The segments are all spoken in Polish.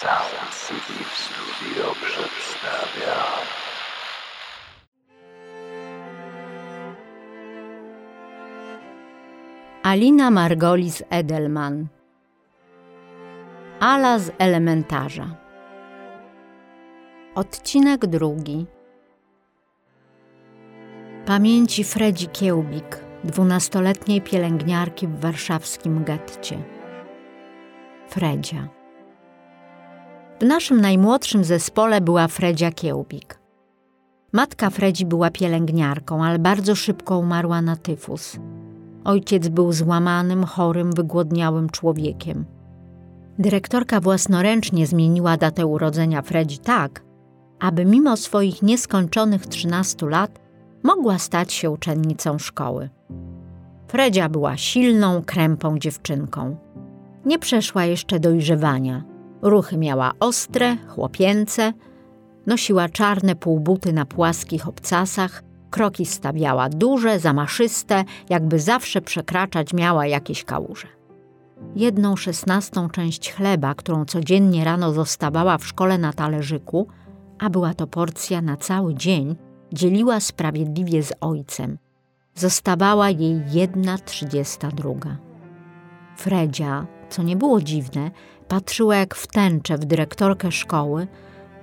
Sound City Studio przedstawia. Alina Margolis Edelman. Ala z elementarza. Odcinek drugi. Pamięci Fredzi Kiełbik, dwunastoletniej pielęgniarki w warszawskim getcie. Fredzia W naszym najmłodszym zespole była Fredzia Kiełbik. Matka Fredzi była pielęgniarką, ale bardzo szybko umarła na tyfus. Ojciec był złamanym, chorym, wygłodniałym człowiekiem. Dyrektorka własnoręcznie zmieniła datę urodzenia Fredzi tak, aby mimo swoich nieskończonych 13 lat mogła stać się uczennicą szkoły. Fredzia była silną, krępą dziewczynką. Nie przeszła jeszcze dojrzewania. Ruchy miała ostre, chłopięce, nosiła czarne półbuty na płaskich obcasach, kroki stawiała duże, zamaszyste, jakby zawsze przekraczać miała jakieś kałuże. Jedną szesnastą część chleba, którą codziennie rano zostawała w szkole na talerzyku, a była to porcja na cały dzień, dzieliła sprawiedliwie z ojcem. Zostawała jej jedna trzydziesta druga. Fredzia, co nie było dziwne, patrzyła jak w tęczę w dyrektorkę szkoły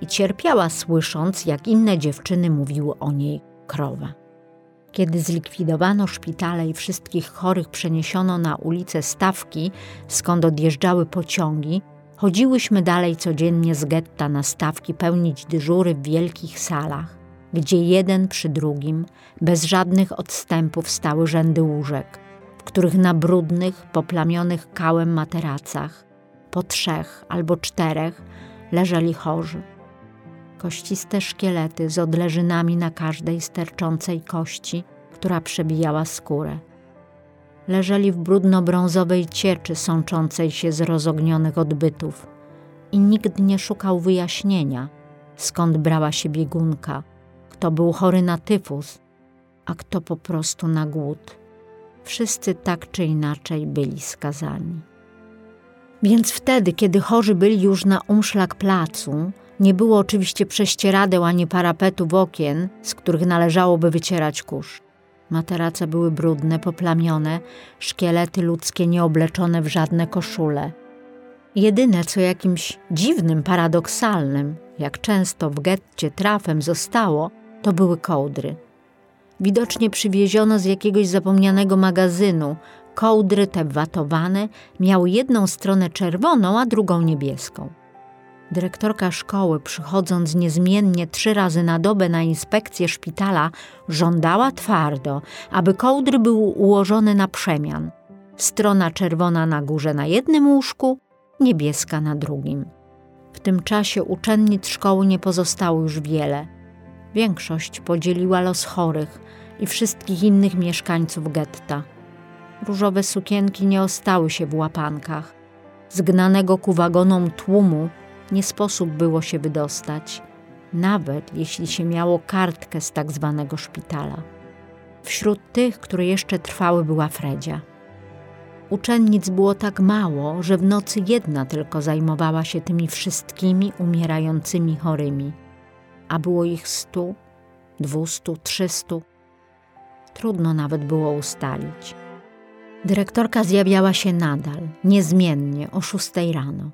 i cierpiała słysząc, jak inne dziewczyny mówiły o niej krowa. Kiedy zlikwidowano szpitale i wszystkich chorych przeniesiono na ulicę Stawki, skąd odjeżdżały pociągi, chodziłyśmy dalej codziennie z getta na stawki pełnić dyżury w wielkich salach, gdzie jeden przy drugim, bez żadnych odstępów stały rzędy łóżek, w których na brudnych, poplamionych kałem materacach, po trzech albo czterech, leżeli chorzy kościste szkielety z odleżynami na każdej sterczącej kości, która przebijała skórę. Leżeli w brudno-brązowej cieczy sączącej się z rozognionych odbytów i nikt nie szukał wyjaśnienia, skąd brała się biegunka, kto był chory na tyfus, a kto po prostu na głód. Wszyscy tak czy inaczej byli skazani. Więc wtedy, kiedy chorzy byli już na umszlak placu, nie było oczywiście prześcieradeł ani parapetów okien, z których należałoby wycierać kurz. Materace były brudne, poplamione, szkielety ludzkie nieobleczone w żadne koszule. Jedyne, co jakimś dziwnym, paradoksalnym, jak często w getcie trafem zostało, to były kołdry. Widocznie przywieziono z jakiegoś zapomnianego magazynu. Kołdry te watowane miały jedną stronę czerwoną, a drugą niebieską. Dyrektorka szkoły, przychodząc niezmiennie trzy razy na dobę na inspekcję szpitala, żądała twardo, aby kołdry były ułożone na przemian. Strona czerwona na górze na jednym łóżku, niebieska na drugim. W tym czasie uczennic szkoły nie pozostało już wiele. Większość podzieliła los chorych i wszystkich innych mieszkańców getta. Różowe sukienki nie ostały się w łapankach. Zgnanego ku wagonom tłumu nie sposób było się wydostać, nawet jeśli się miało kartkę z tak zwanego szpitala. Wśród tych, które jeszcze trwały, była Fredzia. Uczennic było tak mało, że w nocy jedna tylko zajmowała się tymi wszystkimi umierającymi chorymi, a było ich stu, dwustu, trzystu. Trudno nawet było ustalić. Dyrektorka zjawiała się nadal, niezmiennie, o szóstej rano.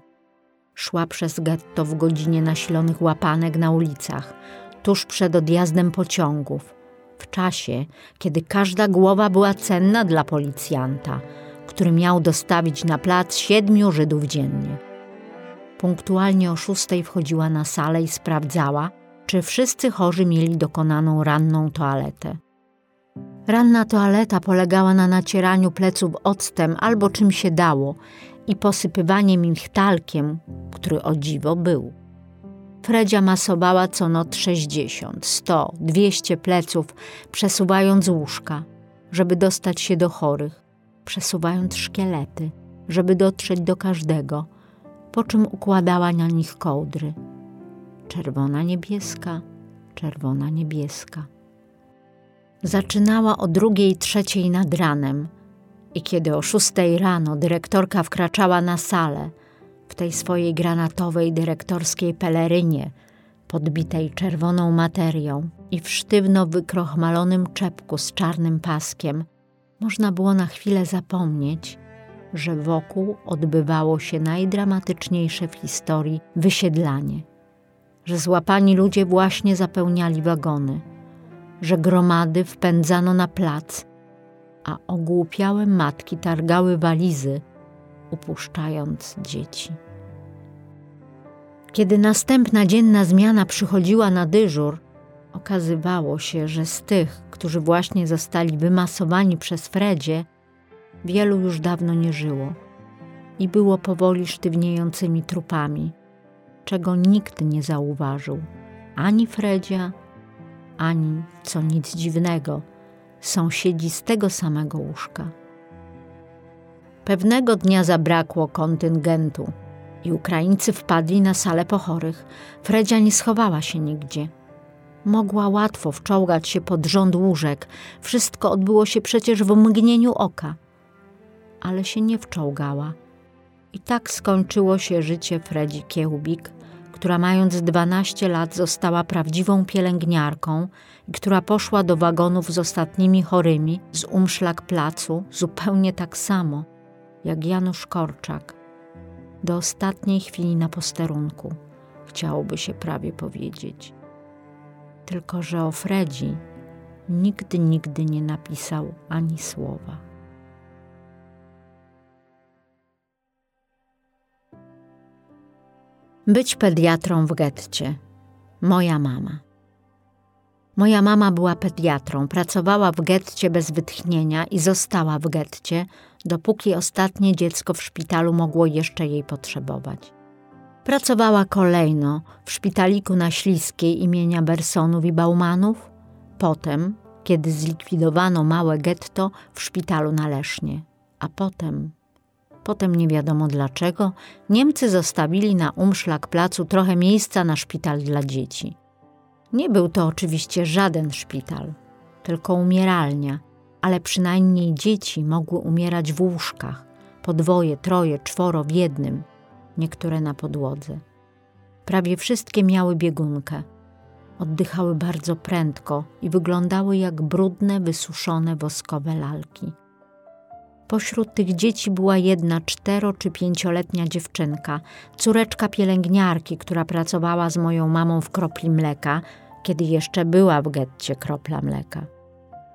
Szła przez getto w godzinie nasilonych łapanek na ulicach, tuż przed odjazdem pociągów, w czasie, kiedy każda głowa była cenna dla policjanta, który miał dostawić na plac siedmiu Żydów dziennie. Punktualnie o szóstej wchodziła na salę i sprawdzała, czy wszyscy chorzy mieli dokonaną ranną toaletę. Ranna toaleta polegała na nacieraniu pleców octem albo czym się dało i posypywaniem ich talkiem, który o dziwo był. Fredzia masowała co noc 60, 100, 200 pleców, przesuwając łóżka, żeby dostać się do chorych, przesuwając szkielety, żeby dotrzeć do każdego, po czym układała na nich kołdry. Czerwona niebieska, czerwona niebieska. Zaczynała o drugiej, trzeciej nad ranem – i kiedy o szóstej rano dyrektorka wkraczała na salę, w tej swojej granatowej dyrektorskiej pelerynie, podbitej czerwoną materią i w sztywno wykrochmalonym czepku z czarnym paskiem, można było na chwilę zapomnieć, że wokół odbywało się najdramatyczniejsze w historii wysiedlanie, że złapani ludzie właśnie zapełniali wagony, że gromady wpędzano na plac, a ogłupiałe matki targały walizy, upuszczając dzieci. Kiedy następna dzienna zmiana przychodziła na dyżur, okazywało się, że z tych, którzy właśnie zostali wymasowani przez Fredzie, wielu już dawno nie żyło i było powoli sztywniejącymi trupami, czego nikt nie zauważył, ani Fredzia, ani, co nic dziwnego, sąsiedzi z tego samego łóżka. Pewnego dnia zabrakło kontyngentu i Ukraińcy wpadli na salę pochorych. Fredzia nie schowała się nigdzie. Mogła łatwo wczołgać się pod rząd łóżek. Wszystko odbyło się przecież w mgnieniu oka. Ale się nie wczołgała. I tak skończyło się życie Fredzi Kiełbik, która mając 12 lat została prawdziwą pielęgniarką i która poszła do wagonów z ostatnimi chorymi z umszlak placu zupełnie tak samo jak Janusz Korczak. Do ostatniej chwili na posterunku, chciałoby się prawie powiedzieć. Tylko, że o Fredzi nigdy, nigdy nie napisał ani słowa. Być pediatrą w getcie. Moja mama. Moja mama była pediatrą, pracowała w getcie bez wytchnienia i została w getcie, dopóki ostatnie dziecko w szpitalu mogło jeszcze jej potrzebować. Pracowała kolejno w szpitaliku na Śliskiej imienia Bersonów i Baumanów, potem, kiedy zlikwidowano małe getto, w szpitalu na Lesznie, a potem, potem nie wiadomo dlaczego, Niemcy zostawili na umszlak placu trochę miejsca na szpital dla dzieci. Nie był to oczywiście żaden szpital, tylko umieralnia, ale przynajmniej dzieci mogły umierać w łóżkach, po dwoje, troje, czworo w jednym, niektóre na podłodze. Prawie wszystkie miały biegunkę. Oddychały bardzo prędko i wyglądały jak brudne, wysuszone woskowe lalki. Pośród tych dzieci była jedna cztero czy pięcioletnia dziewczynka, córeczka pielęgniarki, która pracowała z moją mamą w kropli mleka, kiedy jeszcze była w getcie kropla mleka.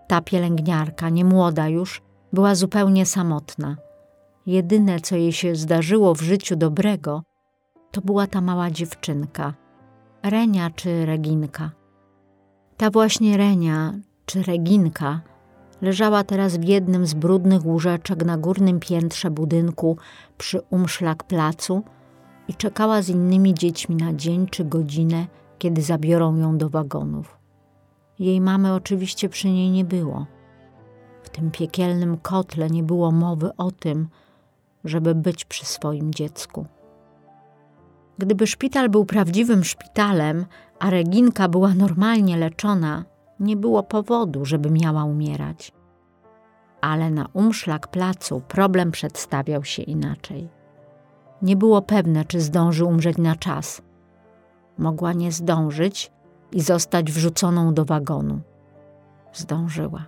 Ta pielęgniarka, nie młoda już, była zupełnie samotna. Jedyne, co jej się zdarzyło w życiu dobrego, to była ta mała dziewczynka, Renia czy Reginka. Ta właśnie Renia czy Reginka leżała teraz w jednym z brudnych łóżeczek na górnym piętrze budynku przy umszlak placu i czekała z innymi dziećmi na dzień czy godzinę, kiedy zabiorą ją do wagonów. Jej mamy oczywiście przy niej nie było. W tym piekielnym kotle nie było mowy o tym, żeby być przy swoim dziecku. Gdyby szpital był prawdziwym szpitalem, a Reginka była normalnie leczona, nie było powodu, żeby miała umierać. Ale na umszlak placu problem przedstawiał się inaczej. Nie było pewne, czy zdąży umrzeć na czas. Mogła nie zdążyć i zostać wrzuconą do wagonu. Zdążyła.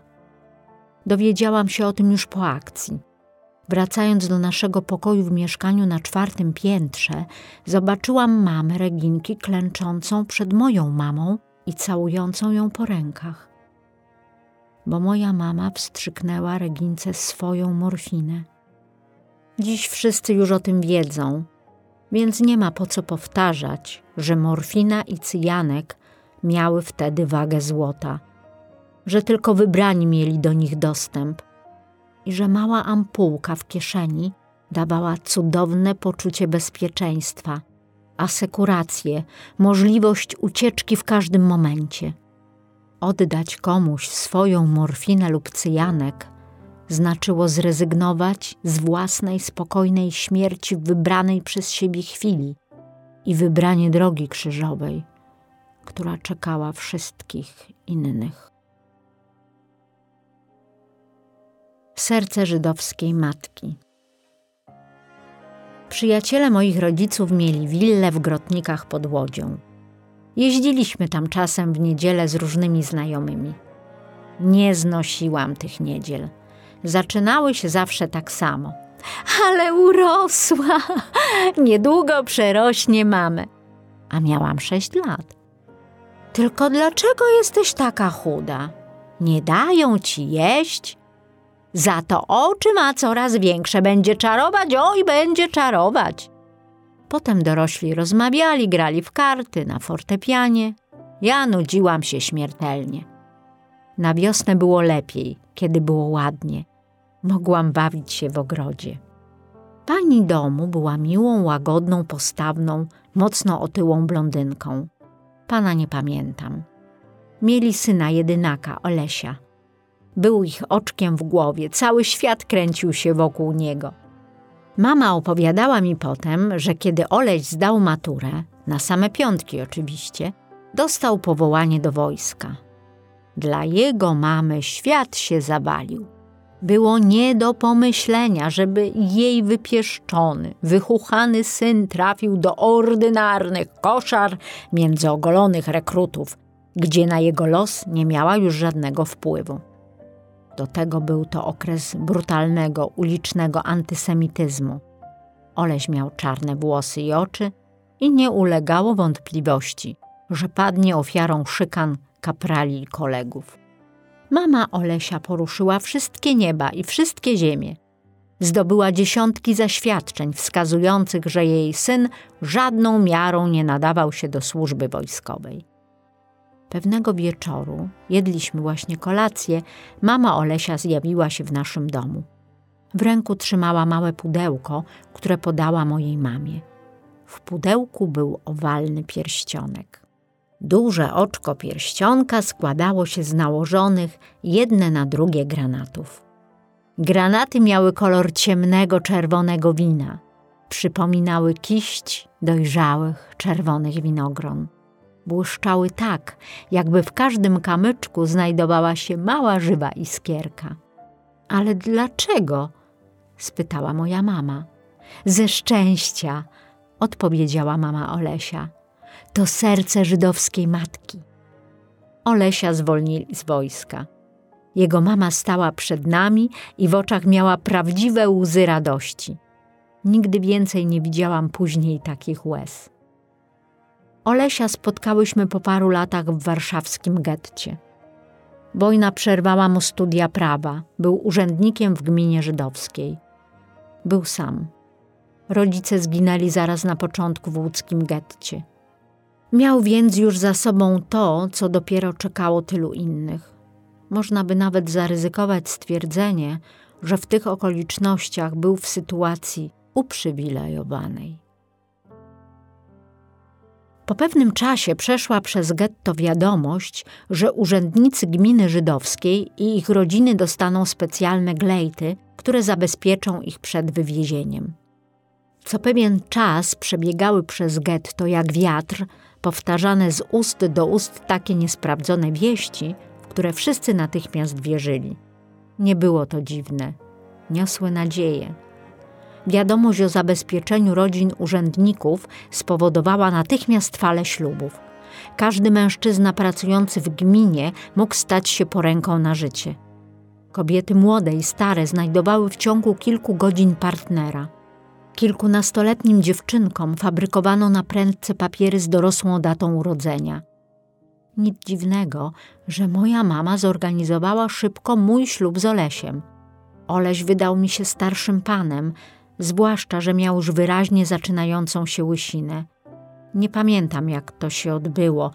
Dowiedziałam się o tym już po akcji. Wracając do naszego pokoju w mieszkaniu na czwartym piętrze, zobaczyłam mamę Reginki klęczącą przed moją mamą i całującą ją po rękach. Bo moja mama wstrzyknęła Regince swoją morfinę. Dziś wszyscy już o tym wiedzą, więc nie ma po co powtarzać, że morfina i cyjanek miały wtedy wagę złota, że tylko wybrani mieli do nich dostęp i że mała ampułka w kieszeni dawała cudowne poczucie bezpieczeństwa, asekurację, możliwość ucieczki w każdym momencie. Oddać komuś swoją morfinę lub cyjanek znaczyło zrezygnować z własnej spokojnej śmierci w wybranej przez siebie chwili i wybranie drogi krzyżowej – która czekała wszystkich innych. Serce żydowskiej matki. Przyjaciele moich rodziców mieli willę w Grotnikach pod Łodzią. Jeździliśmy tam czasem w niedzielę z różnymi znajomymi. Nie znosiłam tych niedziel. Zaczynały się zawsze tak samo. Ale urosła! Niedługo przerośnie mamę. A miałam sześć lat. Tylko dlaczego jesteś taka chuda? Nie dają ci jeść? Za to oczy ma coraz większe, będzie czarować, oj, będzie czarować. Potem dorośli rozmawiali, grali w karty, na fortepianie. Ja nudziłam się śmiertelnie. Na wiosnę było lepiej, kiedy było ładnie. Mogłam bawić się w ogrodzie. Pani domu była miłą, łagodną, postawną, mocno otyłą blondynką. Pana nie pamiętam. Mieli syna jedynaka, Olesia. Był ich oczkiem w głowie, cały świat kręcił się wokół niego. Mama opowiadała mi potem, że kiedy Oleś zdał maturę, na same piątki oczywiście, dostał powołanie do wojska. Dla jego mamy świat się zawalił. Było nie do pomyślenia, żeby jej wypieszczony, wychuchany syn trafił do ordynarnych koszar między ogolonych rekrutów, gdzie na jego los nie miała już żadnego wpływu. Do tego był to okres brutalnego, ulicznego antysemityzmu. Oleś miał czarne włosy i oczy i nie ulegało wątpliwości, że padnie ofiarą szykan kaprali i kolegów. Mama Olesia poruszyła wszystkie nieba i wszystkie ziemie. Zdobyła dziesiątki zaświadczeń wskazujących, że jej syn żadną miarą nie nadawał się do służby wojskowej. Pewnego wieczoru, jedliśmy właśnie kolację, mama Olesia zjawiła się w naszym domu. W ręku trzymała małe pudełko, które podała mojej mamie. W pudełku był owalny pierścionek. Duże oczko pierścionka składało się z nałożonych jedne na drugie granatów. Granaty miały kolor ciemnego czerwonego wina. Przypominały kiść dojrzałych czerwonych winogron. Błyszczały tak, jakby w każdym kamyczku znajdowała się mała żywa iskierka. Ale dlaczego? spytała moja mama. Ze szczęścia, odpowiedziała mama Olesia to serce żydowskiej matki. Olesia zwolnili z wojska. Jego mama stała przed nami i w oczach miała prawdziwe łzy radości. Nigdy więcej nie widziałam później takich łez. Olesia spotkałyśmy po paru latach w warszawskim getcie. Wojna przerwała mu studia prawa, był urzędnikiem w gminie żydowskiej. Był sam. Rodzice zginęli zaraz na początku w łódzkim getcie. Miał więc już za sobą to, co dopiero czekało tylu innych. Można by nawet zaryzykować stwierdzenie, że w tych okolicznościach był w sytuacji uprzywilejowanej. Po pewnym czasie przeszła przez getto wiadomość, że urzędnicy gminy żydowskiej i ich rodziny dostaną specjalne glejty, które zabezpieczą ich przed wywiezieniem. Co pewien czas przebiegały przez getto jak wiatr powtarzane z ust do ust takie niesprawdzone wieści, w które wszyscy natychmiast wierzyli. Nie było to dziwne. Niosły nadzieję. Wiadomość o zabezpieczeniu rodzin urzędników spowodowała natychmiast falę ślubów. Każdy mężczyzna pracujący w gminie mógł stać się poręką na życie. Kobiety młode i stare znajdowały w ciągu kilku godzin partnera. Kilkunastoletnim dziewczynkom fabrykowano na prędce papiery z dorosłą datą urodzenia. Nic dziwnego, że moja mama zorganizowała szybko mój ślub z Olesiem. Oleś wydał mi się starszym panem, zwłaszcza, że miał już wyraźnie zaczynającą się łysinę. Nie pamiętam, jak to się odbyło.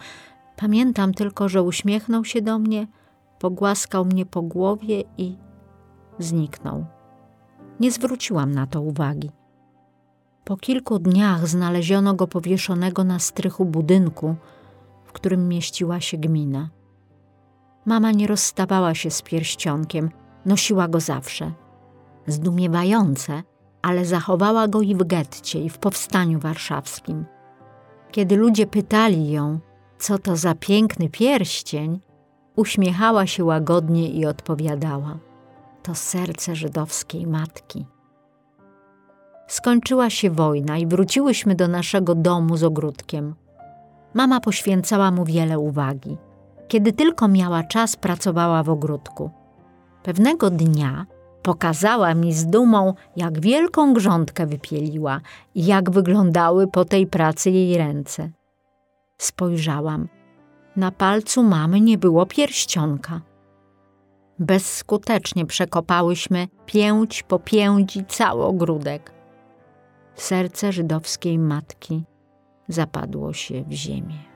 Pamiętam tylko, że uśmiechnął się do mnie, pogłaskał mnie po głowie i zniknął. Nie zwróciłam na to uwagi. Po kilku dniach znaleziono go powieszonego na strychu budynku, w którym mieściła się gmina. Mama nie rozstawała się z pierścionkiem, nosiła go zawsze. Zdumiewające, ale zachowała go i w getcie, i w powstaniu warszawskim. Kiedy ludzie pytali ją, co to za piękny pierścień, uśmiechała się łagodnie i odpowiadała: To serce żydowskiej matki. Skończyła się wojna i wróciłyśmy do naszego domu z ogródkiem. Mama poświęcała mu wiele uwagi. Kiedy tylko miała czas, pracowała w ogródku. Pewnego dnia pokazała mi z dumą, jak wielką grządkę wypieliła i jak wyglądały po tej pracy jej ręce. Spojrzałam. Na palcu mamy nie było pierścionka. Bezskutecznie przekopałyśmy pięć po pięci cały ogródek. Serce żydowskiej matki zapadło się w ziemię.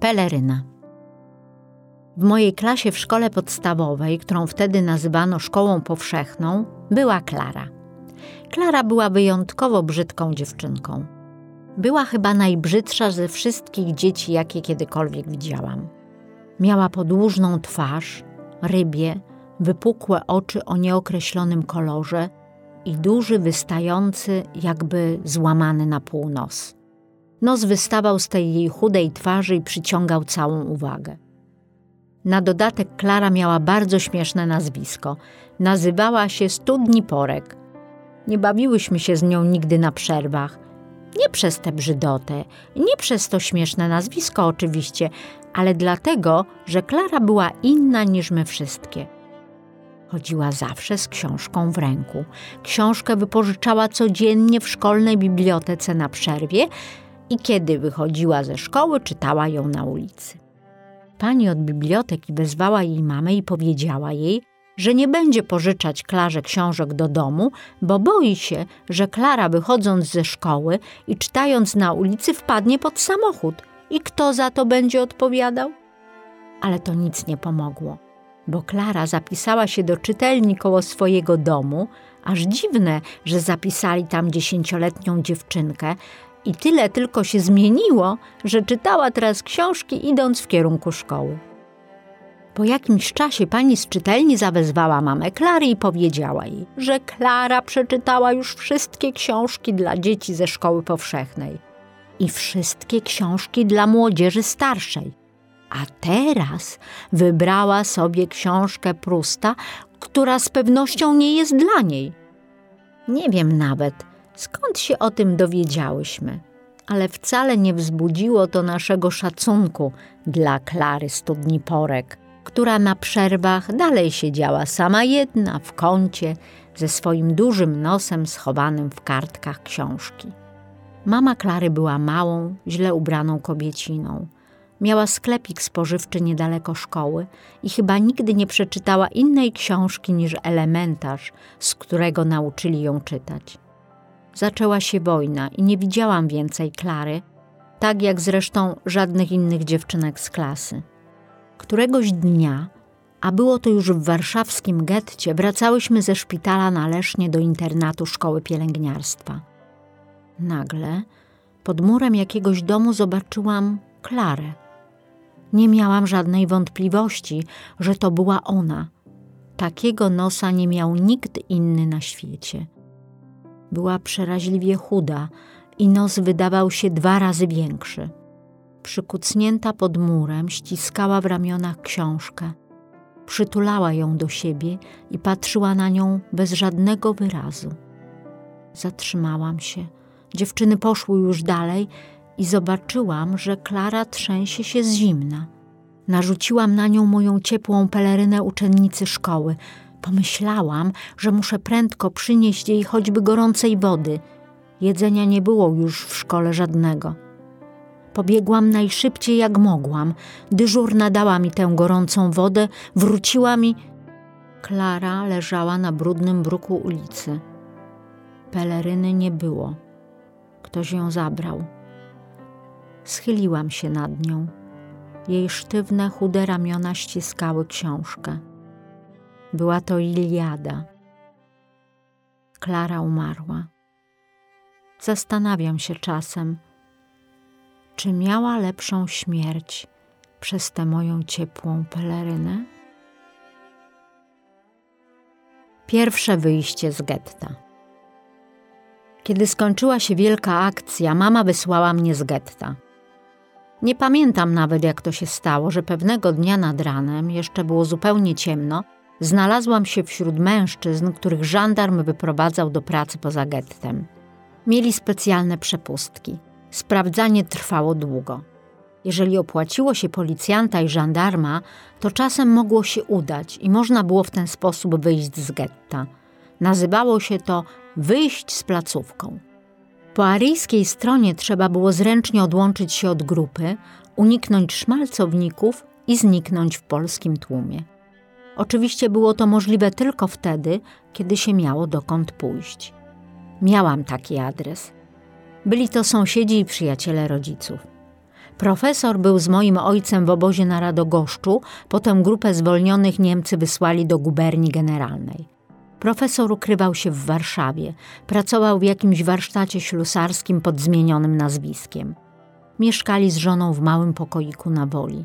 Peleryna. W mojej klasie w szkole podstawowej, którą wtedy nazywano szkołą powszechną, była Klara. Klara była wyjątkowo brzydką dziewczynką. Była chyba najbrzydsza ze wszystkich dzieci, jakie kiedykolwiek widziałam. Miała podłużną twarz, rybie, wypukłe oczy o nieokreślonym kolorze i duży, wystający, jakby złamany na pół nos. Wystawał z tej jej chudej twarzy i przyciągał całą uwagę. Na dodatek Klara miała bardzo śmieszne nazwisko. Nazywała się Studni Porek. Nie bawiłyśmy się z nią nigdy na przerwach. Nie przez tę brzydotę, nie przez to śmieszne nazwisko oczywiście, ale dlatego, że Klara była inna niż my wszystkie. Chodziła zawsze z książką w ręku. Książkę wypożyczała codziennie w szkolnej bibliotece na przerwie i kiedy wychodziła ze szkoły, czytała ją na ulicy. Pani od biblioteki wezwała jej mamę i powiedziała jej, że nie będzie pożyczać Klarze książek do domu, bo boi się, że Klara wychodząc ze szkoły i czytając na ulicy wpadnie pod samochód. I kto za to będzie odpowiadał? Ale to nic nie pomogło, bo Klara zapisała się do czytelni koło swojego domu, aż dziwne, że zapisali tam dziesięcioletnią dziewczynkę, i tyle tylko się zmieniło, że czytała teraz książki idąc w kierunku szkoły. Po jakimś czasie pani z czytelni zawezwała mamę Klary i powiedziała jej, że Klara przeczytała już wszystkie książki dla dzieci ze szkoły powszechnej i wszystkie książki dla młodzieży starszej. A teraz wybrała sobie książkę Prusta, która z pewnością nie jest dla niej. Nie wiem nawet, skąd się o tym dowiedziałyśmy, ale wcale nie wzbudziło to naszego szacunku dla Klary Studni Porek, która na przerwach dalej siedziała sama jedna w kącie ze swoim dużym nosem schowanym w kartkach książki. Mama Klary była małą, źle ubraną kobieciną. Miała sklepik spożywczy niedaleko szkoły i chyba nigdy nie przeczytała innej książki niż elementarz, z którego nauczyli ją czytać. Zaczęła się wojna i nie widziałam więcej Klary, tak jak zresztą żadnych innych dziewczynek z klasy. Któregoś dnia, a było to już w warszawskim getcie, wracałyśmy ze szpitala na Lesznie do internatu szkoły pielęgniarstwa. Nagle pod murem jakiegoś domu zobaczyłam Klarę. Nie miałam żadnej wątpliwości, że to była ona. Takiego nosa nie miał nikt inny na świecie. Była przeraźliwie chuda i nos wydawał się dwa razy większy. Przykucnięta pod murem, ściskała w ramionach książkę. Przytulała ją do siebie i patrzyła na nią bez żadnego wyrazu. Zatrzymałam się. Dziewczyny poszły już dalej i zobaczyłam, że Klara trzęsie się z zimna. Narzuciłam na nią moją ciepłą pelerynę uczennicy szkoły. Pomyślałam, że muszę prędko przynieść jej choćby gorącej wody. Jedzenia nie było już w szkole żadnego. Pobiegłam najszybciej jak mogłam. Dyżurna dała mi tę gorącą wodę, wróciła mi. Klara leżała na brudnym bruku ulicy. Peleryny nie było. Ktoś ją zabrał. Schyliłam się nad nią. Jej sztywne, chude ramiona ściskały książkę. Była to Iliada. Klara umarła. Zastanawiam się czasem, czy miała lepszą śmierć przez tę moją ciepłą pelerynę? Pierwsze wyjście z getta. Kiedy skończyła się wielka akcja, mama wysłała mnie z getta. Nie pamiętam nawet, jak to się stało, że pewnego dnia nad ranem, jeszcze było zupełnie ciemno, znalazłam się wśród mężczyzn, których żandarm wyprowadzał do pracy poza gettem. Mieli specjalne przepustki. Sprawdzanie trwało długo. Jeżeli opłaciło się policjanta i żandarma, to czasem mogło się udać i można było w ten sposób wyjść z getta. Nazywało się to wyjść z placówką. Po aryjskiej stronie trzeba było zręcznie odłączyć się od grupy, uniknąć szmalcowników i zniknąć w polskim tłumie. Oczywiście było to możliwe tylko wtedy, kiedy się miało dokąd pójść. Miałam taki adres. Byli to sąsiedzi i przyjaciele rodziców. Profesor był z moim ojcem w obozie na Radogoszczu, potem grupę zwolnionych Niemcy wysłali do guberni generalnej. Profesor ukrywał się w Warszawie, pracował w jakimś warsztacie ślusarskim pod zmienionym nazwiskiem. Mieszkali z żoną w małym pokoiku na woli.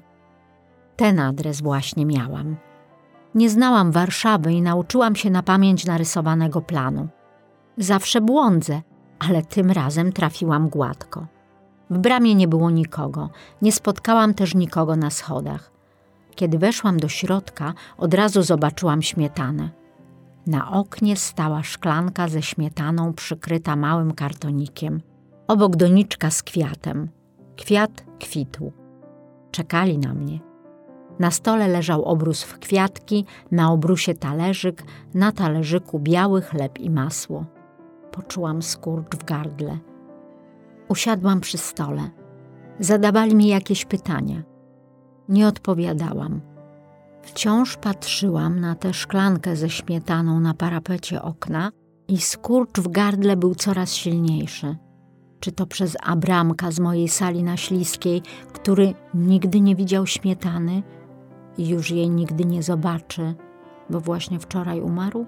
Ten adres właśnie miałam. Nie znałam Warszawy i nauczyłam się na pamięć narysowanego planu. Zawsze błądzę, ale tym razem trafiłam gładko. W bramie nie było nikogo, nie spotkałam też nikogo na schodach. Kiedy weszłam do środka, od razu zobaczyłam śmietanę. Na oknie stała szklanka ze śmietaną przykryta małym kartonikiem. Obok doniczka z kwiatem. Kwiat kwitł. Czekali na mnie. Na stole leżał obrus w kwiatki, na obrusie talerzyk, na talerzyku biały chleb i masło. Poczułam skurcz w gardle. Usiadłam przy stole. Zadawali mi jakieś pytania. Nie odpowiadałam. Wciąż patrzyłam na tę szklankę ze śmietaną na parapecie okna i skurcz w gardle był coraz silniejszy. Czy to przez Abramka z mojej sali na Śliskiej, który nigdy nie widział śmietany i już jej nigdy nie zobaczy, bo właśnie wczoraj umarł?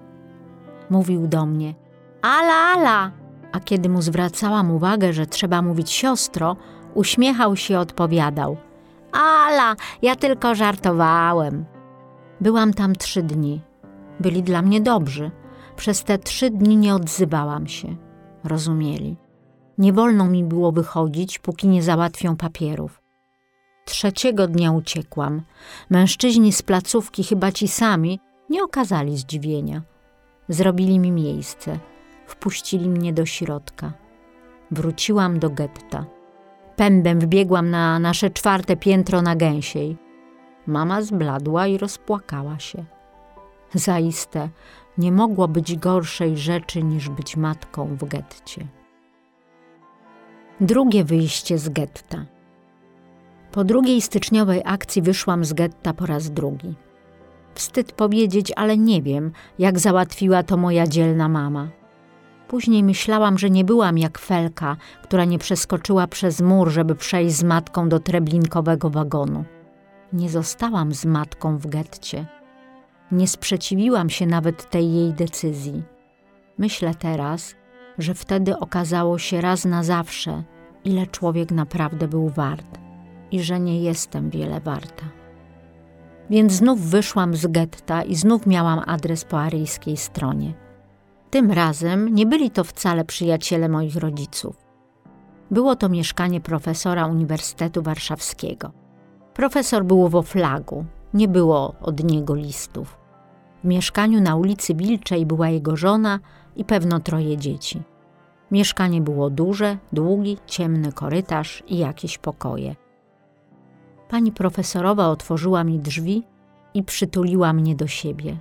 Mówił do mnie: Ala, ala! A kiedy mu zwracałam uwagę, że trzeba mówić siostro, uśmiechał się i odpowiadał: Ala, ja tylko żartowałem. Byłam tam trzy dni. Byli dla mnie dobrzy. Przez te trzy dni nie odzywałam się. Rozumieli. Nie wolno mi było wychodzić, póki nie załatwią papierów. Trzeciego dnia uciekłam. Mężczyźni z placówki, chyba ci sami, nie okazali zdziwienia. Zrobili mi miejsce. Wpuścili mnie do środka. Wróciłam do getta. Pędem wbiegłam na nasze czwarte piętro na gęsiej. Mama zbladła i rozpłakała się. Zaiste, nie mogło być gorszej rzeczy niż być matką w getcie. Drugie wyjście z getta. Po drugiej styczniowej akcji wyszłam z getta po raz drugi. Wstyd powiedzieć, ale nie wiem, jak załatwiła to moja dzielna mama. Później myślałam, że nie byłam jak Felka, która nie przeskoczyła przez mur, żeby przejść z matką do treblinkowego wagonu. Nie zostałam z matką w getcie. Nie sprzeciwiłam się nawet tej jej decyzji. Myślę teraz, że wtedy okazało się raz na zawsze, ile człowiek naprawdę był wart i że nie jestem wiele warta. Więc znów wyszłam z getta i znów miałam adres po aryjskiej stronie. Tym razem nie byli to wcale przyjaciele moich rodziców. Było to mieszkanie profesora Uniwersytetu Warszawskiego. Profesor był w oflagu, nie było od niego listów. W mieszkaniu na ulicy Wilczej była jego żona i pewno troje dzieci. Mieszkanie było duże, długi, ciemny korytarz i jakieś pokoje. Pani profesorowa otworzyła mi drzwi i przytuliła mnie do siebie.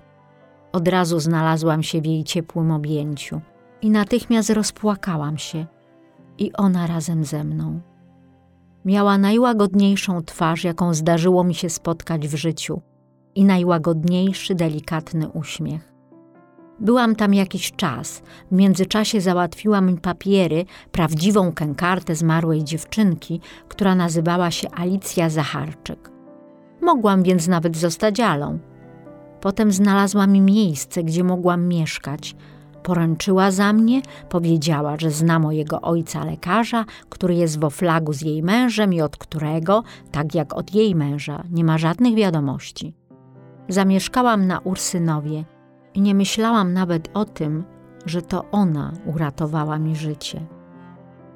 Od razu znalazłam się w jej ciepłym objęciu i natychmiast rozpłakałam się i ona razem ze mną. Miała najłagodniejszą twarz, jaką zdarzyło mi się spotkać w życiu, i najłagodniejszy, delikatny uśmiech. Byłam tam jakiś czas. W międzyczasie załatwiła mi papiery, prawdziwą kękartę zmarłej dziewczynki, która nazywała się Alicja Zacharczyk. Mogłam więc nawet zostać Alą. Potem znalazła mi miejsce, gdzie mogłam mieszkać – Poręczyła za mnie, powiedziała, że zna mojego ojca lekarza, który jest w oflagu z jej mężem i od którego, tak jak od jej męża, nie ma żadnych wiadomości. Zamieszkałam na Ursynowie i nie myślałam nawet o tym, że to ona uratowała mi życie.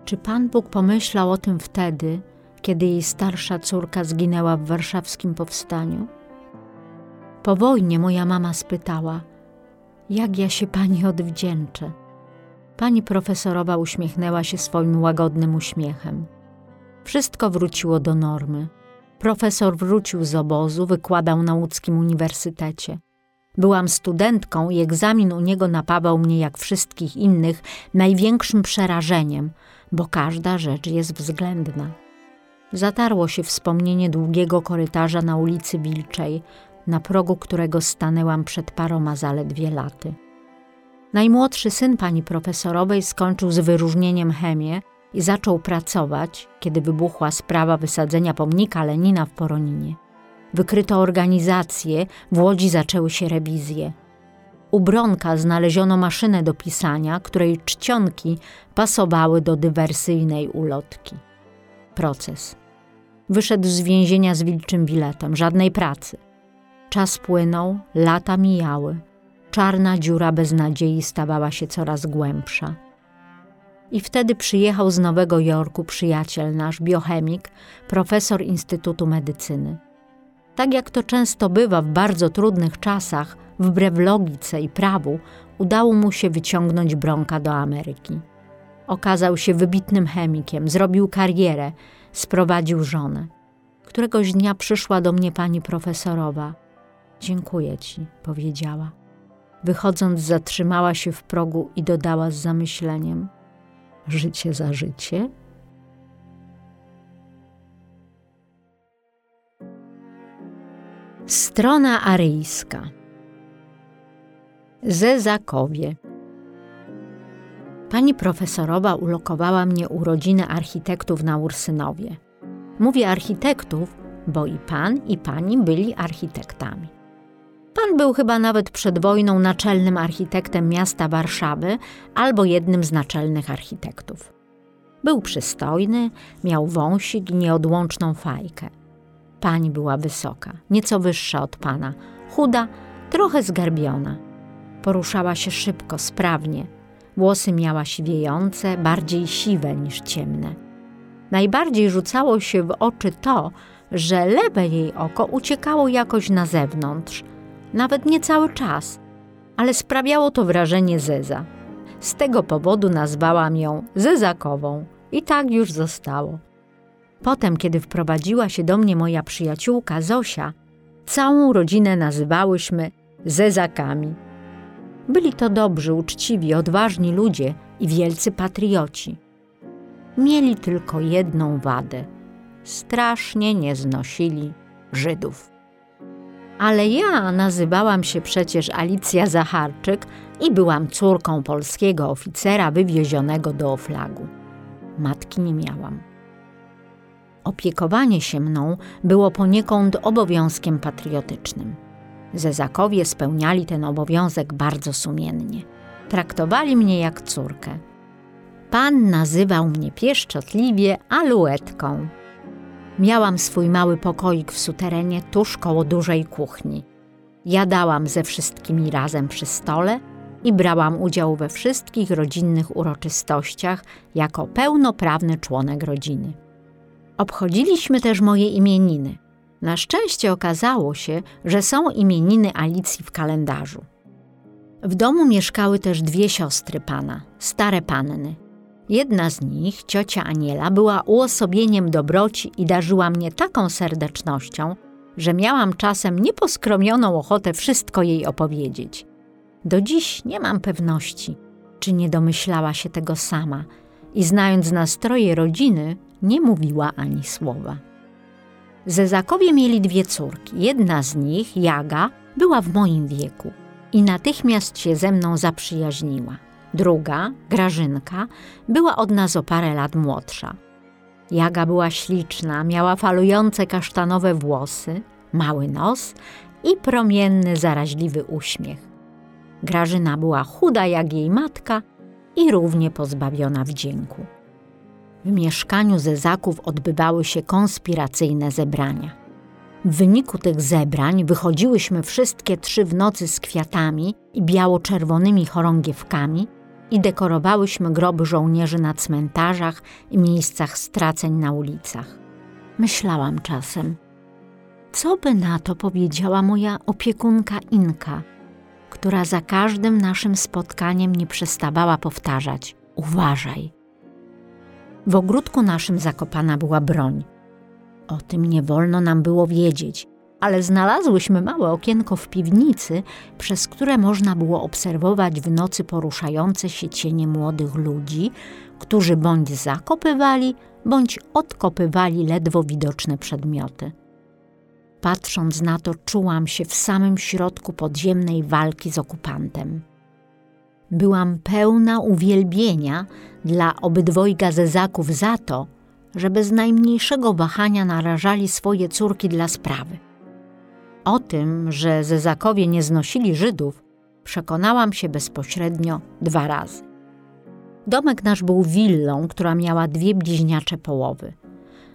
Czy Pan Bóg pomyślał o tym wtedy, kiedy jej starsza córka zginęła w warszawskim powstaniu? Po wojnie moja mama spytała, jak ja się pani odwdzięczę. Pani profesorowa uśmiechnęła się swoim łagodnym uśmiechem. Wszystko wróciło do normy. Profesor wrócił z obozu, wykładał na łódzkim uniwersytecie. Byłam studentką i egzamin u niego napawał mnie, jak wszystkich innych, największym przerażeniem, bo każda rzecz jest względna. Zatarło się wspomnienie długiego korytarza na ulicy Wilczej, na progu którego stanęłam przed paroma zaledwie laty. Najmłodszy syn pani profesorowej skończył z wyróżnieniem chemię i zaczął pracować, kiedy wybuchła sprawa wysadzenia pomnika Lenina w Poroninie. Wykryto organizację, w Łodzi zaczęły się rewizje. U Bronka znaleziono maszynę do pisania, której czcionki pasowały do dywersyjnej ulotki. Proces. Wyszedł z więzienia z wilczym biletem, żadnej pracy. Czas płynął, lata mijały. Czarna dziura beznadziei stawała się coraz głębsza. I wtedy przyjechał z Nowego Jorku przyjaciel nasz, biochemik, profesor Instytutu Medycyny. Tak jak to często bywa w bardzo trudnych czasach, wbrew logice i prawu, udało mu się wyciągnąć Bronka do Ameryki. Okazał się wybitnym chemikiem, zrobił karierę, sprowadził żonę. Któregoś dnia przyszła do mnie pani profesorowa. Dziękuję ci, powiedziała. Wychodząc, zatrzymała się w progu i dodała z zamyśleniem: Życie za życie? Strona aryjska. Zezakowie. Pani profesorowa ulokowała mnie u rodziny architektów na Ursynowie. Mówię architektów, bo i pan, i pani byli architektami. Pan był chyba nawet przed wojną naczelnym architektem miasta Warszawy albo jednym z naczelnych architektów. Był przystojny, miał wąsik i nieodłączną fajkę. Pani była wysoka, nieco wyższa od pana, chuda, trochę zgarbiona. Poruszała się szybko, sprawnie. Włosy miała siwiejące, bardziej siwe niż ciemne. Najbardziej rzucało się w oczy to, że lewe jej oko uciekało jakoś na zewnątrz, nawet nie cały czas, ale sprawiało to wrażenie Zeza. Z tego powodu nazwałam ją Zezakową i tak już zostało. Potem, kiedy wprowadziła się do mnie moja przyjaciółka Zosia, całą rodzinę nazywałyśmy Zezakami. Byli to dobrzy, uczciwi, odważni ludzie i wielcy patrioci. Mieli tylko jedną wadę strasznie nie znosili Żydów. Ale ja nazywałam się przecież Alicja Zacharczyk i byłam córką polskiego oficera wywiezionego do Oflagu. Matki nie miałam. Opiekowanie się mną było poniekąd obowiązkiem patriotycznym. Zezakowie spełniali ten obowiązek bardzo sumiennie. Traktowali mnie jak córkę. Pan nazywał mnie pieszczotliwie aluetką. Miałam swój mały pokoik w suterenie tuż koło dużej kuchni. Jadałam ze wszystkimi razem przy stole i brałam udział we wszystkich rodzinnych uroczystościach jako pełnoprawny członek rodziny. Obchodziliśmy też moje imieniny. Na szczęście okazało się, że są imieniny Alicji w kalendarzu. W domu mieszkały też dwie siostry pana, stare panny, Jedna z nich, ciocia Aniela, była uosobieniem dobroci i darzyła mnie taką serdecznością, że miałam czasem nieposkromioną ochotę wszystko jej opowiedzieć. Do dziś nie mam pewności, czy nie domyślała się tego sama i znając nastroje rodziny, nie mówiła ani słowa. Zezakowie mieli dwie córki. Jedna z nich, Jaga, była w moim wieku i natychmiast się ze mną zaprzyjaźniła. Druga, Grażynka, była od nas o parę lat młodsza. Jaga była śliczna, miała falujące kasztanowe włosy, mały nos i promienny, zaraźliwy uśmiech. Grażyna była chuda jak jej matka i równie pozbawiona wdzięku. W mieszkaniu Zezaków odbywały się konspiracyjne zebrania. W wyniku tych zebrań wychodziłyśmy wszystkie trzy w nocy z kwiatami i biało-czerwonymi chorągiewkami i dekorowałyśmy groby żołnierzy na cmentarzach i miejscach straceń na ulicach. Myślałam czasem, co by na to powiedziała moja opiekunka Inka, która za każdym naszym spotkaniem nie przestawała powtarzać: Uważaj. W ogródku naszym zakopana była broń. O tym nie wolno nam było wiedzieć, ale znalazłyśmy małe okienko w piwnicy, przez które można było obserwować w nocy poruszające się cienie młodych ludzi, którzy bądź zakopywali, bądź odkopywali ledwo widoczne przedmioty. Patrząc na to, czułam się w samym środku podziemnej walki z okupantem. Byłam pełna uwielbienia dla obydwojga zezaków za to, że bez najmniejszego wahania narażali swoje córki dla sprawy. O tym, że zezakowie nie znosili Żydów, przekonałam się bezpośrednio dwa razy. Domek nasz był willą, która miała dwie bliźniacze połowy.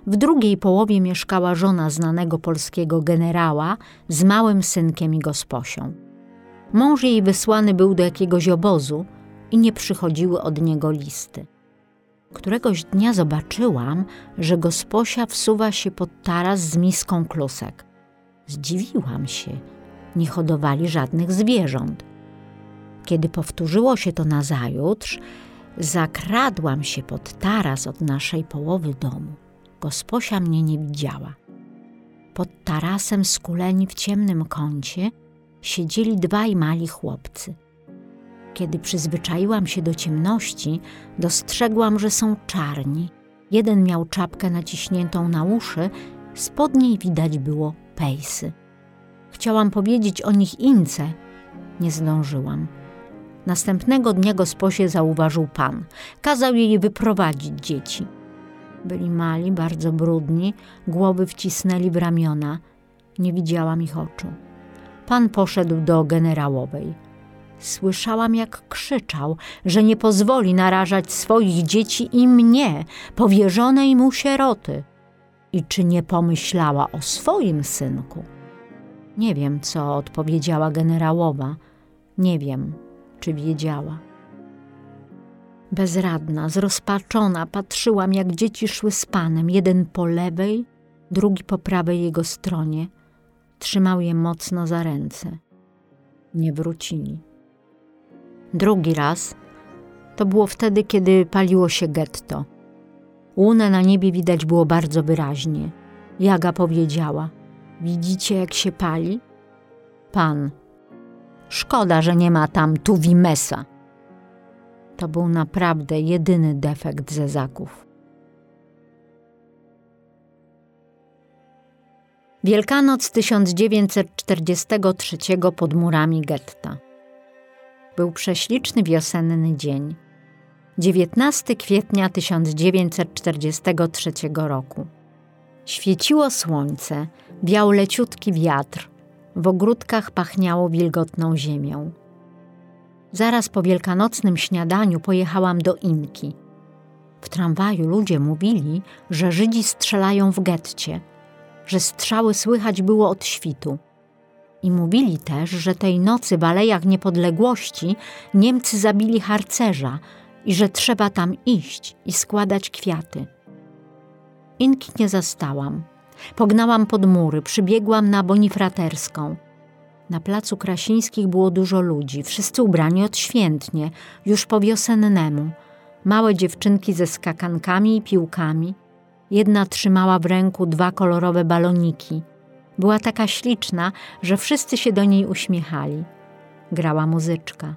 W drugiej połowie mieszkała żona znanego polskiego generała z małym synkiem i gosposią. Mąż jej wysłany był do jakiegoś obozu i nie przychodziły od niego listy. Któregoś dnia zobaczyłam, że gosposia wsuwa się pod taras z miską klusek. Zdziwiłam się, nie hodowali żadnych zwierząt. Kiedy powtórzyło się to nazajutrz, zakradłam się pod taras od naszej połowy domu. Gosposia mnie nie widziała. Pod tarasem skuleni w ciemnym kącie siedzieli dwaj mali chłopcy. Kiedy przyzwyczaiłam się do ciemności, dostrzegłam, że są czarni. Jeden miał czapkę naciśniętą na uszy, spod niej widać było pejsy. Chciałam powiedzieć o nich Ince, nie zdążyłam. Następnego dnia gosposie zauważył pan. Kazał jej wyprowadzić dzieci. Byli mali, bardzo brudni, głowy wcisnęli w ramiona. Nie widziałam ich oczu. Pan poszedł do generałowej. Słyszałam, jak krzyczał, że nie pozwoli narażać swoich dzieci i mnie, powierzonej mu sieroty. I czy nie pomyślała o swoim synku? Nie wiem, co odpowiedziała generałowa. Nie wiem, czy wiedziała. Bezradna, zrozpaczona, patrzyłam, jak dzieci szły z panem, jeden po lewej, drugi po prawej jego stronie. Trzymał je mocno za ręce. Nie wrócili. Drugi raz to było wtedy, kiedy paliło się getto. Łunę na niebie widać było bardzo wyraźnie. Jaga powiedziała: Widzicie, jak się pali? Pan. Szkoda, że nie ma tam Tuwimesa. To był naprawdę jedyny defekt zezaków. Wielkanoc 1943 pod murami getta. Był prześliczny wiosenny dzień. 19 kwietnia 1943 roku. Świeciło słońce, wiał leciutki wiatr, w ogródkach pachniało wilgotną ziemią. Zaraz po wielkanocnym śniadaniu pojechałam do Inki. W tramwaju ludzie mówili, że Żydzi strzelają w getcie, że strzały słychać było od świtu. I mówili też, że tej nocy w Alejach Niepodległości Niemcy zabili harcerza i że trzeba tam iść i składać kwiaty. Inki nie zastałam. Pognałam pod mury, przybiegłam na bonifraterską. Na placu Krasińskich było dużo ludzi, wszyscy ubrani odświętnie, już po wiosennemu. Małe dziewczynki ze skakankami i piłkami. Jedna trzymała w ręku dwa kolorowe baloniki. Była taka śliczna, że wszyscy się do niej uśmiechali. Grała muzyczka.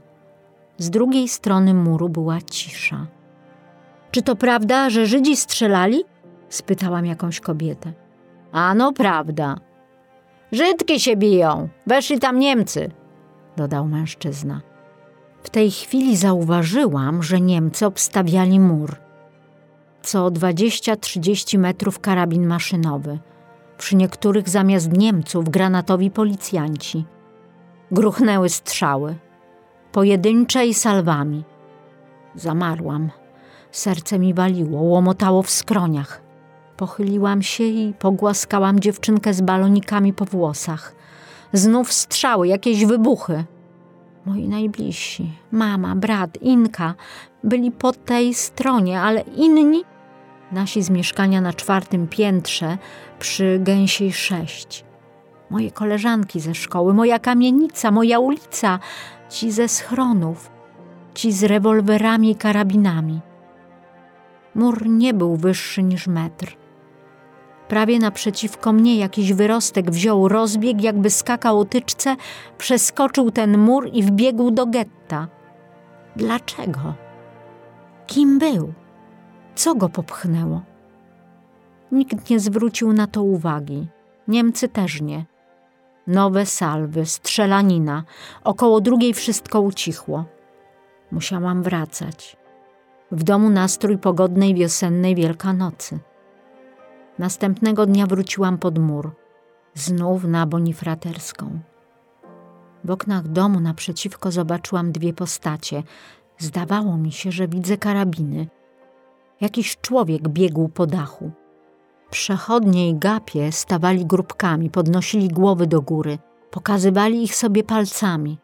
Z drugiej strony muru była cisza. Czy to prawda, że Żydzi strzelali? spytałam jakąś kobietę. Ano, prawda. Żydki się biją, weszli tam Niemcy, dodał mężczyzna. W tej chwili zauważyłam, że Niemcy obstawiali mur. Co 20-30 metrów karabin maszynowy. Przy niektórych zamiast Niemców granatowi policjanci. Gruchnęły strzały. Pojedyncze i salwami. Zamarłam. Serce mi waliło, łomotało w skroniach. Pochyliłam się i pogłaskałam dziewczynkę z balonikami po włosach. Znów strzały, jakieś wybuchy. Moi najbliżsi, mama, brat, Inka, byli po tej stronie, ale inni Nasi z mieszkania na czwartym piętrze przy Gęsiej sześć. Moje koleżanki ze szkoły, moja kamienica, moja ulica, ci ze schronów, ci z rewolwerami i karabinami. Mur nie był wyższy niż metr. Prawie naprzeciwko mnie jakiś wyrostek wziął rozbieg, jakby skakał o tyczce, przeskoczył ten mur i wbiegł do getta. Dlaczego? Kim był? Co go popchnęło? Nikt nie zwrócił na to uwagi. Niemcy też nie. Nowe salwy, strzelanina. Około drugiej wszystko ucichło. Musiałam wracać. W domu nastrój pogodnej wiosennej Wielkanocy. Następnego dnia wróciłam pod mur, znów na bonifraterską. W oknach domu naprzeciwko zobaczyłam dwie postacie. Zdawało mi się, że widzę karabiny. Jakiś człowiek biegł po dachu. Przechodnie i gapie stawali grupkami, podnosili głowy do góry, pokazywali ich sobie palcami.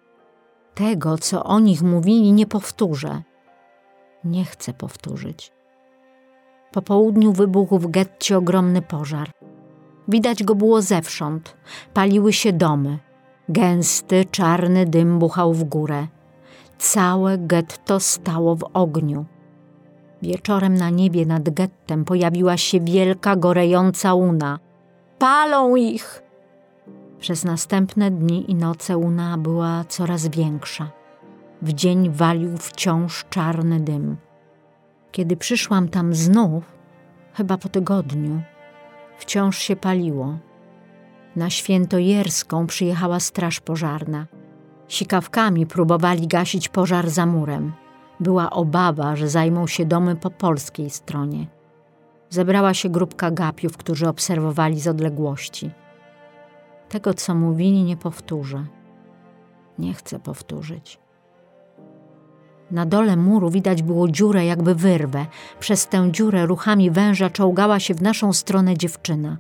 Tego, co o nich mówili, nie powtórzę. Nie chcę powtórzyć. Po południu wybuchł w getcie ogromny pożar. Widać go było zewsząd. Paliły się domy. Gęsty, czarny dym buchał w górę. Całe getto stało w ogniu. Wieczorem na niebie nad gettem pojawiła się wielka, gorejąca łuna. Palą ich! Przez następne dni i noce łuna była coraz większa. W dzień walił wciąż czarny dym. Kiedy przyszłam tam znów, chyba po tygodniu, wciąż się paliło. Na Świętojerską przyjechała straż pożarna. Sikawkami próbowali gasić pożar za murem. Była obawa, że zajmą się domy po polskiej stronie. Zebrała się grupka gapiów, którzy obserwowali z odległości. Tego, co mówili, nie powtórzę. Nie chcę powtórzyć. Na dole muru widać było dziurę, jakby wyrwę. Przez tę dziurę ruchami węża czołgała się w naszą stronę dziewczyna.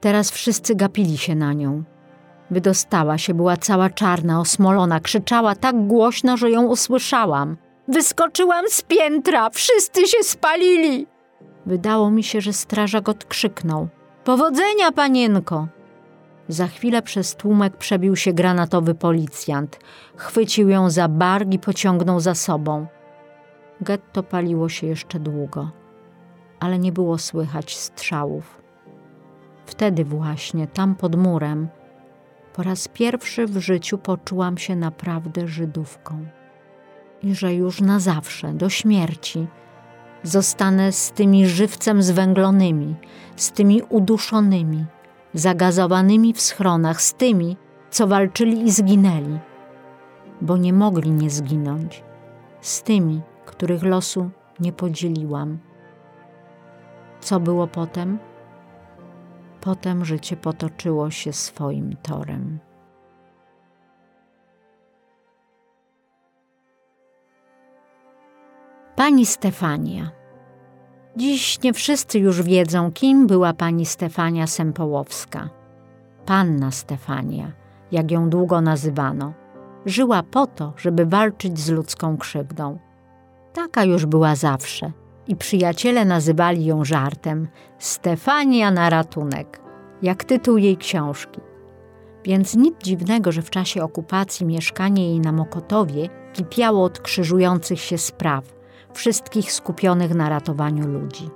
Teraz wszyscy gapili się na nią. Wydostała się, była cała czarna, osmolona, krzyczała tak głośno, że ją usłyszałam. Wyskoczyłam z piętra, wszyscy się spalili! Wydało mi się, że strażak odkrzyknął. Powodzenia, panienko! Za chwilę przez tłumek przebił się granatowy policjant. Chwycił ją za bark i pociągnął za sobą. Getto paliło się jeszcze długo, ale nie było słychać strzałów. Wtedy właśnie, tam pod murem, po raz pierwszy w życiu poczułam się naprawdę Żydówką. Że już na zawsze, do śmierci, zostanę z tymi żywcem zwęglonymi, z tymi uduszonymi, zagazowanymi w schronach, z tymi, co walczyli i zginęli, bo nie mogli nie zginąć, z tymi, których losu nie podzieliłam. Co było potem? Potem życie potoczyło się swoim torem. Pani Stefania. Dziś nie wszyscy już wiedzą, kim była pani Stefania Sempołowska. Panna Stefania, jak ją długo nazywano, żyła po to, żeby walczyć z ludzką krzywdą. Taka już była zawsze i przyjaciele nazywali ją żartem Stefania na ratunek, jak tytuł jej książki. Więc nic dziwnego, że w czasie okupacji mieszkanie jej na Mokotowie kipiało od krzyżujących się spraw – wszystkich skupionych na ratowaniu ludzi.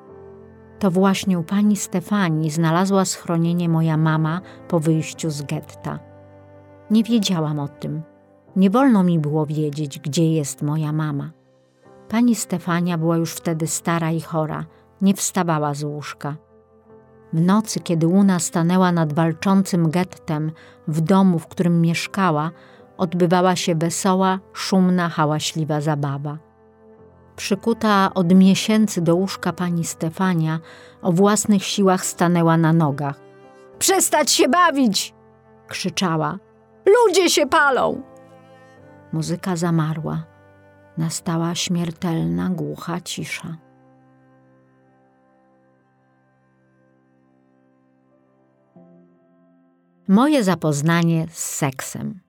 To właśnie u pani Stefanii znalazła schronienie moja mama po wyjściu z getta. Nie wiedziałam o tym. Nie wolno mi było wiedzieć, gdzie jest moja mama. Pani Stefania była już wtedy stara i chora, nie wstawała z łóżka. W nocy, kiedy łuna stanęła nad walczącym gettem w domu, w którym mieszkała, odbywała się wesoła, szumna, hałaśliwa zabawa przykuta od miesięcy do łóżka pani Stefania, o własnych siłach stanęła na nogach. Przestać się bawić! krzyczała. Ludzie się palą! Muzyka zamarła. Nastała śmiertelna, głucha cisza. Moje zapoznanie z seksem.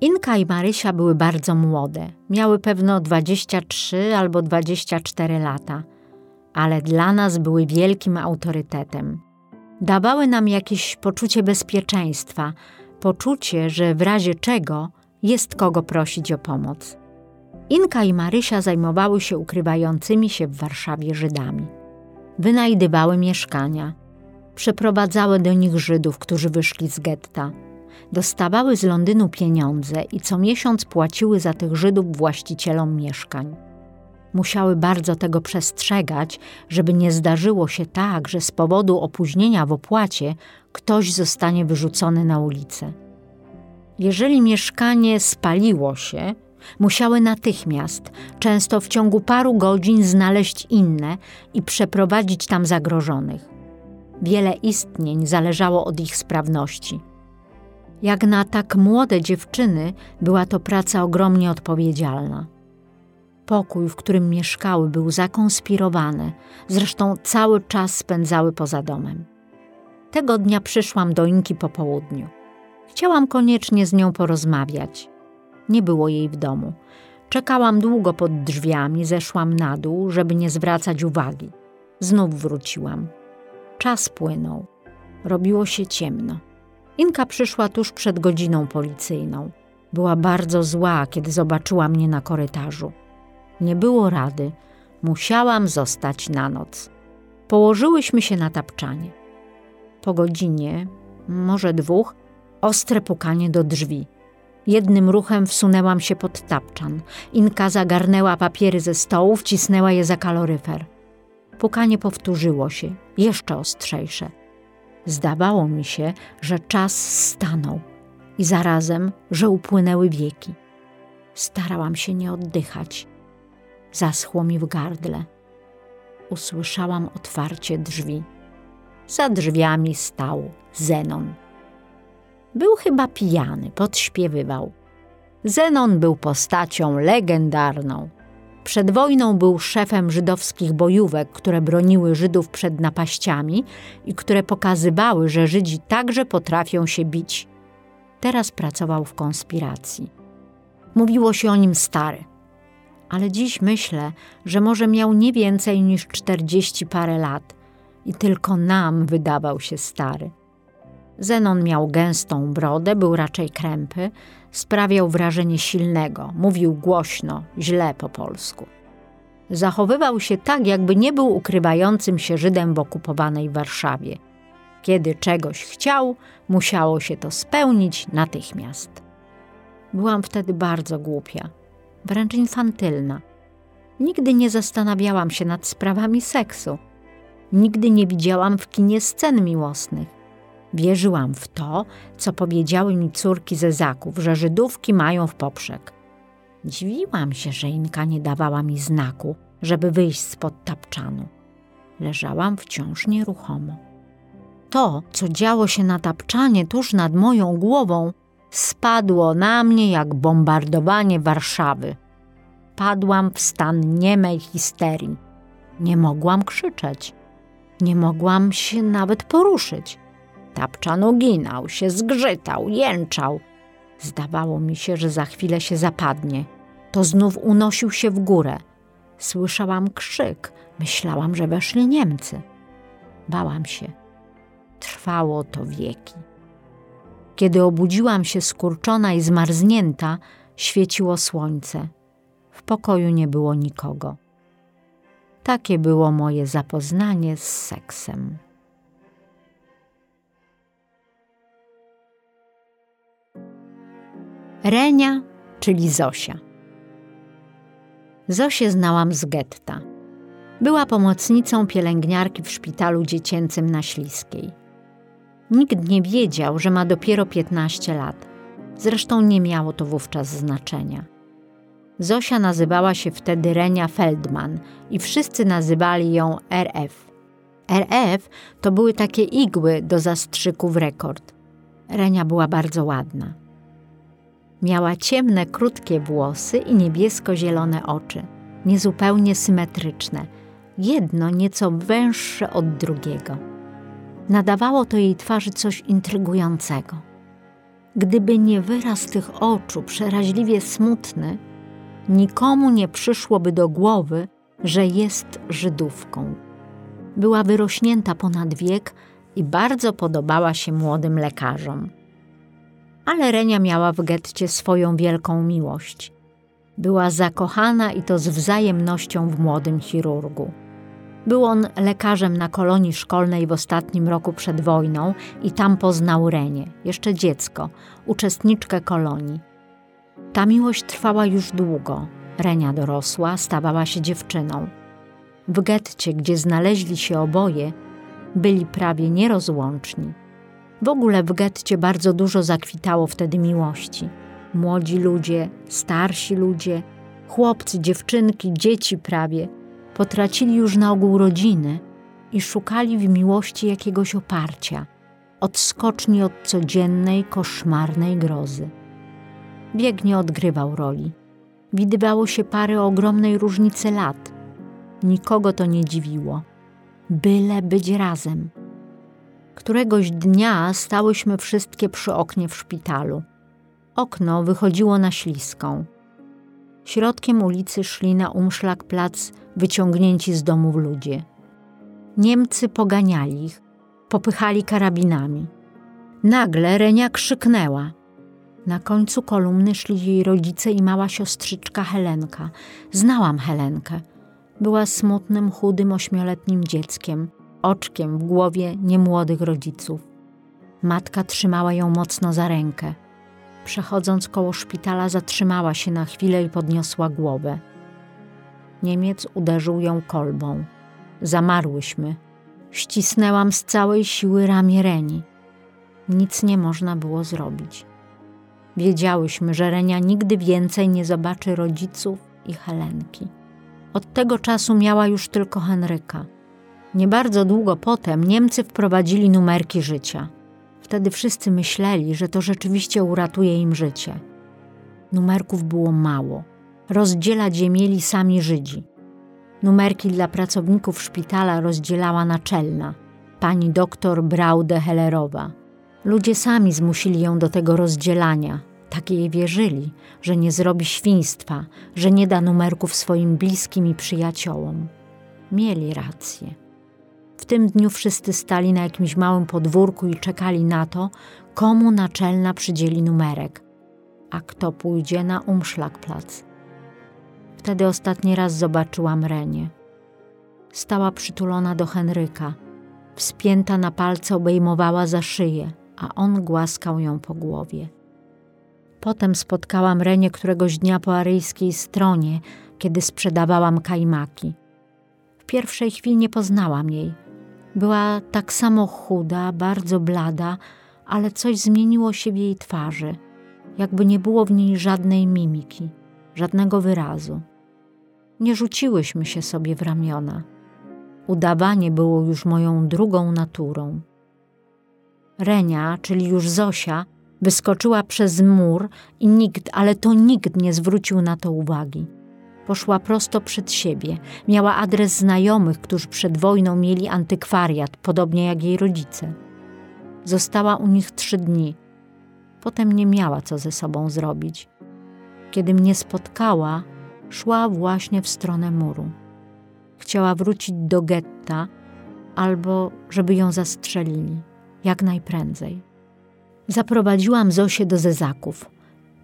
Inka i Marysia były bardzo młode. Miały pewno 23 albo 24 lata, ale dla nas były wielkim autorytetem. Dawały nam jakieś poczucie bezpieczeństwa, poczucie, że w razie czego jest kogo prosić o pomoc. Inka i Marysia zajmowały się ukrywającymi się w Warszawie Żydami. Wynajdywały mieszkania, przeprowadzały do nich Żydów, którzy wyszli z getta. Dostawały z Londynu pieniądze i co miesiąc płaciły za tych Żydów właścicielom mieszkań. Musiały bardzo tego przestrzegać, żeby nie zdarzyło się tak, że z powodu opóźnienia w opłacie ktoś zostanie wyrzucony na ulicę. Jeżeli mieszkanie spaliło się, musiały natychmiast, często w ciągu paru godzin, znaleźć inne i przeprowadzić tam zagrożonych. Wiele istnień zależało od ich sprawności. Jak na tak młode dziewczyny, była to praca ogromnie odpowiedzialna. Pokój, w którym mieszkały, był zakonspirowany, zresztą cały czas spędzały poza domem. Tego dnia przyszłam do Inki po południu. Chciałam koniecznie z nią porozmawiać. Nie było jej w domu. Czekałam długo pod drzwiami, zeszłam na dół, żeby nie zwracać uwagi. Znów wróciłam. Czas płynął. Robiło się ciemno. Inka przyszła tuż przed godziną policyjną. Była bardzo zła, kiedy zobaczyła mnie na korytarzu. Nie było rady. Musiałam zostać na noc. Położyłyśmy się na tapczanie. Po godzinie, może dwóch, ostre pukanie do drzwi. Jednym ruchem wsunęłam się pod tapczan. Inka zagarnęła papiery ze stołu, wcisnęła je za kaloryfer. Pukanie powtórzyło się, jeszcze ostrzejsze. Zdawało mi się, że czas stanął i zarazem, że upłynęły wieki. Starałam się nie oddychać. Zaschło mi w gardle. Usłyszałam otwarcie drzwi. Za drzwiami stał Zenon. Był chyba pijany, podśpiewywał. Zenon był postacią legendarną. Przed wojną był szefem żydowskich bojówek, które broniły Żydów przed napaściami i które pokazywały, że Żydzi także potrafią się bić. Teraz pracował w konspiracji. Mówiło się o nim stary, ale dziś myślę, że może miał nie więcej niż czterdzieści parę lat i tylko nam wydawał się stary. Zenon miał gęstą brodę, był raczej krępy, sprawiał wrażenie silnego, mówił głośno, źle po polsku. Zachowywał się tak, jakby nie był ukrywającym się Żydem w okupowanej Warszawie. Kiedy czegoś chciał, musiało się to spełnić natychmiast. Byłam wtedy bardzo głupia, wręcz infantylna. Nigdy nie zastanawiałam się nad sprawami seksu. Nigdy nie widziałam w kinie scen miłosnych. Wierzyłam w to, co powiedziały mi córki ze zaków, że Żydówki mają w poprzek. Dziwiłam się, że Inka nie dawała mi znaku, żeby wyjść spod tapczanu. Leżałam wciąż nieruchomo. To, co działo się na tapczanie tuż nad moją głową, spadło na mnie jak bombardowanie Warszawy. Padłam w stan niemej histerii. Nie mogłam krzyczeć. Nie mogłam się nawet poruszyć. Tapczan uginał się, zgrzytał, jęczał. Zdawało mi się, że za chwilę się zapadnie. To znów unosił się w górę. Słyszałam krzyk. Myślałam, że weszli Niemcy. Bałam się. Trwało to wieki. Kiedy obudziłam się skurczona i zmarznięta, świeciło słońce. W pokoju nie było nikogo. Takie było moje zapoznanie z seksem. Renia, czyli Zosia. Zosię znałam z getta. Była pomocnicą pielęgniarki w szpitalu dziecięcym na Śliskiej. Nikt nie wiedział, że ma dopiero 15 lat. Zresztą nie miało to wówczas znaczenia. Zosia nazywała się wtedy Renia Feldman i wszyscy nazywali ją RF. RF to były takie igły do zastrzyków rekord. Renia była bardzo ładna. Miała ciemne, krótkie włosy i niebiesko-zielone oczy, niezupełnie symetryczne, jedno nieco węższe od drugiego. Nadawało to jej twarzy coś intrygującego. Gdyby nie wyraz tych oczu, przeraźliwie smutny, nikomu nie przyszłoby do głowy, że jest Żydówką. Była wyrośnięta ponad wiek i bardzo podobała się młodym lekarzom. Ale Renia miała w getcie swoją wielką miłość. Była zakochana i to z wzajemnością w młodym chirurgu. Był on lekarzem na kolonii szkolnej w ostatnim roku przed wojną i tam poznał Renię, jeszcze dziecko, uczestniczkę kolonii. Ta miłość trwała już długo. Renia dorosła, stawała się dziewczyną. W getcie, gdzie znaleźli się oboje, byli prawie nierozłączni. W ogóle w getcie bardzo dużo zakwitało wtedy miłości. Młodzi ludzie, starsi ludzie, chłopcy, dziewczynki, dzieci prawie potracili już na ogół rodziny i szukali w miłości jakiegoś oparcia, odskoczni od codziennej, koszmarnej grozy. Bieg nie odgrywał roli. Widywało się pary o ogromnej różnicy lat. Nikogo to nie dziwiło. Byle być razem. Któregoś dnia stałyśmy wszystkie przy oknie w szpitalu. Okno wychodziło na śliską. Środkiem ulicy szli na umszlak plac wyciągnięci z domów ludzie. Niemcy poganiali ich, popychali karabinami. Nagle Renia krzyknęła. Na końcu kolumny szli jej rodzice i mała siostrzyczka Helenka. Znałam Helenkę. Była smutnym, chudym, ośmioletnim dzieckiem, oczkiem w głowie niemłodych rodziców. Matka trzymała ją mocno za rękę. Przechodząc koło szpitala, zatrzymała się na chwilę i podniosła głowę. Niemiec uderzył ją kolbą. Zamarłyśmy. Ścisnęłam z całej siły ramię Reni. Nic nie można było zrobić. Wiedziałyśmy, że Renia nigdy więcej nie zobaczy rodziców i Helenki. Od tego czasu miała już tylko Henryka. Nie bardzo długo potem Niemcy wprowadzili numerki życia. Wtedy wszyscy myśleli, że to rzeczywiście uratuje im życie. Numerków było mało. Rozdzielać je mieli sami Żydzi. Numerki dla pracowników szpitala rozdzielała naczelna, pani doktor Braude Hellerowa. Ludzie sami zmusili ją do tego rozdzielania. Tak jej wierzyli, że nie zrobi świństwa, że nie da numerków swoim bliskim i przyjaciołom. Mieli rację. W tym dniu wszyscy stali na jakimś małym podwórku i czekali na to, komu naczelna przydzieli numerek, a kto pójdzie na umszlakplac. Wtedy ostatni raz zobaczyłam Renię. Stała przytulona do Henryka, wspięta na palce obejmowała za szyję, a on głaskał ją po głowie. Potem spotkałam Renię któregoś dnia po aryjskiej stronie, kiedy sprzedawałam kajmaki. W pierwszej chwili nie poznałam jej. Była tak samo chuda, bardzo blada, ale coś zmieniło się w jej twarzy, jakby nie było w niej żadnej mimiki, żadnego wyrazu. Nie rzuciłyśmy się sobie w ramiona. Udawanie było już moją drugą naturą. Renia, czyli już Zosia, wyskoczyła przez mur i nikt, ale to nikt nie zwrócił na to uwagi. Poszła prosto przed siebie. Miała adres znajomych, którzy przed wojną mieli antykwariat, podobnie jak jej rodzice. Została u nich trzy dni. Potem nie miała co ze sobą zrobić. Kiedy mnie spotkała, szła właśnie w stronę muru. Chciała wrócić do getta albo żeby ją zastrzelili jak najprędzej. Zaprowadziłam Zosię do Zezaków.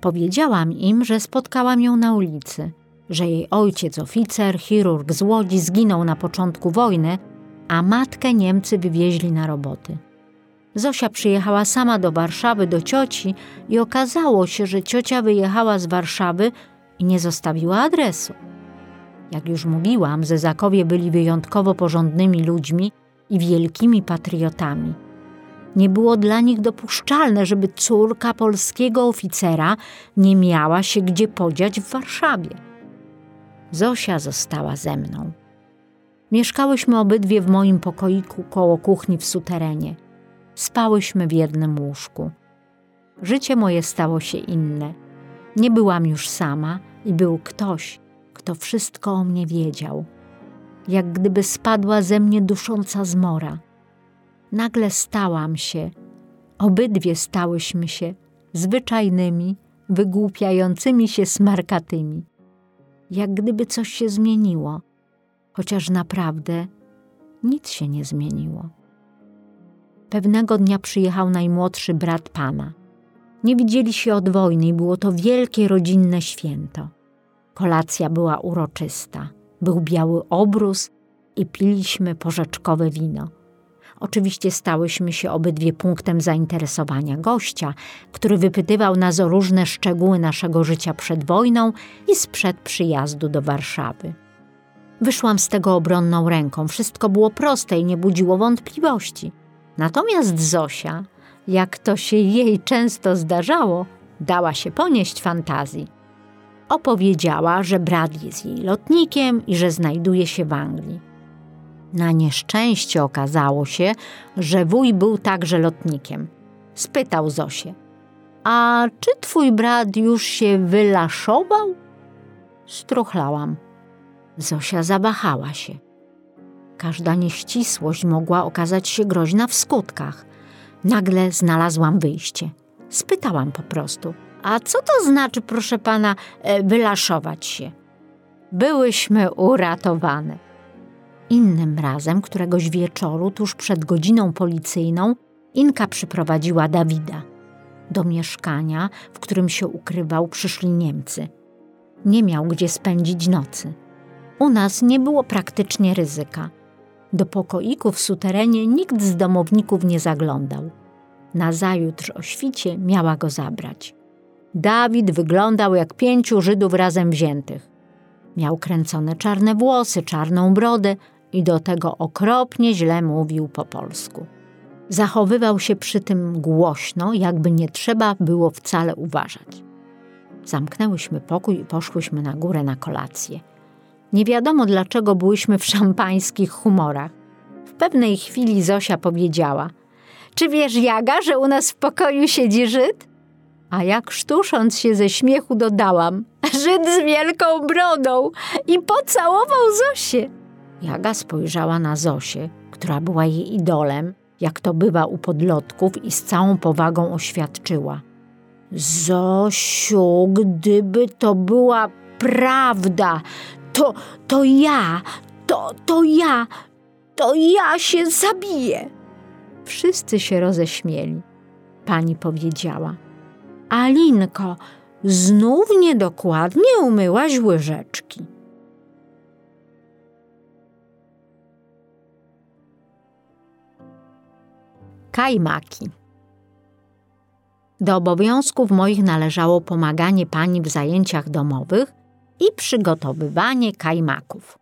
Powiedziałam im, że spotkałam ją na ulicy, że jej ojciec, oficer, chirurg z Łodzi, zginął na początku wojny, a matkę Niemcy wywieźli na roboty. Zosia przyjechała sama do Warszawy do cioci i okazało się, że ciocia wyjechała z Warszawy i nie zostawiła adresu. Jak już mówiłam, Zezakowie byli wyjątkowo porządnymi ludźmi i wielkimi patriotami. Nie było dla nich dopuszczalne, żeby córka polskiego oficera nie miała się gdzie podziać w Warszawie. Zosia została ze mną. Mieszkałyśmy obydwie w moim pokoiku koło kuchni w suterenie. Spałyśmy w jednym łóżku. Życie moje stało się inne. Nie byłam już sama i był ktoś, kto wszystko o mnie wiedział. Jak gdyby spadła ze mnie dusząca zmora. Nagle stałam się, obydwie stałyśmy się zwyczajnymi, wygłupiającymi się smarkatymi. Jak gdyby coś się zmieniło, chociaż naprawdę Nic się nie zmieniło. Pewnego dnia przyjechał najmłodszy brat pana. Nie widzieli się od wojny i było to wielkie rodzinne święto. Kolacja była uroczysta. Był biały obrus i piliśmy porzeczkowe wino. Oczywiście stałyśmy się obydwie punktem zainteresowania gościa, który wypytywał nas o różne szczegóły naszego życia przed wojną i sprzed przyjazdu do Warszawy. Wyszłam z tego obronną ręką, wszystko było proste i nie budziło wątpliwości. Natomiast Zosia, jak to się jej często zdarzało, dała się ponieść fantazji. Opowiedziała, że brat jest jej lotnikiem i że znajduje się w Anglii. Na nieszczęście okazało się, że wuj był także lotnikiem. Spytał Zosię: A czy twój brat już się wylaszował? Struchlałam. Zosia zawahała się. Każda nieścisłość mogła okazać się groźna w skutkach. Nagle znalazłam wyjście. Spytałam po prostu: A co to znaczy, proszę pana, e, wylaszować się? Byłyśmy uratowane. Innym razem, któregoś wieczoru, tuż przed godziną policyjną, Inka przyprowadziła Dawida. Do mieszkania, w którym się ukrywał, przyszli Niemcy. Nie miał gdzie spędzić nocy. U nas nie było praktycznie ryzyka. Do pokoiku w suterenie nikt z domowników nie zaglądał. Nazajutrz o świcie miała go zabrać. Dawid wyglądał jak pięciu Żydów razem wziętych. Miał kręcone czarne włosy, czarną brodę i do tego okropnie źle mówił po polsku. Zachowywał się przy tym głośno, jakby nie trzeba było wcale uważać. Zamknęłyśmy pokój i poszłyśmy na górę na kolację. Nie wiadomo dlaczego byłyśmy w szampańskich humorach. W pewnej chwili Zosia powiedziała: Czy wiesz, Jaga, że u nas w pokoju siedzi Żyd? A jak sztusząc się ze śmiechu dodałam: Żyd z wielką brodą i pocałował Zosię. Jaga spojrzała na Zosię, która była jej idolem, jak to bywa u podlotków, i z całą powagą oświadczyła: Zosiu, gdyby to była prawda, to, to ja, to, to ja, to ja się zabiję. Wszyscy się roześmieli. Pani powiedziała: Alinko, znów niedokładnie umyłaś łyżeczki. Kajmaki. Do obowiązków moich należało pomaganie pani w zajęciach domowych i przygotowywanie kajmaków.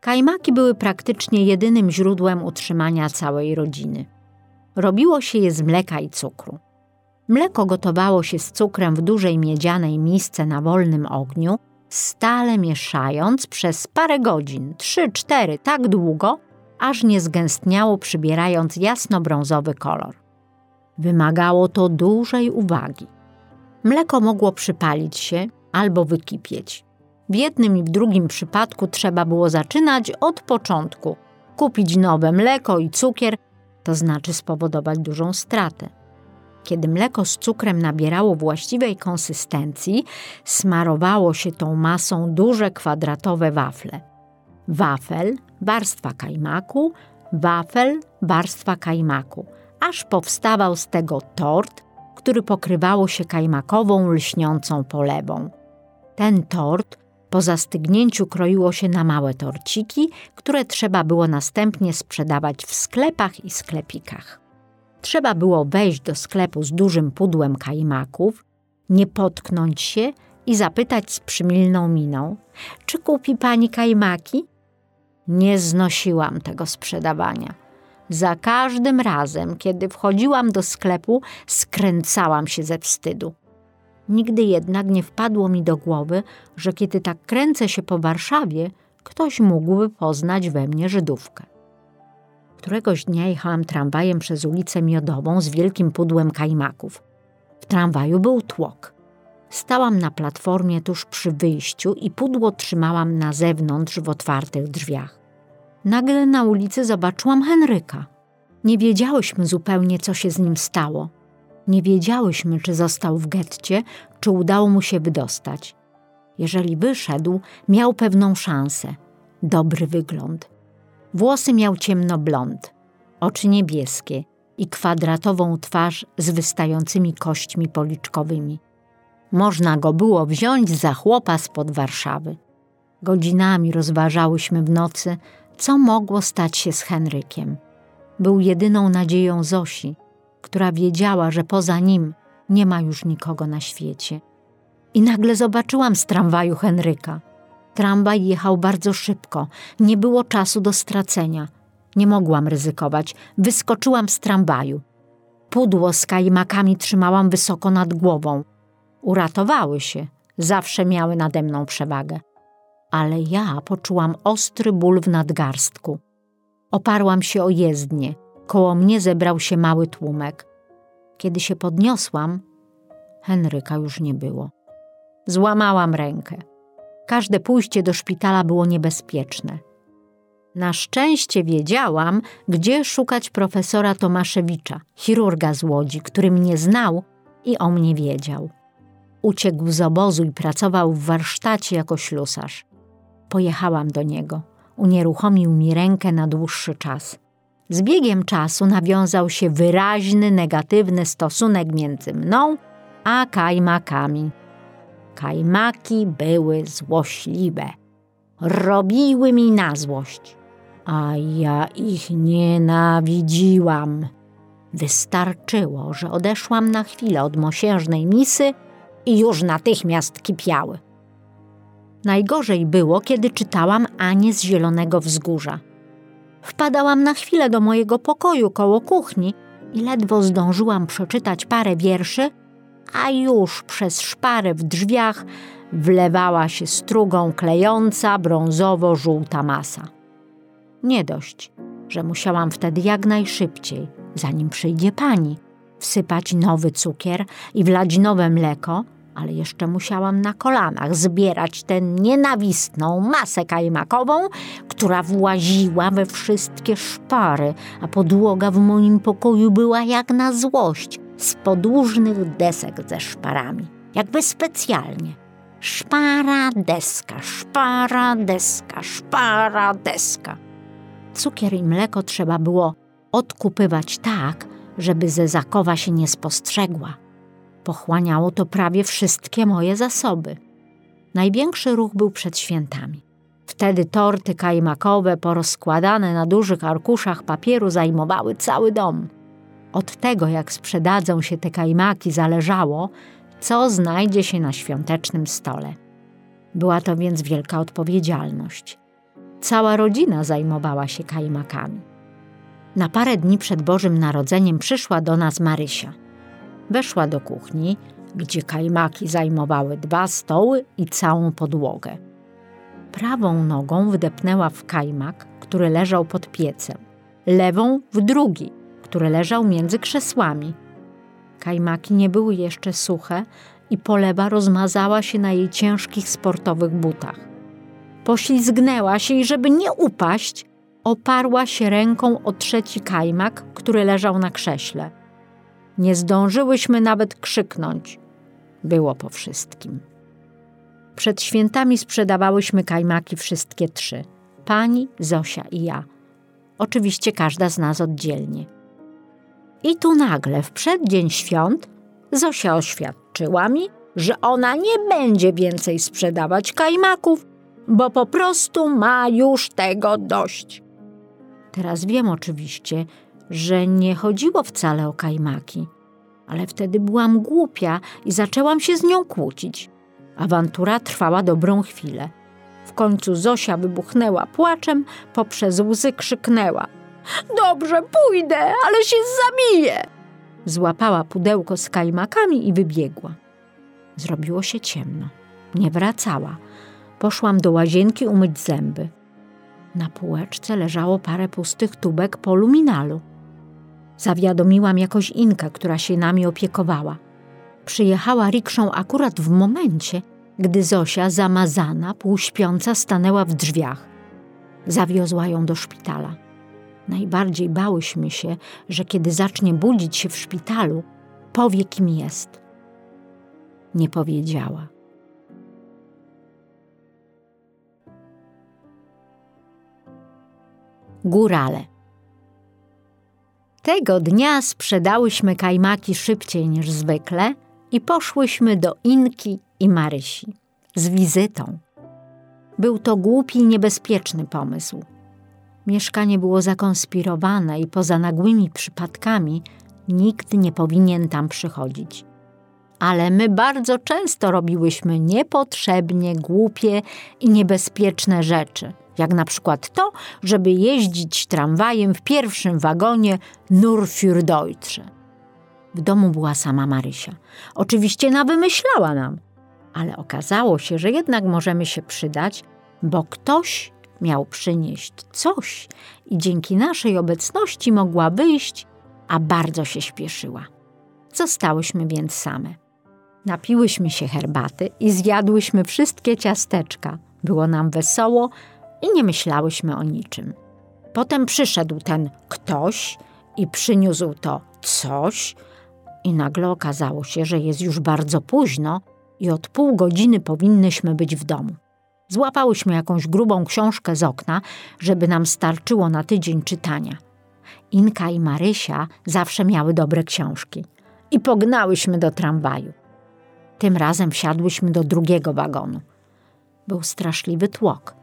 Kajmaki były praktycznie jedynym źródłem utrzymania całej rodziny. Robiło się je z mleka i cukru. Mleko gotowało się z cukrem w dużej miedzianej misce na wolnym ogniu, stale mieszając przez parę godzin, trzy, cztery, tak długo, aż nie zgęstniało, przybierając jasno-brązowy kolor. Wymagało to dużej uwagi. Mleko mogło przypalić się albo wykipieć. W jednym i w drugim przypadku trzeba było zaczynać od początku. Kupić nowe mleko i cukier, to znaczy spowodować dużą stratę. Kiedy mleko z cukrem nabierało właściwej konsystencji, smarowało się tą masą duże kwadratowe wafle. Wafel, warstwa kajmaku, wafel, warstwa kajmaku, aż powstawał z tego tort, który pokrywało się kajmakową, lśniącą polewą. Ten tort po zastygnięciu kroiło się na małe torciki, które trzeba było następnie sprzedawać w sklepach i sklepikach. Trzeba było wejść do sklepu z dużym pudłem kajmaków, nie potknąć się i zapytać z przymilną miną: Czy kupi pani kajmaki? Nie znosiłam tego sprzedawania. Za każdym razem, kiedy wchodziłam do sklepu, skręcałam się ze wstydu. Nigdy jednak nie wpadło mi do głowy, że kiedy tak kręcę się po Warszawie, ktoś mógłby poznać we mnie Żydówkę. Któregoś dnia jechałam tramwajem przez ulicę Miodową z wielkim pudłem kajmaków. W tramwaju był tłok. Stałam na platformie tuż przy wyjściu i pudło trzymałam na zewnątrz w otwartych drzwiach. Nagle na ulicy zobaczyłam Henryka. Nie wiedziałyśmy zupełnie, co się z nim stało. Nie wiedziałyśmy, czy został w getcie, czy udało mu się wydostać. Jeżeli wyszedł, miał pewną szansę, dobry wygląd. Włosy miał ciemnoblond, oczy niebieskie i kwadratową twarz z wystającymi kośćmi policzkowymi. Można go było wziąć za chłopa spod Warszawy. Godzinami rozważałyśmy w nocy, co mogło stać się z Henrykiem. Był jedyną nadzieją Zosi, która wiedziała, że poza nim nie ma już nikogo na świecie. I nagle zobaczyłam z tramwaju Henryka. Tramwaj jechał bardzo szybko, nie było czasu do stracenia. Nie mogłam ryzykować, wyskoczyłam z tramwaju. Pudło z kajmakami trzymałam wysoko nad głową. Uratowały się, zawsze miały nade mną przewagę. Ale ja poczułam ostry ból w nadgarstku. Oparłam się o jezdnię, koło mnie zebrał się mały tłumek. Kiedy się podniosłam, Henryka już nie było. Złamałam rękę. Każde pójście do szpitala było niebezpieczne. Na szczęście wiedziałam, gdzie szukać profesora Tomaszewicza, chirurga z Łodzi, który mnie znał i o mnie wiedział. Uciekł z obozu i pracował w warsztacie jako ślusarz. Pojechałam do niego. Unieruchomił mi rękę na dłuższy czas. Z biegiem czasu nawiązał się wyraźny, negatywny stosunek między mną a kajmakami. Kajmaki były złośliwe. Robiły mi na złość, a ja ich nienawidziłam. Wystarczyło, że odeszłam na chwilę od mosiężnej misy i już natychmiast kipiały. Najgorzej było, kiedy czytałam Anię z Zielonego Wzgórza. Wpadałam na chwilę do mojego pokoju koło kuchni i ledwo zdążyłam przeczytać parę wierszy, a już przez szparę w drzwiach wlewała się strugą klejąca brązowo-żółta masa. Nie dość, że musiałam wtedy jak najszybciej, zanim przyjdzie pani, wsypać nowy cukier i wlać nowe mleko, ale jeszcze musiałam na kolanach zbierać tę nienawistną masę kajmakową, która właziła we wszystkie szpary, a podłoga w moim pokoju była jak na złość, z podłużnych desek ze szparami, jakby specjalnie. Szpara, deska, szpara, deska, szpara, deska. Cukier i mleko trzeba było odkupywać tak, żeby Zezakowa się nie spostrzegła. Pochłaniało to prawie wszystkie moje zasoby. Największy ruch był przed świętami. Wtedy torty kajmakowe porozkładane na dużych arkuszach papieru zajmowały cały dom. Od tego, jak sprzedadzą się te kajmaki, zależało, co znajdzie się na świątecznym stole. Była to więc wielka odpowiedzialność. Cała rodzina zajmowała się kajmakami. Na parę dni przed Bożym Narodzeniem przyszła do nas Marysia. Weszła do kuchni, gdzie kajmaki zajmowały dwa stoły i całą podłogę. Prawą nogą wdepnęła w kajmak, który leżał pod piecem, lewą w drugi, który leżał między krzesłami. Kajmaki nie były jeszcze suche i polewa rozmazała się na jej ciężkich sportowych butach. Poślizgnęła się i żeby nie upaść, oparła się ręką o trzeci kajmak, który leżał na krześle. Nie zdążyłyśmy nawet krzyknąć. Było po wszystkim. Przed świętami sprzedawałyśmy kajmaki wszystkie trzy: pani, Zosia i ja. Oczywiście każda z nas oddzielnie. I tu nagle, w przeddzień świąt, Zosia oświadczyła mi, że ona nie będzie więcej sprzedawać kajmaków, bo po prostu ma już tego dość. Teraz wiem oczywiście, że nie chodziło wcale o kajmaki, ale wtedy byłam głupia i zaczęłam się z nią kłócić. Awantura trwała dobrą chwilę. W końcu Zosia wybuchnęła płaczem, poprzez łzy krzyknęła: Dobrze, pójdę, ale się zabiję! Złapała pudełko z kajmakami i wybiegła. Zrobiło się ciemno. Nie wracała. Poszłam do łazienki umyć zęby. Na półeczce leżało parę pustych tubek po luminalu. Zawiadomiłam jakoś Inkę, która się nami opiekowała. Przyjechała rikszą akurat w momencie, gdy Zosia, zamazana, półśpiąca, stanęła w drzwiach. Zawiozła ją do szpitala. Najbardziej bałyśmy się, że kiedy zacznie budzić się w szpitalu, powie, kim jest. Nie powiedziała. Górale. Tego dnia sprzedałyśmy kajmaki szybciej niż zwykle i poszłyśmy do Inki i Marysi z wizytą. Był to głupi i niebezpieczny pomysł. Mieszkanie było zakonspirowane i poza nagłymi przypadkami nikt nie powinien tam przychodzić. Ale my bardzo często robiłyśmy niepotrzebnie głupie i niebezpieczne rzeczy, jak na przykład to, żeby jeździć tramwajem w pierwszym wagonie Nur für Deutsche. W domu była sama Marysia. Oczywiście nawymyślała nam, ale okazało się, że jednak możemy się przydać, bo ktoś miał przynieść coś i dzięki naszej obecności mogła wyjść, a bardzo się śpieszyła. Zostałyśmy więc same. Napiłyśmy się herbaty i zjadłyśmy wszystkie ciasteczka. Było nam wesoło i nie myślałyśmy o niczym. Potem przyszedł ten ktoś i przyniósł to coś, i nagle okazało się, że jest już bardzo późno i od pół godziny powinnyśmy być w domu. Złapałyśmy jakąś grubą książkę z okna, żeby nam starczyło na tydzień czytania. Inka i Marysia zawsze miały dobre książki. I pognałyśmy do tramwaju. Tym razem wsiadłyśmy do drugiego wagonu. Był straszliwy tłok.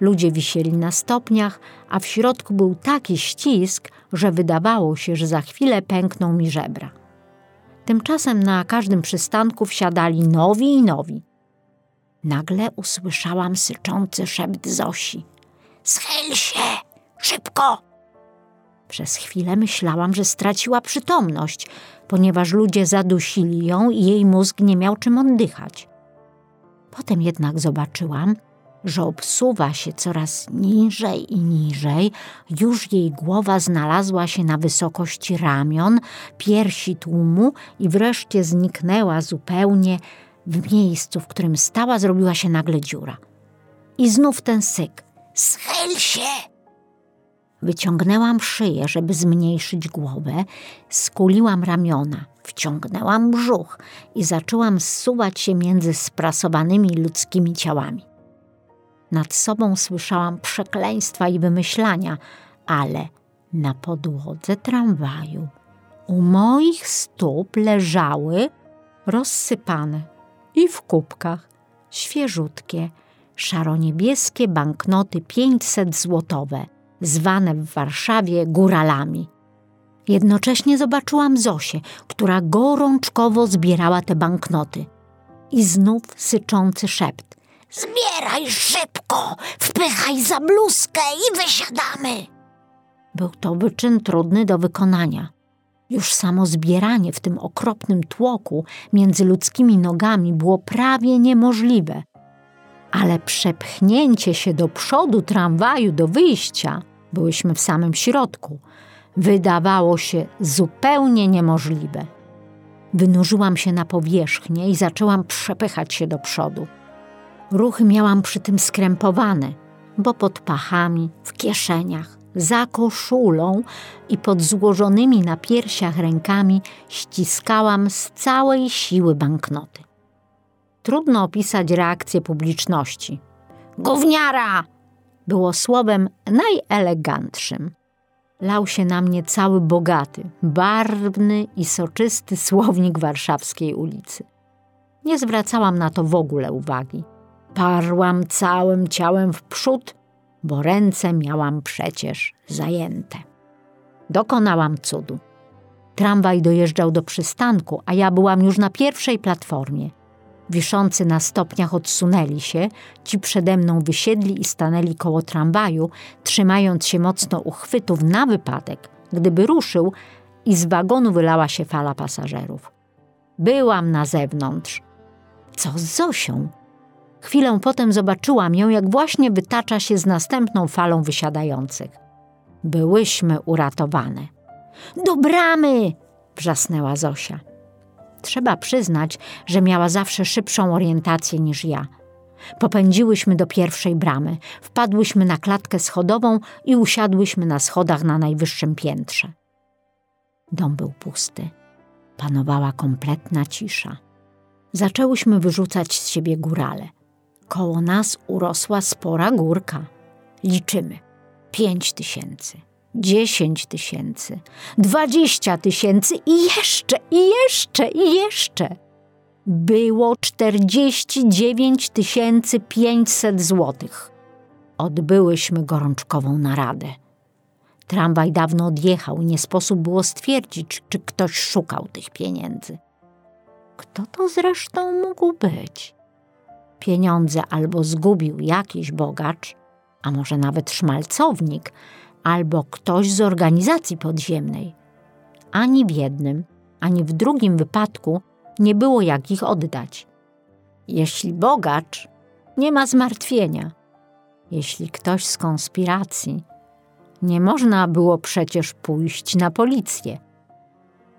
Ludzie wisieli na stopniach, a w środku był taki ścisk, że wydawało się, że za chwilę pękną mi żebra. Tymczasem na każdym przystanku wsiadali nowi i nowi. Nagle usłyszałam syczący szept Zosi. Schyl się! Szybko! Przez chwilę myślałam, że straciła przytomność, ponieważ ludzie zadusili ją i jej mózg nie miał czym oddychać. Potem jednak zobaczyłam, że obsuwa się coraz niżej i niżej, już jej głowa znalazła się na wysokości ramion, piersi tłumu i wreszcie zniknęła zupełnie w miejscu, w którym stała, zrobiła się nagle dziura. I znów ten syk. Schyl się! Wyciągnęłam szyję, żeby zmniejszyć głowę, skuliłam ramiona, wciągnęłam brzuch i zaczęłam zsuwać się między sprasowanymi ludzkimi ciałami. Nad sobą słyszałam przekleństwa i wymyślania, ale na podłodze tramwaju u moich stóp leżały rozsypane i w kubkach świeżutkie, szaroniebieskie banknoty 500 złotowe, zwane w Warszawie góralami. Jednocześnie zobaczyłam Zosię, która gorączkowo zbierała te banknoty. I znów syczący szept. Zbieraj szybko, wpychaj za bluzkę i wysiadamy. Był to wyczyn trudny do wykonania. Już samo zbieranie w tym okropnym tłoku między ludzkimi nogami było prawie niemożliwe. Ale przepchnięcie się do przodu tramwaju do wyjścia, byłyśmy w samym środku, wydawało się zupełnie niemożliwe. Wynurzyłam się na powierzchnię i zaczęłam przepychać się do przodu. Ruchy miałam przy tym skrępowane, bo pod pachami, w kieszeniach, za koszulą i pod złożonymi na piersiach rękami ściskałam z całej siły banknoty. Trudno opisać reakcję publiczności. Gówniara! było słowem najelegantszym. Lał się na mnie cały bogaty, barwny i soczysty słownik warszawskiej ulicy. Nie zwracałam na to w ogóle uwagi. Parłam całym ciałem w przód, bo ręce miałam przecież zajęte. Dokonałam cudu. Tramwaj dojeżdżał do przystanku, a ja byłam już na pierwszej platformie. Wiszący na stopniach odsunęli się, ci przede mną wysiedli i stanęli koło tramwaju, trzymając się mocno uchwytów na wypadek, gdyby ruszył i z wagonu wylała się fala pasażerów. Byłam na zewnątrz. Co z Zosią? Chwilę potem zobaczyłam ją, jak właśnie wytacza się z następną falą wysiadających. Byłyśmy uratowane. Do bramy! wrzasnęła Zosia. Trzeba przyznać, że miała zawsze szybszą orientację niż ja. Popędziłyśmy do pierwszej bramy, wpadłyśmy na klatkę schodową i usiadłyśmy na schodach na najwyższym piętrze. Dom był pusty. Panowała kompletna cisza. Zaczęłyśmy wyrzucać z siebie górale. Koło nas urosła spora górka. Liczymy. pięć tysięcy, dziesięć tysięcy, dwadzieścia tysięcy i jeszcze, i jeszcze, i jeszcze. Było czterdzieści dziewięć tysięcy pięćset złotych. Odbyłyśmy gorączkową naradę. Tramwaj dawno odjechał, nie sposób było stwierdzić, czy ktoś szukał tych pieniędzy. Kto to zresztą mógł być? Pieniądze albo zgubił jakiś bogacz, a może nawet szmalcownik, albo ktoś z organizacji podziemnej. Ani w jednym, ani w drugim wypadku nie było jak ich oddać. Jeśli bogacz, nie ma zmartwienia. Jeśli ktoś z konspiracji, nie można było przecież pójść na policję.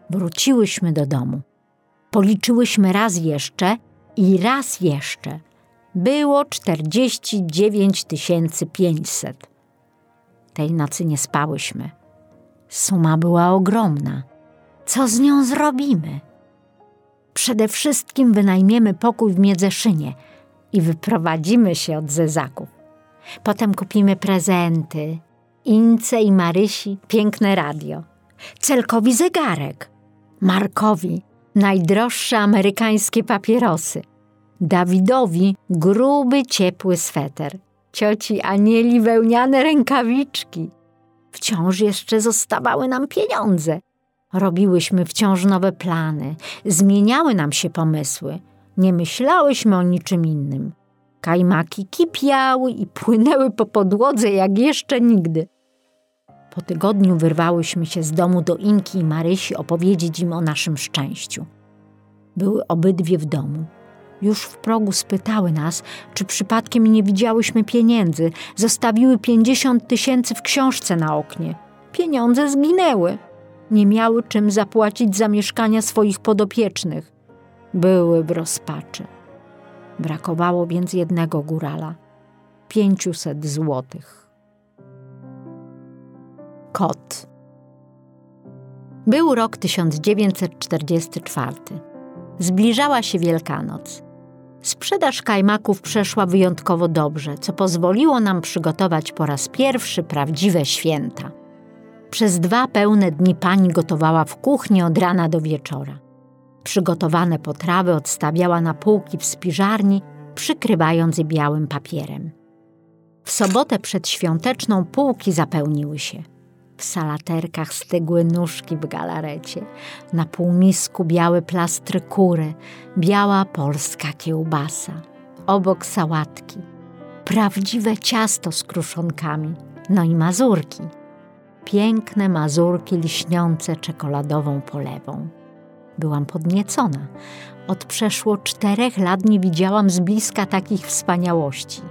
Wróciłyśmy do domu. Policzyłyśmy raz jeszcze i raz jeszcze. Było 49 500. Tej nocy nie spałyśmy. Suma była ogromna. Co z nią zrobimy? Przede wszystkim wynajmiemy pokój w Miedzeszynie i wyprowadzimy się od zezaków. Potem kupimy prezenty, Ince i Marysi piękne radio, Celkowi zegarek, Markowi najdroższe amerykańskie papierosy, Dawidowi gruby, ciepły sweter, cioci Anieli wełniane rękawiczki. Wciąż jeszcze zostawały nam pieniądze. Robiłyśmy wciąż nowe plany, zmieniały nam się pomysły. Nie myślałyśmy o niczym innym. Kajmaki kipiały i płynęły po podłodze jak jeszcze nigdy. Po tygodniu wyrwałyśmy się z domu do Inki i Marysi opowiedzieć im o naszym szczęściu. Były obydwie w domu. Już w progu spytały nas, czy przypadkiem nie widziałyśmy pieniędzy. Zostawiły pięćdziesiąt tysięcy w książce na oknie. Pieniądze zginęły. Nie miały czym zapłacić za mieszkania swoich podopiecznych. Były w rozpaczy. Brakowało więc jednego górala pięciuset złotych. Kot. Był rok 1944. Zbliżała się Wielkanoc. Sprzedaż kajmaków przeszła wyjątkowo dobrze, co pozwoliło nam przygotować po raz pierwszy prawdziwe święta. Przez dwa pełne dni pani gotowała w kuchni od rana do wieczora. Przygotowane potrawy odstawiała na półki w spiżarni, przykrywając je białym papierem. W sobotę przedświąteczną półki zapełniły się. W salaterkach stygły nóżki w galarecie, na półmisku białe plastry kury, biała polska kiełbasa, obok sałatki, prawdziwe ciasto z kruszonkami, no i mazurki. Piękne mazurki lśniące czekoladową polewą. Byłam podniecona. Od przeszło czterech lat nie widziałam z bliska takich wspaniałości.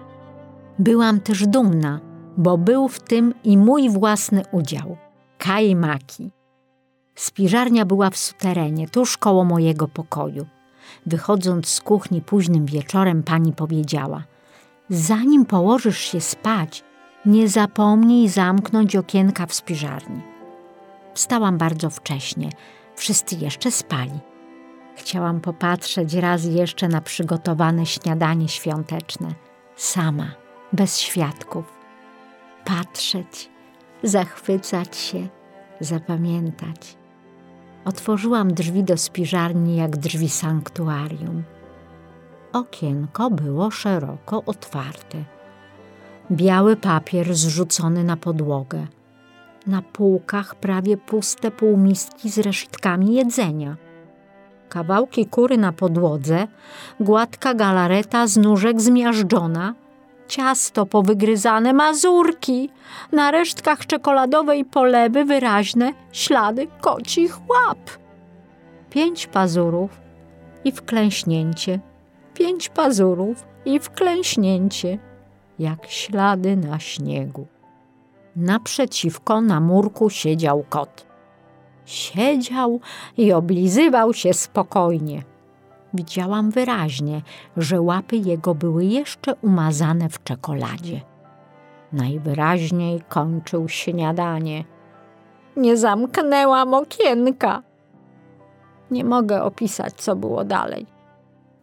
Byłam też dumna, bo był w tym i mój własny udział. Kajmaki. Spiżarnia była w suterenie, tuż koło mojego pokoju. Wychodząc z kuchni późnym wieczorem, pani powiedziała: Zanim położysz się spać, nie zapomnij zamknąć okienka w spiżarni. Wstałam bardzo wcześnie, wszyscy jeszcze spali. Chciałam popatrzeć raz jeszcze na przygotowane śniadanie świąteczne, sama, bez świadków patrzeć, zachwycać się, zapamiętać. Otworzyłam drzwi do spiżarni jak drzwi sanktuarium. Okienko było szeroko otwarte. Biały papier zrzucony na podłogę. Na półkach prawie puste półmiski z resztkami jedzenia. Kawałki kury na podłodze, gładka galareta z nóżek zmiażdżona – ciasto powygryzane, mazurki, na resztkach czekoladowej polewy wyraźne ślady kocich łap. Pięć pazurów i wklęśnięcie, pięć pazurów i wklęśnięcie, jak ślady na śniegu. Naprzeciwko na murku siedział kot. Siedział i oblizywał się spokojnie – Widziałam wyraźnie, że łapy jego były jeszcze umazane w czekoladzie. Najwyraźniej kończył śniadanie. Nie zamknęłam okienka. Nie mogę opisać, co było dalej.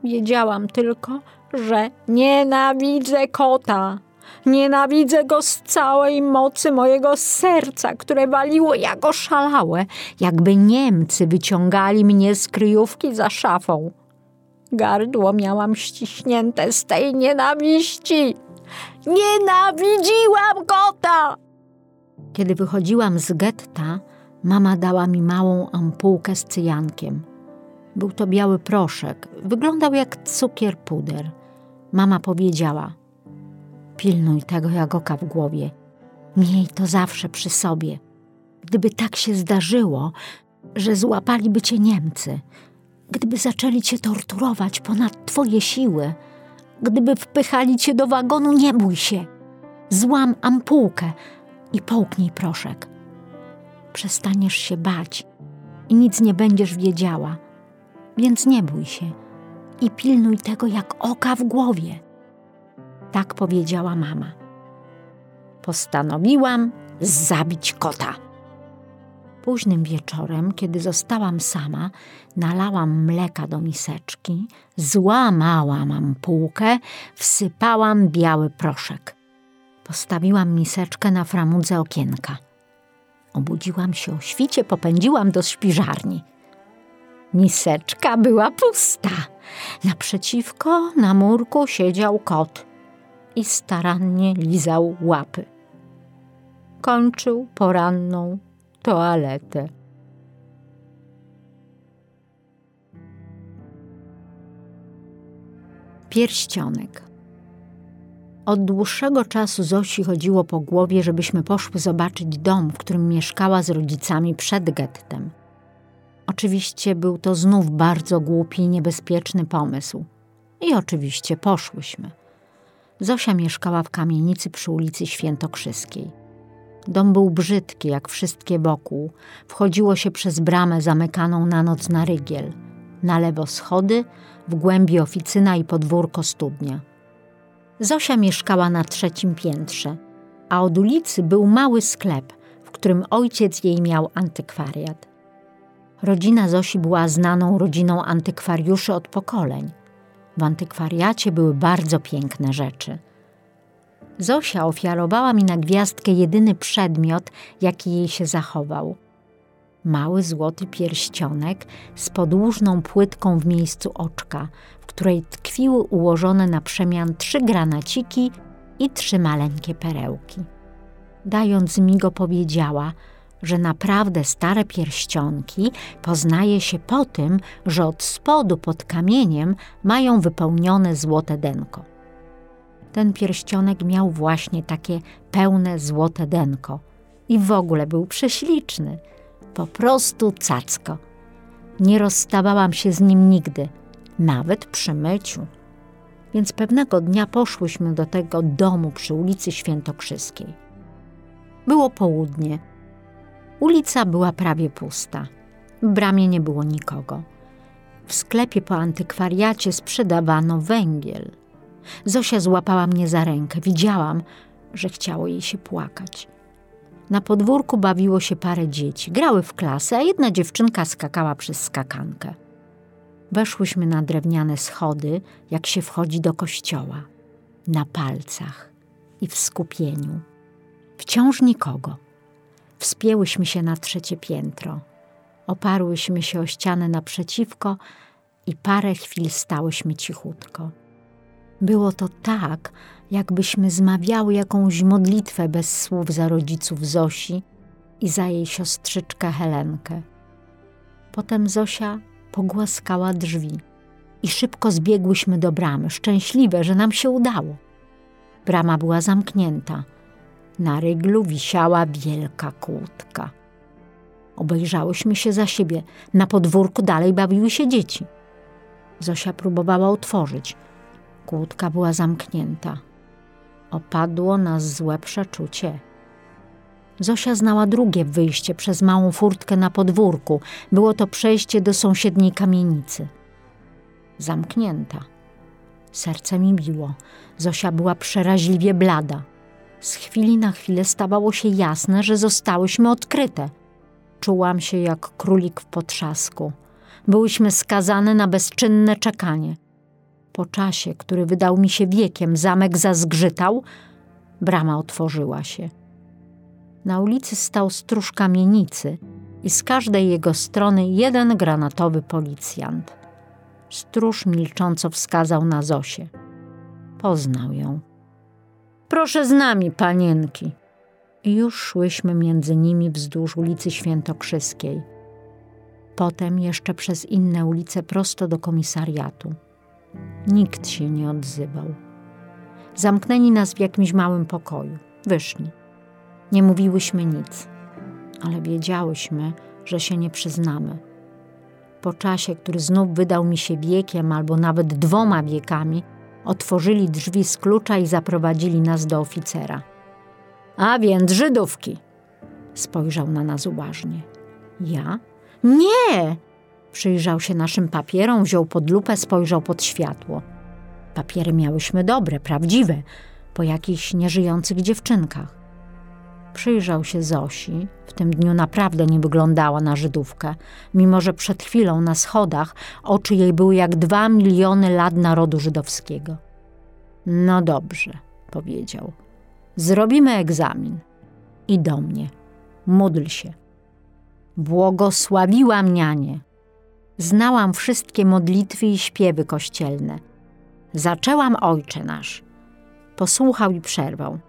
Wiedziałam tylko, że nienawidzę kota, Nienawidzę go z całej mocy mojego serca, które waliło jak oszalałe, jakby Niemcy wyciągali mnie z kryjówki za szafą. Gardło miałam ściśnięte z tej nienawiści. Nienawidziłam kota! Kiedy wychodziłam z getta, mama dała mi małą ampułkę z cyjankiem. Był to biały proszek, wyglądał jak cukier puder. Mama powiedziała: Pilnuj tego jak oka w głowie. Miej to zawsze przy sobie. Gdyby tak się zdarzyło, że złapaliby cię Niemcy, gdyby zaczęli cię torturować ponad twoje siły, gdyby wpychali cię do wagonu, nie bój się. Złam ampułkę i połknij proszek. Przestaniesz się bać i nic nie będziesz wiedziała, więc nie bój się i pilnuj tego jak oka w głowie. Tak powiedziała mama. Postanowiłam zabić kota. Późnym wieczorem, kiedy zostałam sama, nalałam mleka do miseczki, złamałam ampułkę, wsypałam biały proszek. Postawiłam miseczkę na framudze okienka. Obudziłam się o świcie, popędziłam do śpiżarni. Miseczka była pusta. Naprzeciwko na murku siedział kot i starannie lizał łapy. Kończył poranną toaletę. Pierścionek. Od dłuższego czasu Zosi chodziło po głowie, żebyśmy poszły zobaczyć dom, w którym mieszkała z rodzicami przed gettem. Oczywiście był to znów bardzo głupi i niebezpieczny pomysł. I oczywiście poszłyśmy. Zosia mieszkała w kamienicy przy ulicy Świętokrzyskiej. Dom był brzydki, jak wszystkie wokół. Wchodziło się przez bramę zamykaną na noc na rygiel. Na lewo schody, w głębi oficyna i podwórko studnia. Zosia mieszkała na trzecim piętrze, a od ulicy był mały sklep, w którym ojciec jej miał antykwariat. Rodzina Zosi była znaną rodziną antykwariuszy od pokoleń. W antykwariacie były bardzo piękne rzeczy. Zosia ofiarowała mi na gwiazdkę jedyny przedmiot, jaki jej się zachował. Mały złoty pierścionek z podłużną płytką w miejscu oczka, w której tkwiły ułożone na przemian trzy granaciki i trzy maleńkie perełki. Dając mi go powiedziała – że naprawdę stare pierścionki poznaje się po tym, że od spodu pod kamieniem mają wypełnione złote denko. Ten pierścionek miał właśnie takie pełne złote denko i w ogóle był prześliczny, po prostu cacko. Nie rozstawałam się z nim nigdy, nawet przy myciu. Więc pewnego dnia poszłyśmy do tego domu przy ulicy Świętokrzyskiej. Było południe – Ulica była prawie pusta. W bramie nie było nikogo. W sklepie po antykwariacie sprzedawano węgiel. Zosia złapała mnie za rękę. Widziałam, że chciało jej się płakać. Na podwórku bawiło się parę dzieci. Grały w klasę, a jedna dziewczynka skakała przez skakankę. Weszłyśmy na drewniane schody, jak się wchodzi do kościoła. Na palcach i w skupieniu. Wciąż nikogo. Wspięłyśmy się na trzecie piętro. Oparłyśmy się o ścianę naprzeciwko i parę chwil stałyśmy cichutko. Było to tak, jakbyśmy zmawiały jakąś modlitwę bez słów za rodziców Zosi i za jej siostrzyczkę Helenkę. Potem Zosia pogłaskała drzwi i szybko zbiegłyśmy do bramy, szczęśliwe, że nam się udało. Brama była zamknięta – na ryglu wisiała wielka kłódka. Obejrzałyśmy się za siebie. Na podwórku dalej bawiły się dzieci. Zosia próbowała otworzyć. Kłódka była zamknięta. Opadło nas złe przeczucie. Zosia znała drugie wyjście przez małą furtkę na podwórku. Było to przejście do sąsiedniej kamienicy. Zamknięta. Serce mi biło. Zosia była przeraźliwie blada. Z chwili na chwilę stawało się jasne, że zostałyśmy odkryte. Czułam się jak królik w potrzasku. Byłyśmy skazane na bezczynne czekanie. Po czasie, który wydał mi się wiekiem, zamek zazgrzytał, Brama otworzyła się. Na ulicy stał stróż kamienicy i z każdej jego strony jeden granatowy policjant. Stróż milcząco wskazał na Zosię. Poznał ją. Proszę z nami, panienki. I już szłyśmy między nimi wzdłuż ulicy Świętokrzyskiej. Potem jeszcze przez inne ulice prosto do komisariatu. Nikt się nie odzywał. Zamknęli nas w jakimś małym pokoju. Wyszli. Nie mówiłyśmy nic, ale wiedziałyśmy, że się nie przyznamy. Po czasie, który znów wydał mi się wiekiem albo nawet dwoma wiekami, otworzyli drzwi z klucza i zaprowadzili nas do oficera. A więc Żydówki! Spojrzał na nas uważnie. Ja? Nie! Przyjrzał się naszym papierom, wziął pod lupę, spojrzał pod światło. Papiery miałyśmy dobre, prawdziwe, po jakichś nieżyjących dziewczynkach. Przyjrzał się Zosi. W tym dniu naprawdę nie wyglądała na Żydówkę, mimo że przed chwilą na schodach oczy jej były jak dwa miliony lat narodu żydowskiego. No dobrze, powiedział. Zrobimy egzamin. I do mnie. Módl się. Błogosławiłam nianie. Znałam wszystkie modlitwy i śpiewy kościelne. Zaczęłam Ojcze Nasz. Posłuchał i przerwał.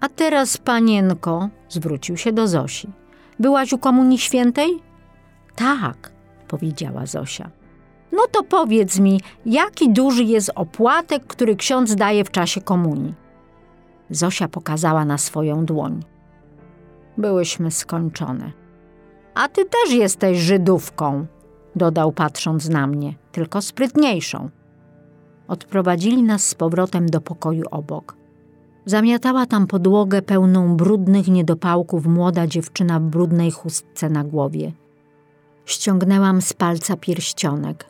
A teraz, panienko, zwrócił się do Zosi. Byłaś u Komunii Świętej? Tak, powiedziała Zosia. No to powiedz mi, jaki duży jest opłatek, który ksiądz daje w czasie komunii? Zosia pokazała na swoją dłoń. Byłyśmy skończone. A ty też jesteś Żydówką, dodał patrząc na mnie, tylko sprytniejszą. Odprowadzili nas z powrotem do pokoju obok. Zamiatała tam podłogę pełną brudnych niedopałków młoda dziewczyna w brudnej chustce na głowie. Ściągnęłam z palca pierścionek.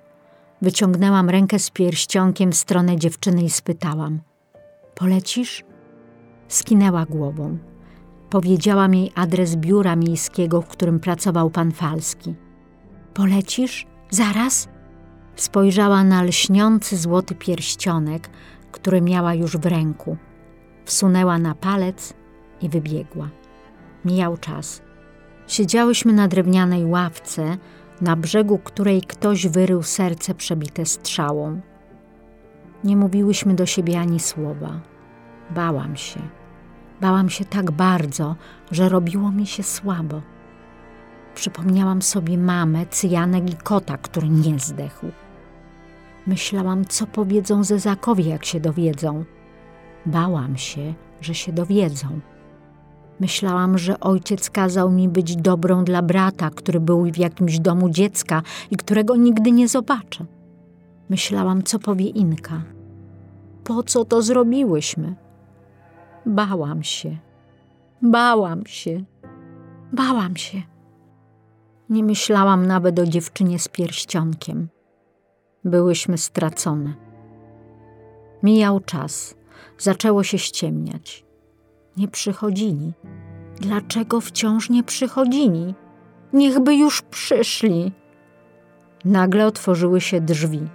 Wyciągnęłam rękę z pierścionkiem w stronę dziewczyny i spytałam: Polecisz? Skinęła głową. Powiedziałam jej adres biura miejskiego, w którym pracował pan Falski. Polecisz? Zaraz? Spojrzała na lśniący złoty pierścionek, który miała już w ręku. Wsunęła na palec i wybiegła. Mijał czas. Siedziałyśmy na drewnianej ławce, na brzegu której ktoś wyrył serce przebite strzałą. Nie mówiłyśmy do siebie ani słowa. Bałam się. Bałam się tak bardzo, że robiło mi się słabo. Przypomniałam sobie mamę, cyjanek i kota, który nie zdechł. Myślałam, co powiedzą Zezakowi, jak się dowiedzą. Bałam się, że się dowiedzą. Myślałam, że ojciec kazał mi być dobrą dla brata, który był w jakimś domu dziecka i którego nigdy nie zobaczę. Myślałam, co powie Inka. Po co to zrobiłyśmy? Bałam się. Bałam się. Bałam się. Nie myślałam nawet o dziewczynie z pierścionkiem. Byłyśmy stracone. Mijał czas. Zaczęło się ściemniać. Nie przychodzili. Dlaczego wciąż nie przychodzili? Niechby już przyszli. Nagle otworzyły się drzwi.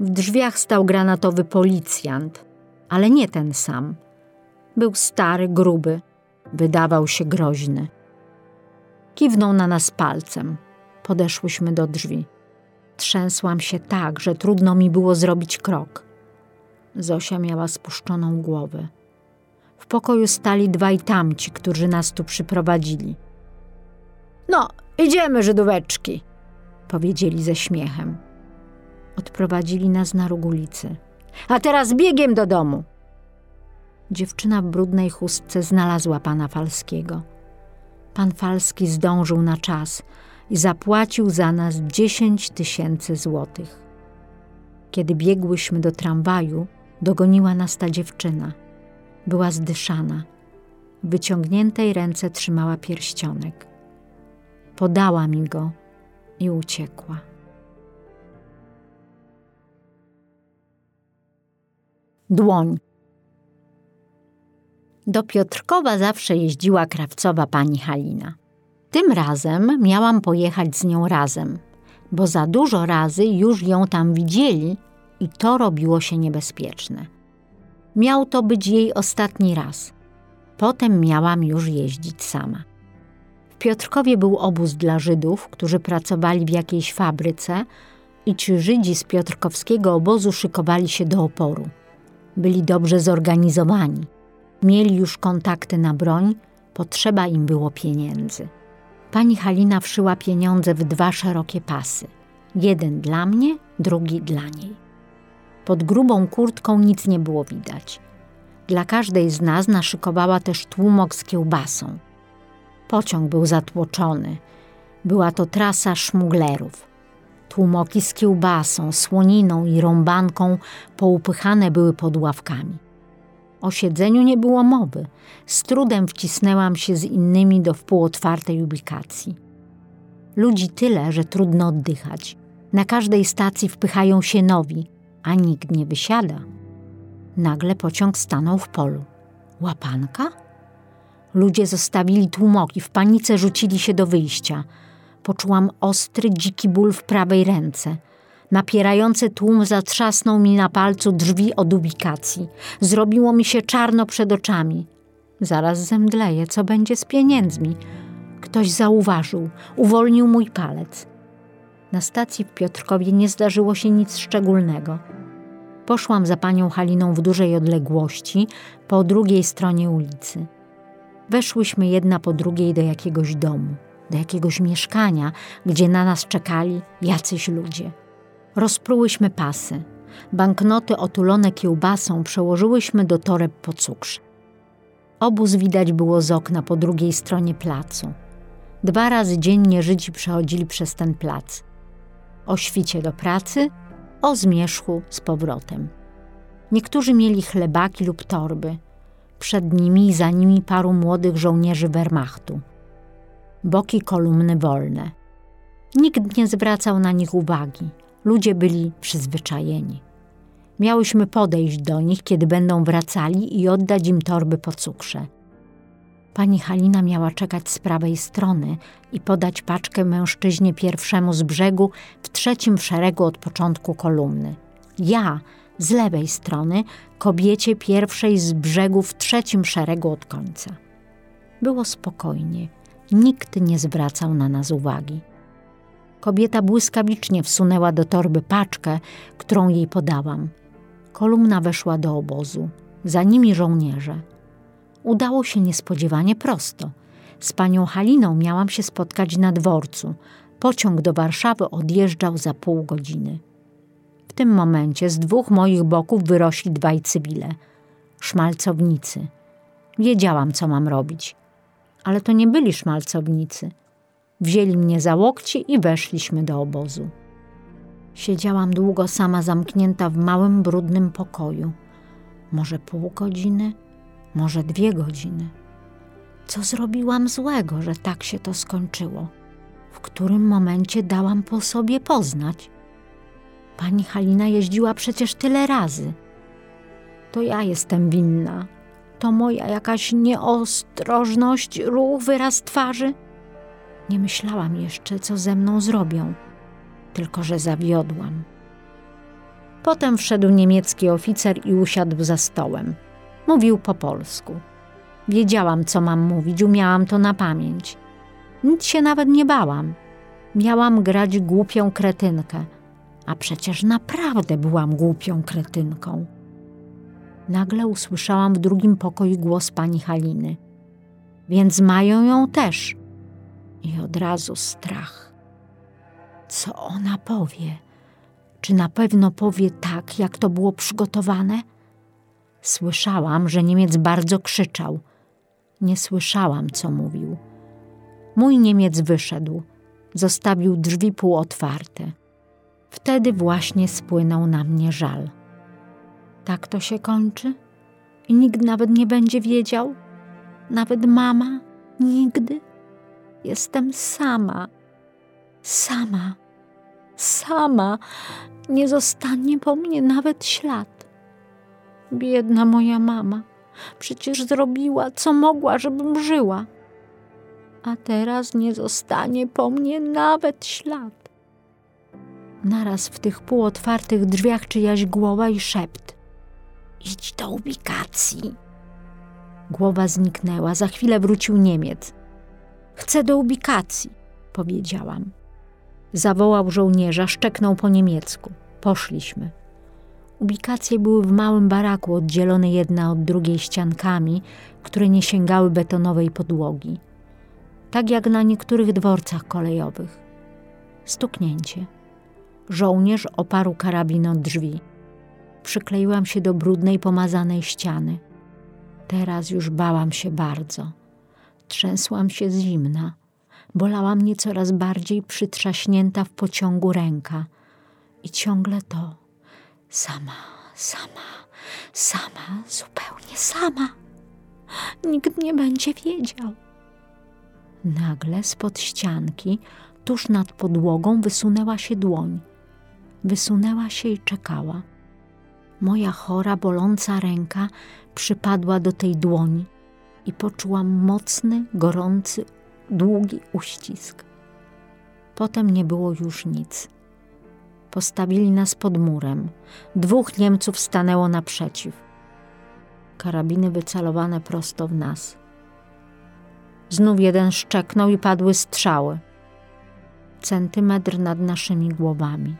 W drzwiach stał granatowy policjant, ale nie ten sam. Był stary, gruby, wydawał się groźny. Kiwnął na nas palcem. Podeszłyśmy do drzwi. Trzęsłam się tak, że trudno mi było zrobić krok. Zosia miała spuszczoną głowę. W pokoju stali dwaj tamci, którzy nas tu przyprowadzili. No, idziemy, Żydóweczki, powiedzieli ze śmiechem. Odprowadzili nas na róg ulicy. A teraz biegiem do domu. Dziewczyna w brudnej chustce znalazła pana Falskiego. Pan Falski zdążył na czas i zapłacił za nas dziesięć tysięcy złotych. Kiedy biegłyśmy do tramwaju, dogoniła nas ta dziewczyna. Była zdyszana. W wyciągniętej ręce trzymała pierścionek. Podała mi go i uciekła. Dłoń. Do Piotrkowa zawsze jeździła krawcowa pani Halina. Tym razem miałam pojechać z nią razem, bo za dużo razy już ją tam widzieli i to robiło się niebezpieczne. Miał to być jej ostatni raz. Potem miałam już jeździć sama. W Piotrkowie był obóz dla Żydów, którzy pracowali w jakiejś fabryce i ci Żydzi z piotrkowskiego obozu szykowali się do oporu. Byli dobrze zorganizowani. Mieli już kontakty na broń, potrzeba im było pieniędzy. Pani Halina wszyła pieniądze w dwa szerokie pasy. Jeden dla mnie, drugi dla niej. Pod grubą kurtką nic nie było widać. Dla każdej z nas naszykowała też tłumok z kiełbasą. Pociąg był zatłoczony. Była to trasa szmuglerów. Tłumoki z kiełbasą, słoniną i rąbanką poupychane były pod ławkami. O siedzeniu nie było mowy. Z trudem wcisnęłam się z innymi do wpół otwartej ubikacji. Ludzi tyle, że trudno oddychać. Na każdej stacji wpychają się nowi, a nikt nie wysiada. Nagle pociąg stanął w polu. Łapanka? Ludzie zostawili tłumoki, w panice rzucili się do wyjścia. Poczułam ostry, dziki ból w prawej ręce. Napierający tłum zatrzasnął mi na palcu drzwi od ubikacji. Zrobiło mi się czarno przed oczami. Zaraz zemdleję, co będzie z pieniędzmi? Ktoś zauważył, uwolnił mój palec. Na stacji w Piotrkowie nie zdarzyło się nic szczególnego. Poszłam za panią Haliną w dużej odległości, po drugiej stronie ulicy. Weszłyśmy jedna po drugiej do jakiegoś domu, do jakiegoś mieszkania, gdzie na nas czekali jacyś ludzie. Rozprułyśmy pasy. Banknoty otulone kiełbasą przełożyłyśmy do toreb po cukrze. Obóz widać było z okna po drugiej stronie placu. Dwa razy dziennie Żydzi przechodzili przez ten plac. O świcie do pracy, o zmierzchu z powrotem. Niektórzy mieli chlebaki lub torby. Przed nimi i za nimi paru młodych żołnierzy Wehrmachtu. Boki kolumny wolne. Nikt nie zwracał na nich uwagi. Ludzie byli przyzwyczajeni. Miałyśmy podejść do nich, kiedy będą wracali i oddać im torby po cukrze. Pani Halina miała czekać z prawej strony i podać paczkę mężczyźnie pierwszemu z brzegu w trzecim szeregu od początku kolumny. Ja z lewej strony, kobiecie pierwszej z brzegu w trzecim szeregu od końca. Było spokojnie, nikt nie zwracał na nas uwagi. Kobieta błyskawicznie wsunęła do torby paczkę, którą jej podałam. Kolumna weszła do obozu, za nimi żołnierze. Udało się niespodziewanie prosto. Z panią Haliną miałam się spotkać na dworcu. Pociąg do Warszawy odjeżdżał za pół godziny. W tym momencie z dwóch moich boków wyrośli dwaj cywile. Szmalcownicy. Wiedziałam, co mam robić. Ale to nie byli szmalcownicy. Wzięli mnie za łokcie i weszliśmy do obozu. Siedziałam długo sama zamknięta w małym, brudnym pokoju. Może pół godziny, może dwie godziny. Co zrobiłam złego, że tak się to skończyło? W którym momencie dałam po sobie poznać? Pani Halina jeździła przecież tyle razy. To ja jestem winna. To moja jakaś nieostrożność, ruch, wyraz twarzy. Nie myślałam jeszcze, co ze mną zrobią, tylko że zawiodłam. Potem wszedł niemiecki oficer i usiadł za stołem. Mówił po polsku. Wiedziałam, co mam mówić, umiałam to na pamięć. Nic się nawet nie bałam. Miałam grać głupią kretynkę, a przecież naprawdę byłam głupią kretynką. Nagle usłyszałam w drugim pokoju głos pani Haliny. Więc mają ją też. I od razu strach. Co ona powie? Czy na pewno powie tak, jak to było przygotowane? Słyszałam, że Niemiec bardzo krzyczał. Nie słyszałam, co mówił. Mój Niemiec wyszedł, zostawił drzwi półotwarte. Wtedy właśnie spłynął na mnie żal. Tak to się kończy? I nikt nawet nie będzie wiedział? Nawet mama? Nigdy? Jestem sama. Sama. Sama. Nie zostanie po mnie nawet ślad. Biedna moja mama. Przecież zrobiła, co mogła, żebym żyła. A teraz nie zostanie po mnie nawet ślad. Naraz w tych półotwartych drzwiach czyjaś głowa i szept. Idź do ubikacji. Głowa zniknęła, za chwilę wrócił Niemiec. Chcę do ubikacji, powiedziałam. Zawołał żołnierza, szczeknął po niemiecku. Poszliśmy. Ubikacje były w małym baraku, oddzielone jedna od drugiej ściankami, które nie sięgały betonowej podłogi. Tak jak na niektórych dworcach kolejowych. Stuknięcie. Żołnierz oparł karabin od drzwi. Przykleiłam się do brudnej, pomazanej ściany. Teraz już bałam się bardzo. Trzęsłam się z zimna. Bolała mnie coraz bardziej przytrzaśnięta w pociągu ręka. I ciągle to. Sama, sama, sama, zupełnie sama. Nikt nie będzie wiedział. Nagle spod ścianki, tuż nad podłogą, wysunęła się dłoń. Wysunęła się i czekała. Moja chora, boląca ręka przypadła do tej dłoni i poczułam mocny, gorący, długi uścisk. Potem nie było już nic. Postawili nas pod murem. Dwóch Niemców stanęło naprzeciw. Karabiny wycelowane prosto w nas. Znów jeden szczeknął i padły strzały. Centymetr nad naszymi głowami.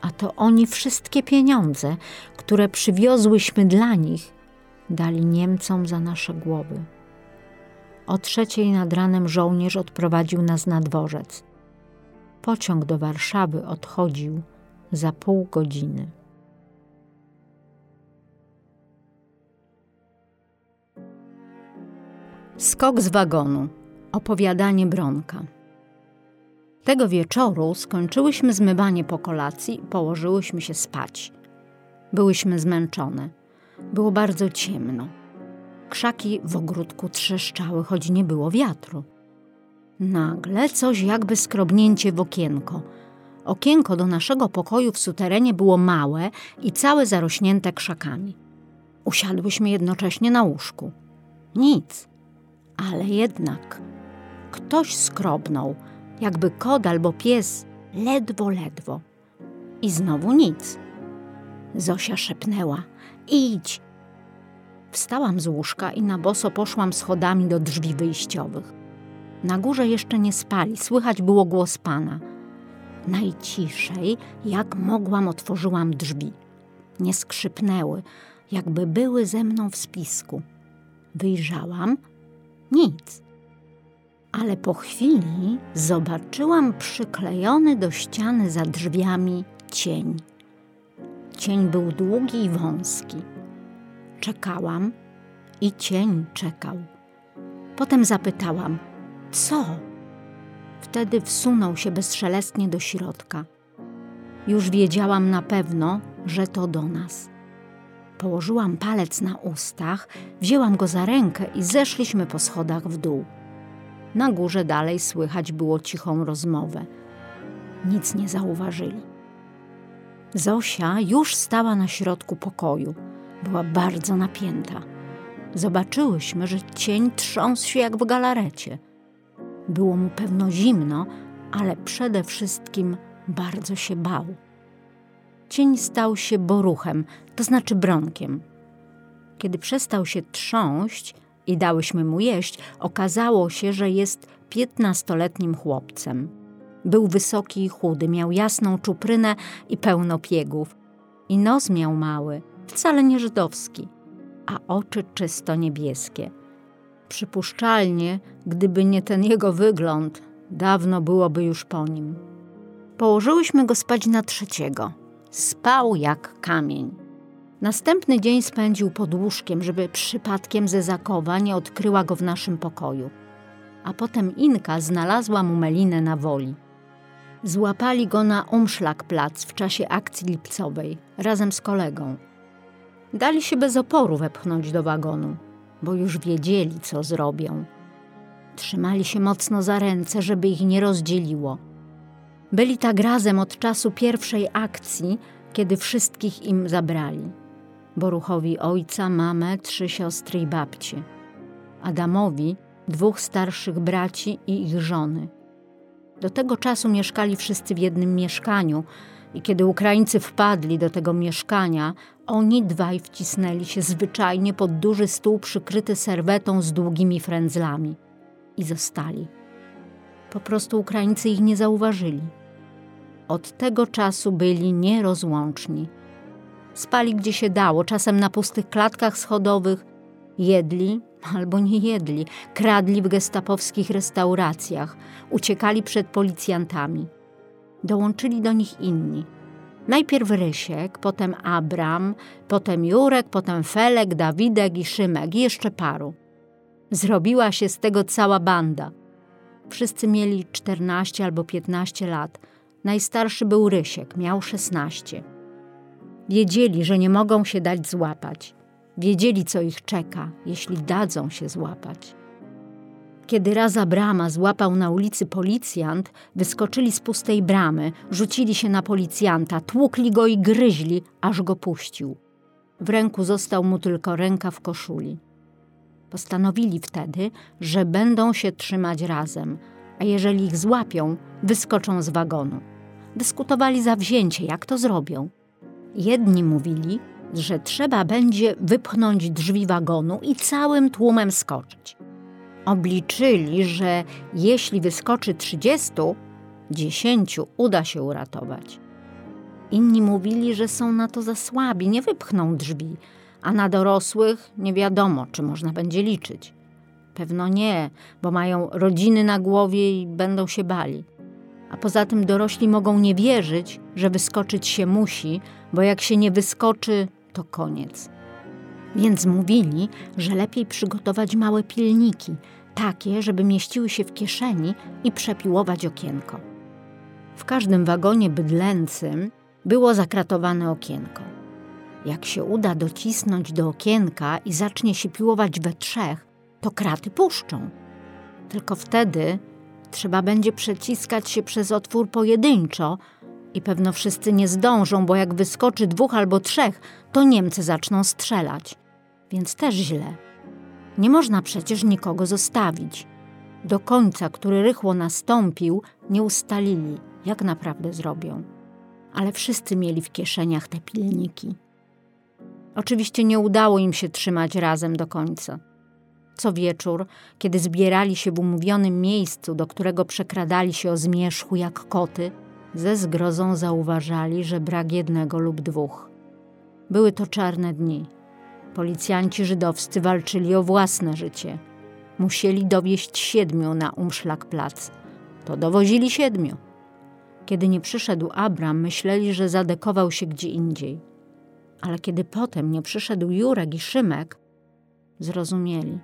A to oni wszystkie pieniądze, które przywiozłyśmy dla nich, dali Niemcom za nasze głowy. O trzeciej nad ranem żołnierz odprowadził nas na dworzec. Pociąg do Warszawy odchodził za pół godziny. Skok z wagonu. Opowiadanie Bronka. Tego wieczoru skończyłyśmy zmywanie po kolacji i położyłyśmy się spać. Byłyśmy zmęczone. Było bardzo ciemno. Krzaki w ogródku trzeszczały, choć nie było wiatru. Nagle coś jakby skrobnięcie w okienko. Okienko do naszego pokoju w suterenie było małe i całe zarośnięte krzakami. Usiadłyśmy jednocześnie na łóżku. Nic, ale jednak ktoś skrobnął, jakby kod albo pies, ledwo, ledwo. I znowu nic. Zosia szepnęła: Idź! Wstałam z łóżka i na boso poszłam schodami do drzwi wyjściowych. Na górze jeszcze nie spali, słychać było głos pana. Najciszej, jak mogłam, otworzyłam drzwi. Nie skrzypnęły, jakby były ze mną w spisku. Wyjrzałam nic. Ale po chwili zobaczyłam przyklejony do ściany za drzwiami cień. Cień był długi i wąski. Czekałam i cień czekał. Potem zapytałam: Co? Wtedy wsunął się bezszelestnie do środka. Już wiedziałam na pewno, że to do nas. Położyłam palec na ustach, wzięłam go za rękę i zeszliśmy po schodach w dół. Na górze dalej słychać było cichą rozmowę. Nic nie zauważyli. Zosia już stała na środku pokoju. Była bardzo napięta. Zobaczyłyśmy, że cień trząsł się jak w galarecie. Było mu pewno zimno, ale przede wszystkim bardzo się bał. Cień stał się boruchem, to znaczy bronkiem. Kiedy przestał się trząść i dałyśmy mu jeść, okazało się, że jest piętnastoletnim chłopcem. Był wysoki i chudy, miał jasną czuprynę i pełno piegów. I nos miał mały, wcale nie żydowski, a oczy czysto niebieskie. Przypuszczalnie, gdyby nie ten jego wygląd, dawno byłoby już po nim. Położyłyśmy go spać na trzeciego. Spał jak kamień. Następny dzień spędził pod łóżkiem, żeby przypadkiem ze zakowa nie odkryła go w naszym pokoju. A potem Inka znalazła mu melinę na woli. Złapali go na Umszlakplac w czasie akcji lipcowej, razem z kolegą. Dali się bez oporu wepchnąć do wagonu, bo już wiedzieli, co zrobią. Trzymali się mocno za ręce, żeby ich nie rozdzieliło. Byli tak razem od czasu pierwszej akcji, kiedy wszystkich im zabrali. Boruchowi ojca, mamę, trzy siostry i babcie. Adamowi dwóch starszych braci i ich żony. Do tego czasu mieszkali wszyscy w jednym mieszkaniu, I kiedy Ukraińcy wpadli do tego mieszkania, oni dwaj wcisnęli się zwyczajnie pod duży stół przykryty serwetą z długimi frędzlami i zostali. Po prostu Ukraińcy ich nie zauważyli. Od tego czasu byli nierozłączni. Spali gdzie się dało, czasem na pustych klatkach schodowych, jedli albo nie jedli, kradli w gestapowskich restauracjach, uciekali przed policjantami. Dołączyli do nich inni. Najpierw Rysiek, potem Abram, potem Jurek, potem Felek, Dawidek i Szymek i jeszcze paru. Zrobiła się z tego cała banda. Wszyscy mieli 14 albo 15 lat. Najstarszy był Rysiek, miał 16. Wiedzieli, że nie mogą się dać złapać. Wiedzieli, co ich czeka, jeśli dadzą się złapać. Kiedy raza brama złapał na ulicy policjant, wyskoczyli z pustej bramy, rzucili się na policjanta, tłukli go i gryźli, aż go puścił. W ręku został mu tylko rękaw koszuli. Postanowili wtedy, że będą się trzymać razem, a jeżeli ich złapią, wyskoczą z wagonu. Dyskutowali zawzięcie, jak to zrobią. Jedni mówili, że trzeba będzie wypchnąć drzwi wagonu i całym tłumem skoczyć. Obliczyli, że jeśli wyskoczy trzydziestu, dziesięciu uda się uratować. Inni mówili, że są na to za słabi, nie wypchną drzwi, a na dorosłych nie wiadomo, czy można będzie liczyć. Pewno nie, bo mają rodziny na głowie i będą się bali. A poza tym dorośli mogą nie wierzyć, że wyskoczyć się musi, bo jak się nie wyskoczy, to koniec. Więc mówili, że lepiej przygotować małe pilniki, takie, żeby mieściły się w kieszeni i przepiłować okienko. W każdym wagonie bydlęcym było zakratowane okienko. Jak się uda docisnąć do okienka i zacznie się piłować we trzech, to kraty puszczą. Tylko wtedy trzeba będzie przeciskać się przez otwór pojedynczo i pewno wszyscy nie zdążą, bo jak wyskoczy dwóch albo trzech, to Niemcy zaczną strzelać. Więc też źle. Nie można przecież nikogo zostawić. Do końca, który rychło nastąpił, nie ustalili, jak naprawdę zrobią. Ale wszyscy mieli w kieszeniach te pilniki. Oczywiście nie udało im się trzymać razem do końca. Co wieczór, kiedy zbierali się w umówionym miejscu, do którego przekradali się o zmierzchu jak koty, ze zgrozą zauważali, że brak jednego lub dwóch. Były to czarne dni. Policjanci żydowscy walczyli o własne życie. Musieli dowieść siedmiu na Umszlak-Plac. To dowozili siedmiu. Kiedy nie przyszedł Abram, myśleli, że zadekował się gdzie indziej. Ale kiedy potem nie przyszedł Jurek i Szymek, zrozumieli.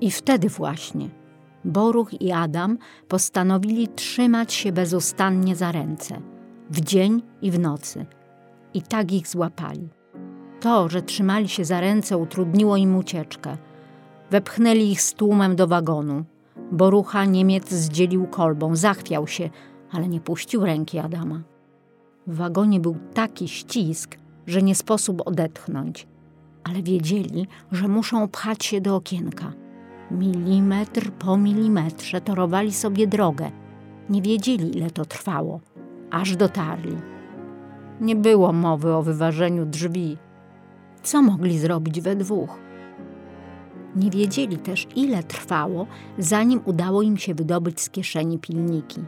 I wtedy właśnie Boruch i Adam postanowili trzymać się bezustannie za ręce, w dzień i w nocy. I tak ich złapali. To, że trzymali się za ręce, utrudniło im ucieczkę. Wepchnęli ich z tłumem do wagonu. Borucha Niemiec zdzielił kolbą, zachwiał się, ale nie puścił ręki Adama. W wagonie był taki ścisk, że nie sposób odetchnąć, ale wiedzieli, że muszą pchać się do okienka. Milimetr po milimetrze torowali sobie drogę. Nie wiedzieli, ile to trwało, aż dotarli. Nie było mowy o wyważeniu drzwi. Co mogli zrobić we dwóch? Nie wiedzieli też, ile trwało, zanim udało im się wydobyć z kieszeni pilniki.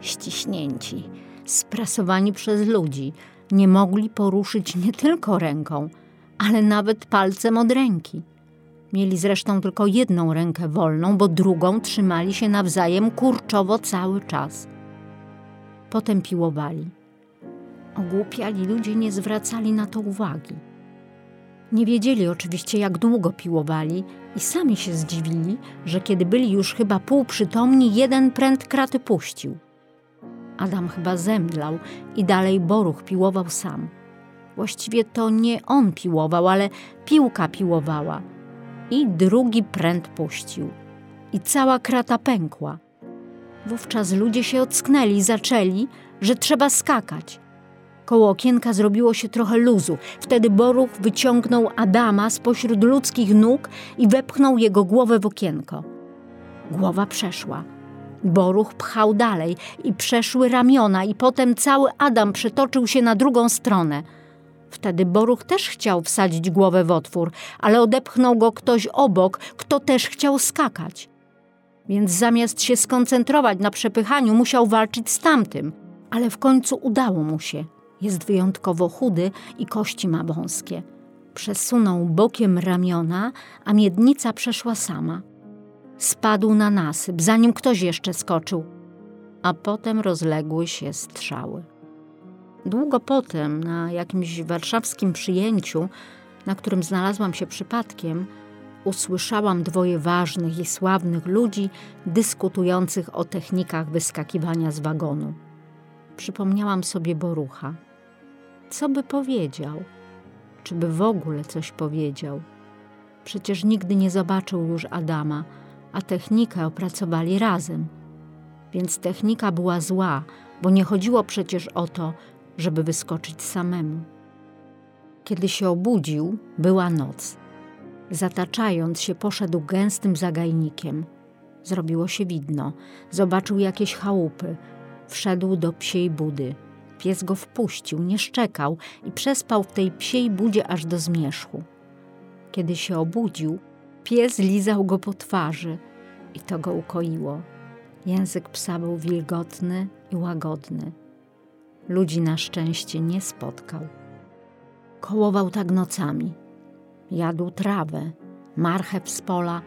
Ściśnięci, sprasowani przez ludzi, nie mogli poruszyć nie tylko ręką, ale nawet palcem od ręki. Mieli zresztą tylko jedną rękę wolną, bo drugą trzymali się nawzajem kurczowo cały czas. Potem piłowali. Ogłupiali ludzie nie zwracali na to uwagi. Nie wiedzieli oczywiście, jak długo piłowali i sami się zdziwili, że kiedy byli już chyba półprzytomni, jeden pręt kraty puścił. Adam chyba zemdlał i dalej Boruch piłował sam. Właściwie to nie on piłował, ale piłka piłowała. I drugi pręt puścił. I cała krata pękła. Wówczas ludzie się ocknęli zaczęli, że trzeba skakać. Koło okienka zrobiło się trochę luzu. Wtedy Boruch wyciągnął Adama spośród ludzkich nóg i wepchnął jego głowę w okienko. Głowa przeszła. Boruch pchał dalej i przeszły ramiona, i potem cały Adam przetoczył się na drugą stronę. Wtedy Boruch też chciał wsadzić głowę w otwór, ale odepchnął go ktoś obok, kto też chciał skakać. Więc zamiast się skoncentrować na przepychaniu, musiał walczyć z tamtym, ale w końcu udało mu się. Jest wyjątkowo chudy i kości ma wąskie. Przesunął bokiem ramiona, a miednica przeszła sama. Spadł na nasyp, zanim ktoś jeszcze skoczył, a potem rozległy się strzały. Długo potem, na jakimś warszawskim przyjęciu, na którym znalazłam się przypadkiem, usłyszałam dwoje ważnych i sławnych ludzi dyskutujących o technikach wyskakiwania z wagonu. Przypomniałam sobie Borucha. Co by powiedział? Czy by w ogóle coś powiedział? Przecież nigdy nie zobaczył już Adama, a technikę opracowali razem. Więc technika była zła, bo nie chodziło przecież o to, żeby wyskoczyć samemu. Kiedy się obudził, była noc. Zataczając się, poszedł gęstym zagajnikiem. Zrobiło się widno. Zobaczył jakieś chałupy. Wszedł do psiej budy. Pies go wpuścił, nie szczekał i przespał w tej psiej budzie aż do zmierzchu. Kiedy się obudził, pies lizał go po twarzy i to go ukoiło. Język psa był wilgotny i łagodny. Ludzi na szczęście nie spotkał. Kołował tak nocami. Jadł trawę, marchew z pola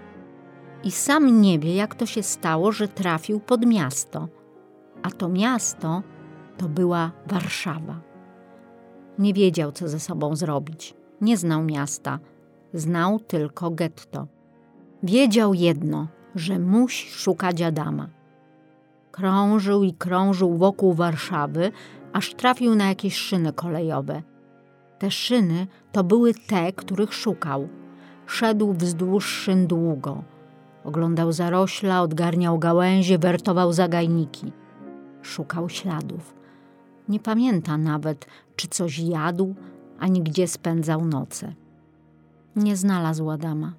i sam nie wie, jak to się stało, że trafił pod miasto. A to miasto to była Warszawa. Nie wiedział, co ze sobą zrobić. Nie znał miasta, znał tylko getto. Wiedział jedno, że musi szukać Adama. Krążył i krążył wokół Warszawy, aż trafił na jakieś szyny kolejowe. Te szyny to były te, których szukał. Szedł wzdłuż szyn długo. Oglądał zarośla, odgarniał gałęzie, wertował zagajniki. Szukał śladów. Nie pamięta nawet, czy coś jadł, ani gdzie spędzał noce. Nie znalazł Adama.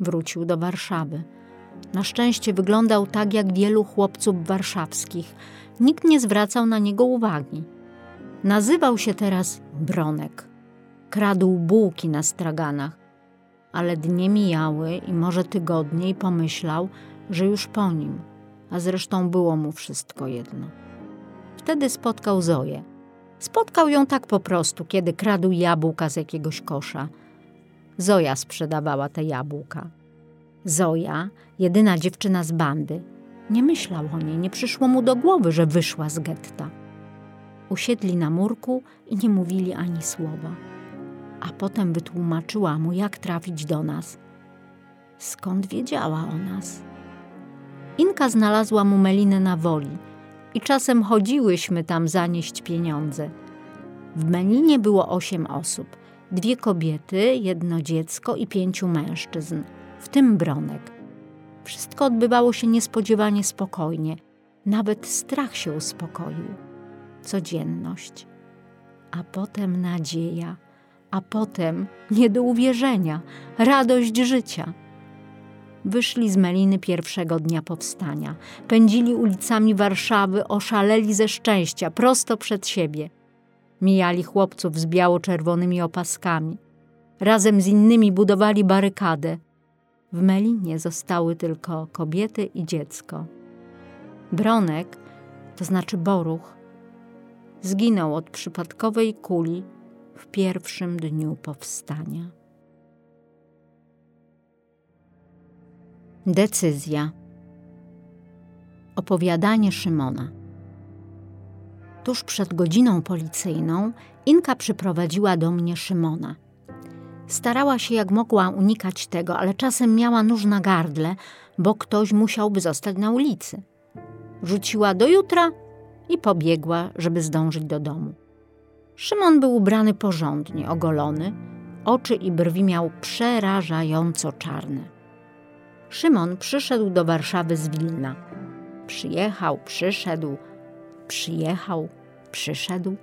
Wrócił do Warszawy. Na szczęście wyglądał tak jak wielu chłopców warszawskich. Nikt nie zwracał na niego uwagi. Nazywał się teraz Bronek. Kradł bułki na straganach, ale dnie mijały i może tygodnie i pomyślał, że już po nim, a zresztą było mu wszystko jedno. Wtedy spotkał Zoję. Spotkał ją tak po prostu, kiedy kradł jabłka z jakiegoś kosza. Zoja sprzedawała te jabłka. Zoja, jedyna dziewczyna z bandy. Nie myślał o niej, nie przyszło mu do głowy, że wyszła z getta. Usiedli na murku i nie mówili ani słowa. A potem wytłumaczyła mu, jak trafić do nas. Skąd wiedziała o nas? Inka znalazła mu melinę na woli i czasem chodziłyśmy tam zanieść pieniądze. W Melinie było osiem osób. Dwie kobiety, jedno dziecko i pięciu mężczyzn, w tym Bronek. Wszystko odbywało się niespodziewanie spokojnie. Nawet strach się uspokoił codzienność, a potem nadzieja, a potem nie do uwierzenia, radość życia. Wyszli z Meliny pierwszego dnia powstania, pędzili ulicami Warszawy, oszaleli ze szczęścia, prosto przed siebie. Mijali chłopców z biało-czerwonymi opaskami. Razem z innymi budowali barykadę. W Melinie zostały tylko kobiety i dziecko. Bronek, to znaczy Boruch, zginął od przypadkowej kuli w pierwszym dniu powstania. Decyzja. Opowiadanie Szymona. Tuż przed godziną policyjną Inka przyprowadziła do mnie Szymona. Starała się jak mogła unikać tego, ale czasem miała nóż na gardle, bo ktoś musiałby zostać na ulicy. Rzuciła do jutra i pobiegła, żeby zdążyć do domu. Szymon był ubrany porządnie, ogolony, oczy i brwi miał przerażająco czarne. Szymon przyszedł do Warszawy z Wilna. Przyjechał, przyszedł, przyjechał, przyszedł.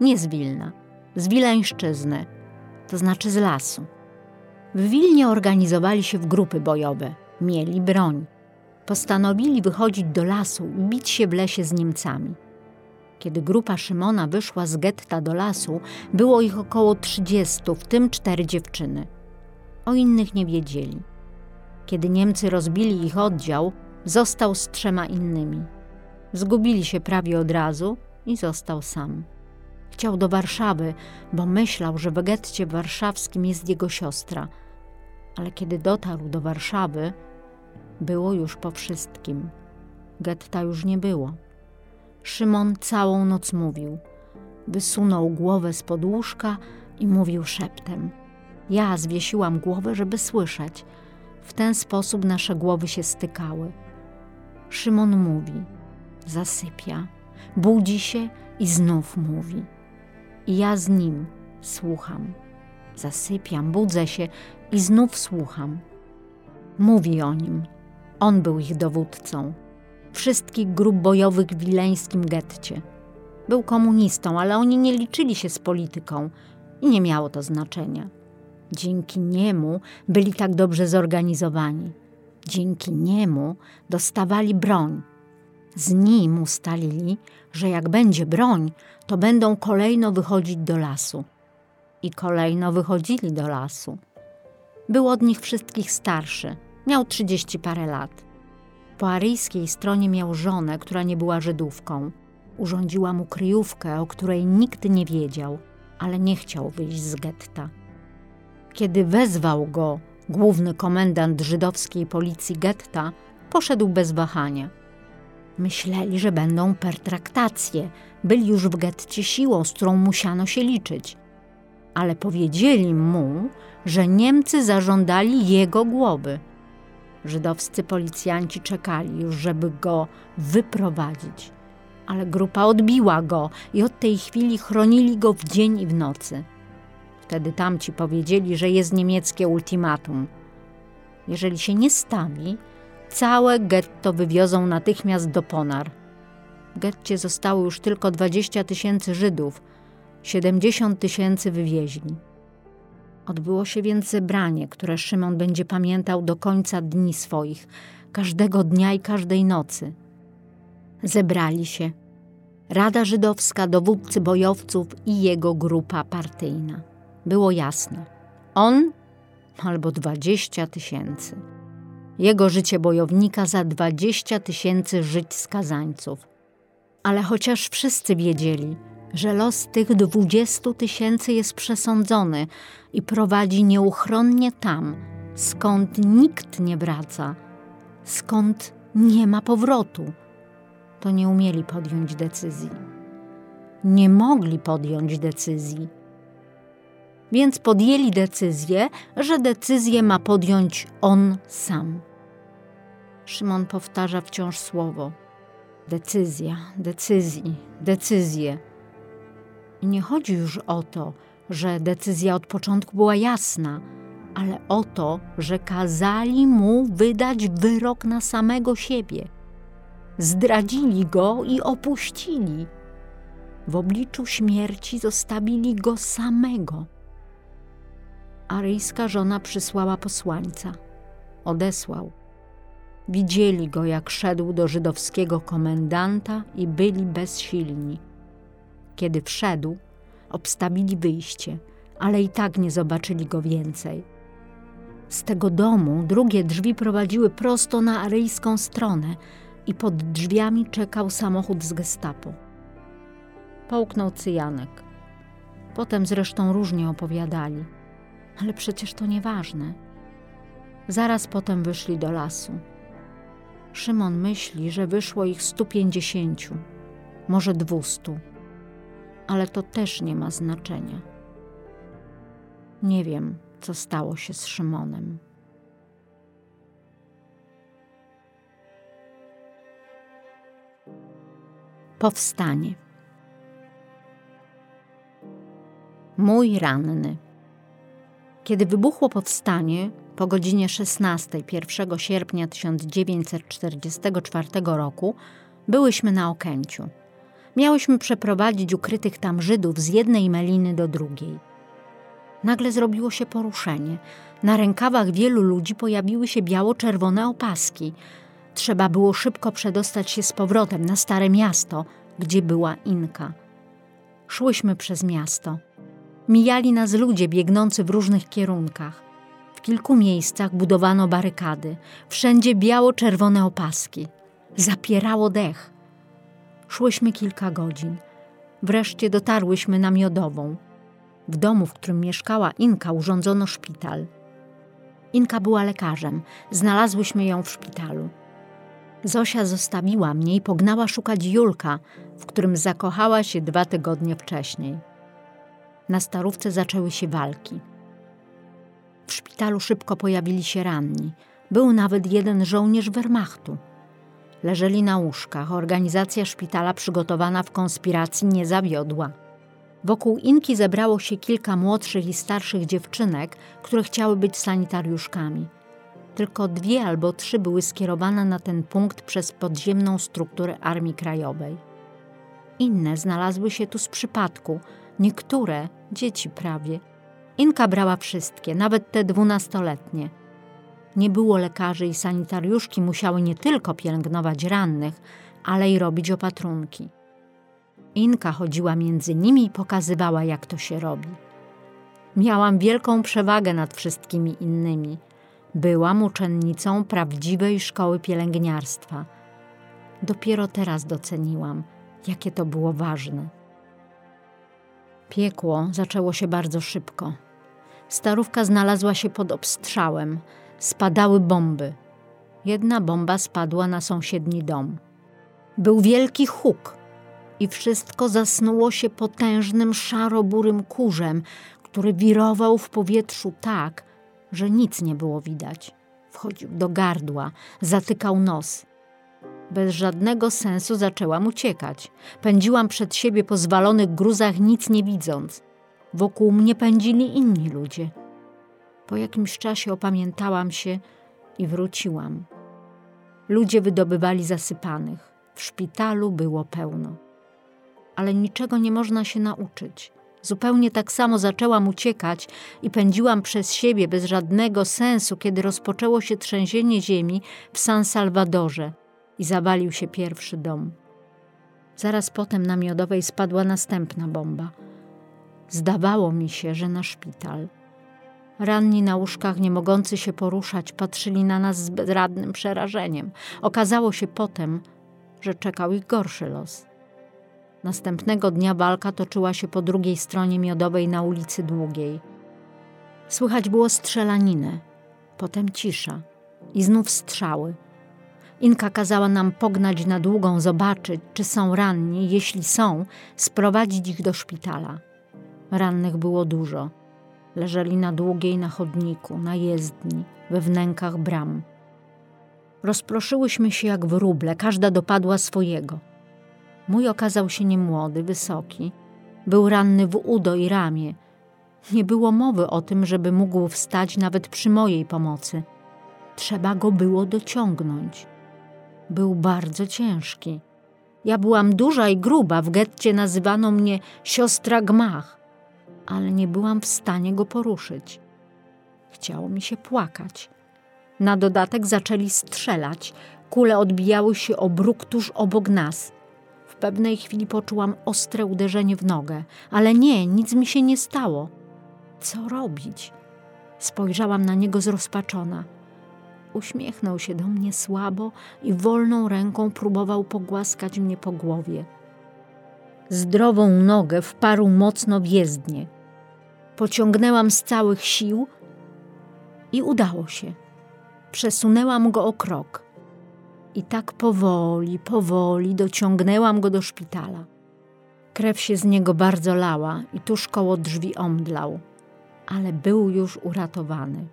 Nie z Wilna, z Wileńszczyzny, to znaczy z lasu. W Wilnie organizowali się w grupy bojowe, mieli broń. postanowili wychodzić do lasu i bić się w lesie z Niemcami. Kiedy grupa Szymona wyszła z getta do lasu, było ich około 30, w tym cztery dziewczyny. O innych nie wiedzieli. Kiedy Niemcy rozbili ich oddział, został z trzema innymi. Zgubili się prawie od razu i został sam. Chciał do Warszawy, bo myślał, że w getcie warszawskim jest jego siostra. Ale kiedy dotarł do Warszawy, było już po wszystkim. Getta już nie było. Szymon całą noc mówił. Wysunął głowę z pod łóżka i mówił szeptem. Ja zwiesiłam głowę, żeby słyszeć. W ten sposób nasze głowy się stykały. Szymon mówi, zasypia, budzi się i znów mówi. I ja z nim słucham. Zasypiam, budzę się i znów słucham. Mówi o nim. On był ich dowódcą wszystkich grup bojowych w wileńskim getcie. Był komunistą, ale oni nie liczyli się z polityką i nie miało to znaczenia. Dzięki niemu byli tak dobrze zorganizowani. Dzięki niemu dostawali broń. Z nim ustalili, że jak będzie broń, to będą kolejno wychodzić do lasu. I kolejno wychodzili do lasu. Był od nich wszystkich starszy, miał trzydzieści parę lat. Po aryjskiej stronie miał żonę, która nie była Żydówką. Urządziła mu kryjówkę, o której nikt nie wiedział, ale nie chciał wyjść z getta. Kiedy wezwał go główny komendant żydowskiej policji getta, poszedł bez wahania. Myśleli, że będą pertraktacje, byli już w getcie siłą, z którą musiano się liczyć. Ale powiedzieli mu, że Niemcy zażądali jego głowy – Żydowscy policjanci czekali już, żeby go wyprowadzić. Ale grupa odbiła go i od tej chwili chronili go w dzień i w nocy. Wtedy tamci powiedzieli, że jest niemieckie ultimatum. Jeżeli się nie stawi, całe getto wywiozą natychmiast do Ponar. W getcie zostało już tylko 20 tysięcy Żydów, 70 tysięcy wywieźli. Odbyło się więc zebranie, które Szymon będzie pamiętał do końca dni swoich, każdego dnia i każdej nocy. Zebrali się Rada Żydowska, dowódcy bojowców i jego grupa partyjna. Było jasne. On albo dwadzieścia tysięcy. Jego życie bojownika za dwadzieścia tysięcy żyć skazańców. Ale chociaż wszyscy wiedzieli, że los tych dwudziestu tysięcy jest przesądzony i prowadzi nieuchronnie tam, skąd nikt nie wraca, skąd nie ma powrotu, to nie umieli podjąć decyzji. Nie mogli podjąć decyzji. Więc podjęli decyzję, że decyzję ma podjąć on sam. Szymon powtarza wciąż słowo: decyzja, decyzji, decyzje. I nie chodzi już o to, że decyzja od początku była jasna, ale o to, że kazali mu wydać wyrok na samego siebie. Zdradzili go i opuścili. W obliczu śmierci zostawili go samego. Aryjska żona przysłała posłańca. Odesłał. Widzieli go, jak szedł do żydowskiego komendanta i byli bezsilni. Kiedy wszedł, obstawili wyjście, ale i tak nie zobaczyli go więcej. Z tego domu drugie drzwi prowadziły prosto na aryjską stronę i pod drzwiami czekał samochód z gestapo. Połknął cyjanek. Potem zresztą różnie opowiadali, ale przecież to nieważne. Zaraz potem wyszli do lasu. Szymon myśli, że wyszło ich 150, może 200 ale to też nie ma znaczenia. Nie wiem, co stało się z Szymonem. Powstanie. Mój ranny. Kiedy wybuchło powstanie, po godzinie 16 1 sierpnia 1944 roku, byłyśmy na Okęciu. Miałyśmy przeprowadzić ukrytych tam Żydów z jednej meliny do drugiej. Nagle zrobiło się poruszenie. Na rękawach wielu ludzi pojawiły się biało-czerwone opaski. Trzeba było szybko przedostać się z powrotem na Stare Miasto, gdzie była Inka. Szłyśmy przez miasto. Mijali nas ludzie biegnący w różnych kierunkach. Kilku miejscach budowano barykady, wszędzie biało-czerwone opaski. Zapierało dech. Szłyśmy kilka godzin. Wreszcie dotarłyśmy na Miodową. W domu, w którym mieszkała Inka, urządzono szpital. Inka była lekarzem. Znalazłyśmy ją w szpitalu. Zosia zostawiła mnie i pognała szukać Julka, w którym zakochała się dwa tygodnie wcześniej. Na starówce zaczęły się walki. W szpitalu szybko pojawili się ranni. Był nawet jeden żołnierz Wehrmachtu. Leżeli na łóżkach. Organizacja szpitala przygotowana w konspiracji nie zawiodła. Wokół Inki zebrało się kilka młodszych i starszych dziewczynek, które chciały być sanitariuszkami. Tylko dwie albo trzy były skierowane na ten punkt przez podziemną strukturę Armii Krajowej. Inne znalazły się tu z przypadku, niektóre dzieci prawie. Inka brała wszystkie, nawet te dwunastoletnie. Nie było lekarzy i sanitariuszki musiały nie tylko pielęgnować rannych, ale i robić opatrunki. Inka chodziła między nimi i pokazywała, jak to się robi. Miałam wielką przewagę nad wszystkimi innymi. Byłam uczennicą prawdziwej szkoły pielęgniarstwa. Dopiero teraz doceniłam, jakie to było ważne. Piekło zaczęło się bardzo szybko. Starówka znalazła się pod obstrzałem. Spadały bomby. Jedna bomba spadła na sąsiedni dom. Był wielki huk i wszystko zasnuło się potężnym szaro-burym kurzem, który wirował w powietrzu tak, że nic nie było widać. Wchodził do gardła, zatykał nos. Bez żadnego sensu zaczęłam uciekać. Pędziłam przed siebie po zwalonych gruzach, nic nie widząc. Wokół mnie pędzili inni ludzie. Po jakimś czasie opamiętałam się i wróciłam. Ludzie wydobywali zasypanych. W szpitalu było pełno. Ale niczego nie można się nauczyć. Zupełnie tak samo zaczęłam uciekać i pędziłam przez siebie bez żadnego sensu, kiedy rozpoczęło się trzęsienie ziemi w San Salvadorze i zawalił się pierwszy dom. Zaraz potem na Miodowej spadła następna bomba. Zdawało mi się, że na szpital. Ranni na łóżkach, nie mogący się poruszać, patrzyli na nas z bezradnym przerażeniem. Okazało się potem, że czekał ich gorszy los. Następnego dnia walka toczyła się po drugiej stronie Miodowej na ulicy Długiej. Słychać było strzelaninę, potem cisza i znów strzały. Inka kazała nam pognać na długą, zobaczyć, czy są ranni, jeśli są, sprowadzić ich do szpitala. Rannych było dużo. Leżeli na długiej na chodniku, na jezdni, we wnękach bram. Rozproszyłyśmy się jak wróble, każda dopadła swojego. Mój okazał się niemłody, wysoki. Był ranny w udo i ramię. Nie było mowy o tym, żeby mógł wstać nawet przy mojej pomocy. Trzeba go było dociągnąć. Był bardzo ciężki. Ja byłam duża i gruba, w getcie nazywano mnie siostra Gmach, ale nie byłam w stanie go poruszyć. Chciało mi się płakać. Na dodatek zaczęli strzelać. Kule odbijały się o bruk tuż obok nas. W pewnej chwili poczułam ostre uderzenie w nogę, ale nie, nic mi się nie stało. Co robić? Spojrzałam na niego zrozpaczona. Uśmiechnął się do mnie słabo i wolną ręką próbował pogłaskać mnie po głowie. Zdrową nogę wparł mocno w jezdnię. Pociągnęłam z całych sił i udało się. Przesunęłam go o krok. I tak powoli, powoli dociągnęłam go do szpitala. Krew się z niego bardzo lała i tuż koło drzwi omdlał, ale był już uratowany.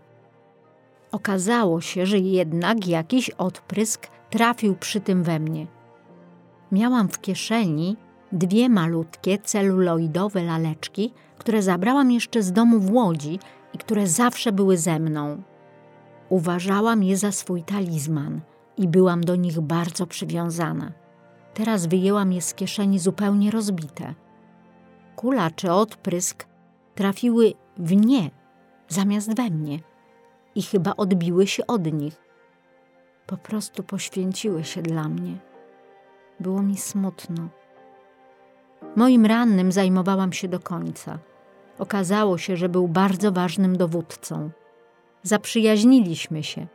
Okazało się, że jednak jakiś odprysk trafił przy tym we mnie. Miałam w kieszeni dwie malutkie celuloidowe laleczki, które zabrałam jeszcze z domu w Łodzi i które zawsze były ze mną. Uważałam je za swój talizman i byłam do nich bardzo przywiązana. Teraz wyjęłam je z kieszeni zupełnie rozbite. Kula czy odprysk trafiły w nie zamiast we mnie i chyba odbiły się od nich. po prostu poświęciły się dla mnie. Było mi smutno. Moim rannym zajmowałam się do końca. Okazało się, że był bardzo ważnym dowódcą. Zaprzyjaźniliśmy się.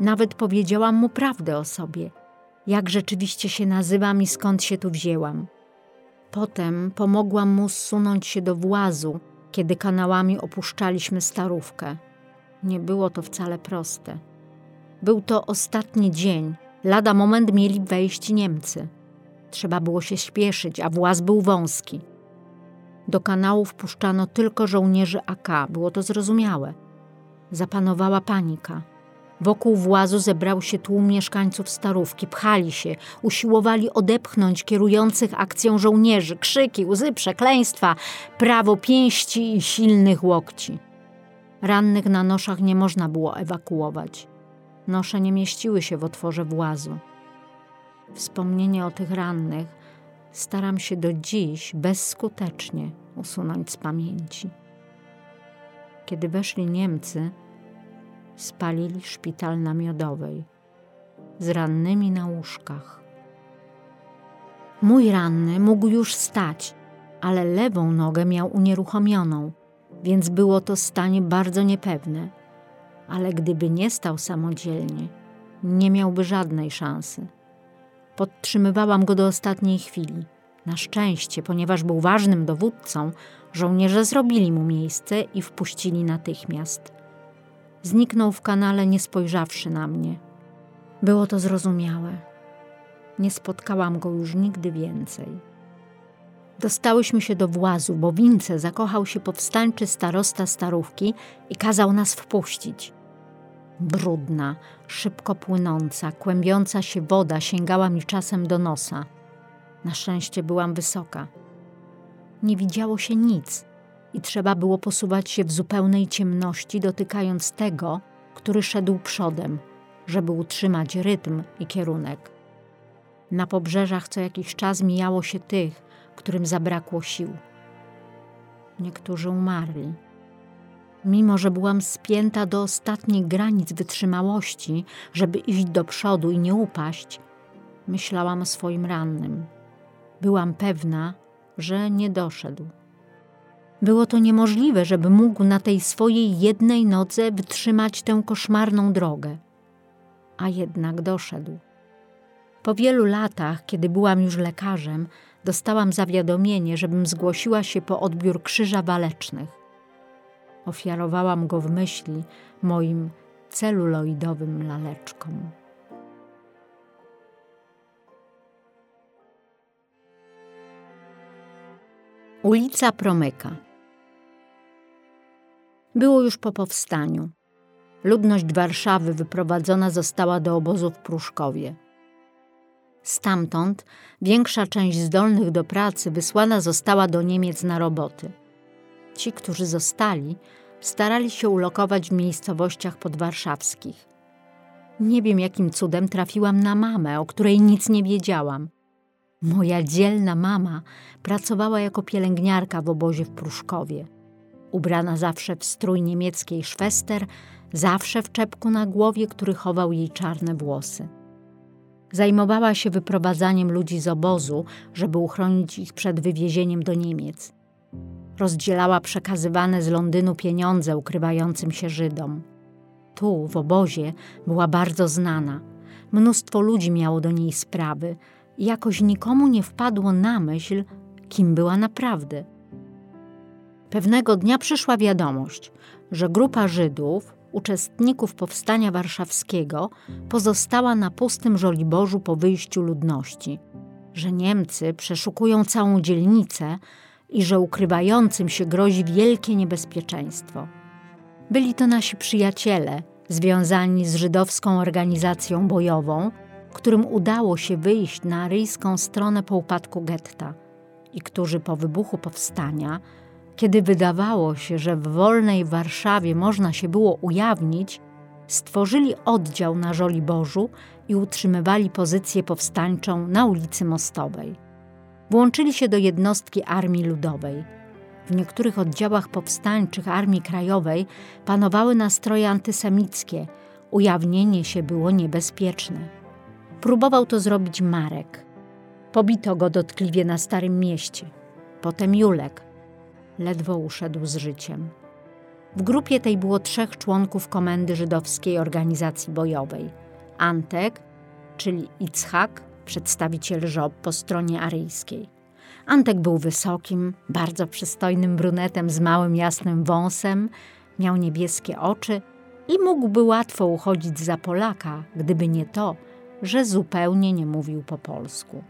Nawet powiedziałam mu prawdę o sobie, jak rzeczywiście się nazywam i skąd się tu wzięłam. Potem pomogłam mu zsunąć się do włazu, kiedy kanałami opuszczaliśmy starówkę. Nie było to wcale proste. Był to ostatni dzień. Lada moment mieli wejść Niemcy. Trzeba było się śpieszyć, a właz był wąski. Do kanału wpuszczano tylko żołnierzy AK, było to zrozumiałe. Zapanowała panika. Wokół włazu zebrał się tłum mieszkańców starówki, pchali się, usiłowali odepchnąć kierujących akcją żołnierzy, krzyki, łzy, przekleństwa, prawo pięści i silnych łokci. Rannych na noszach nie można było ewakuować. Nosze nie mieściły się w otworze włazu. Wspomnienie o tych rannych staram się do dziś bezskutecznie usunąć z pamięci. Kiedy weszli Niemcy, spalili szpital na Miodowej z rannymi na łóżkach. Mój ranny mógł już stać, ale lewą nogę miał unieruchomioną, więc było to stanie bardzo niepewne. Ale gdyby nie stał samodzielnie, nie miałby żadnej szansy. Podtrzymywałam go do ostatniej chwili. Na szczęście, ponieważ był ważnym dowódcą, żołnierze zrobili mu miejsce i wpuścili natychmiast. Zniknął w kanale, nie spojrzawszy na mnie. Było to zrozumiałe. Nie spotkałam go już nigdy więcej. Dostałyśmy się do włazu, bo Wince zakochał się powstańczy starosta starówki i kazał nas wpuścić. Brudna, szybko płynąca, kłębiąca się woda sięgała mi czasem do nosa. Na szczęście byłam wysoka. Nie widziało się nic i trzeba było posuwać się w zupełnej ciemności, dotykając tego, który szedł przodem, żeby utrzymać rytm i kierunek. Na pobrzeżach co jakiś czas mijało się tych, którym zabrakło sił. Niektórzy umarli. Mimo, że byłam spięta do ostatnich granic wytrzymałości, żeby iść do przodu i nie upaść, myślałam o swoim rannym. Byłam pewna, że nie doszedł. Było to niemożliwe, żeby mógł na tej swojej jednej nodze wytrzymać tę koszmarną drogę. A jednak doszedł. Po wielu latach, kiedy byłam już lekarzem, dostałam zawiadomienie, żebym zgłosiła się po odbiór krzyża walecznych. Ofiarowałam go w myśli moim celuloidowym laleczkom. Ulica Promyka Było już po powstaniu. Ludność Warszawy wyprowadzona została do obozu w Pruszkowie. Stamtąd większa część zdolnych do pracy wysłana została do Niemiec na roboty. Ci, którzy zostali, starali się ulokować w miejscowościach podwarszawskich. Nie wiem, jakim cudem trafiłam na mamę, o której nic nie wiedziałam. Moja dzielna mama pracowała jako pielęgniarka w obozie w Pruszkowie. Ubrana zawsze w strój niemieckiej szwester, zawsze w czepku na głowie, który chował jej czarne włosy. Zajmowała się wyprowadzaniem ludzi z obozu, żeby uchronić ich przed wywiezieniem do Niemiec. Rozdzielała przekazywane z Londynu pieniądze ukrywającym się Żydom. Tu, w obozie, była bardzo znana. Mnóstwo ludzi miało do niej sprawy i jakoś nikomu nie wpadło na myśl, kim była naprawdę. Pewnego dnia przyszła wiadomość, że grupa Żydów, uczestników powstania warszawskiego, pozostała na pustym Żoliborzu po wyjściu ludności, że Niemcy przeszukują całą dzielnicę i że ukrywającym się grozi wielkie niebezpieczeństwo. Byli to nasi przyjaciele, związani z żydowską organizacją bojową, którym udało się wyjść na aryjską stronę po upadku getta i którzy po wybuchu powstania, kiedy wydawało się, że w wolnej Warszawie można się było ujawnić, stworzyli oddział na Żoliborzu i utrzymywali pozycję powstańczą na ulicy Mostowej. Włączyli się do jednostki Armii Ludowej. W niektórych oddziałach powstańczych Armii Krajowej panowały nastroje antysemickie – Ujawnienie się było niebezpieczne. Próbował to zrobić Marek. Pobito go dotkliwie na Starym Mieście. Potem Julek. Ledwo uszedł z życiem. W grupie tej było trzech członków komendy żydowskiej organizacji bojowej. Antek, czyli Itzhak, przedstawiciel żob po stronie aryjskiej. Antek był wysokim, bardzo przystojnym brunetem z małym jasnym wąsem, miał niebieskie oczy i mógłby łatwo uchodzić za Polaka, gdyby nie to, że zupełnie nie mówił po polsku.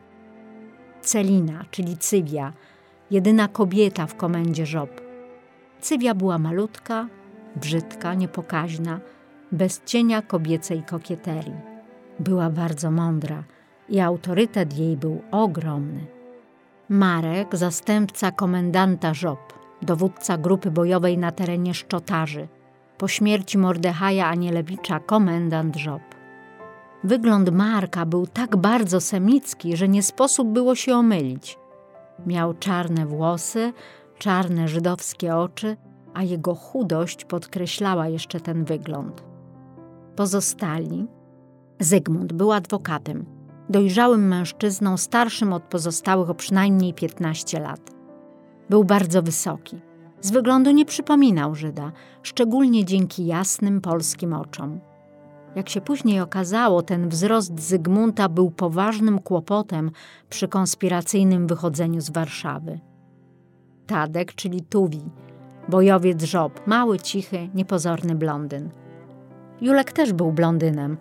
Celina, czyli Cywia, jedyna kobieta w komendzie żob. Cywia była malutka, brzydka, niepokaźna, bez cienia kobiecej kokieterii. Była bardzo mądra i autorytet jej był ogromny. Marek, zastępca komendanta żob, dowódca grupy bojowej na terenie Szczotarzy, po śmierci Mordechaja Anielewicza komendant żob. Wygląd Marka był tak bardzo semicki, że nie sposób było się omylić. Miał czarne włosy, czarne żydowskie oczy, a jego chudość podkreślała jeszcze ten wygląd. Pozostali. Zygmunt był adwokatem, dojrzałym mężczyzną starszym od pozostałych o przynajmniej 15 lat. Był bardzo wysoki. Z wyglądu nie przypominał Żyda, szczególnie dzięki jasnym polskim oczom. Jak się później okazało, ten wzrost Zygmunta był poważnym kłopotem przy konspiracyjnym wychodzeniu z Warszawy. Tadek, czyli Tuwi, bojowiec żob, mały, cichy, niepozorny blondyn. Julek też był blondynem,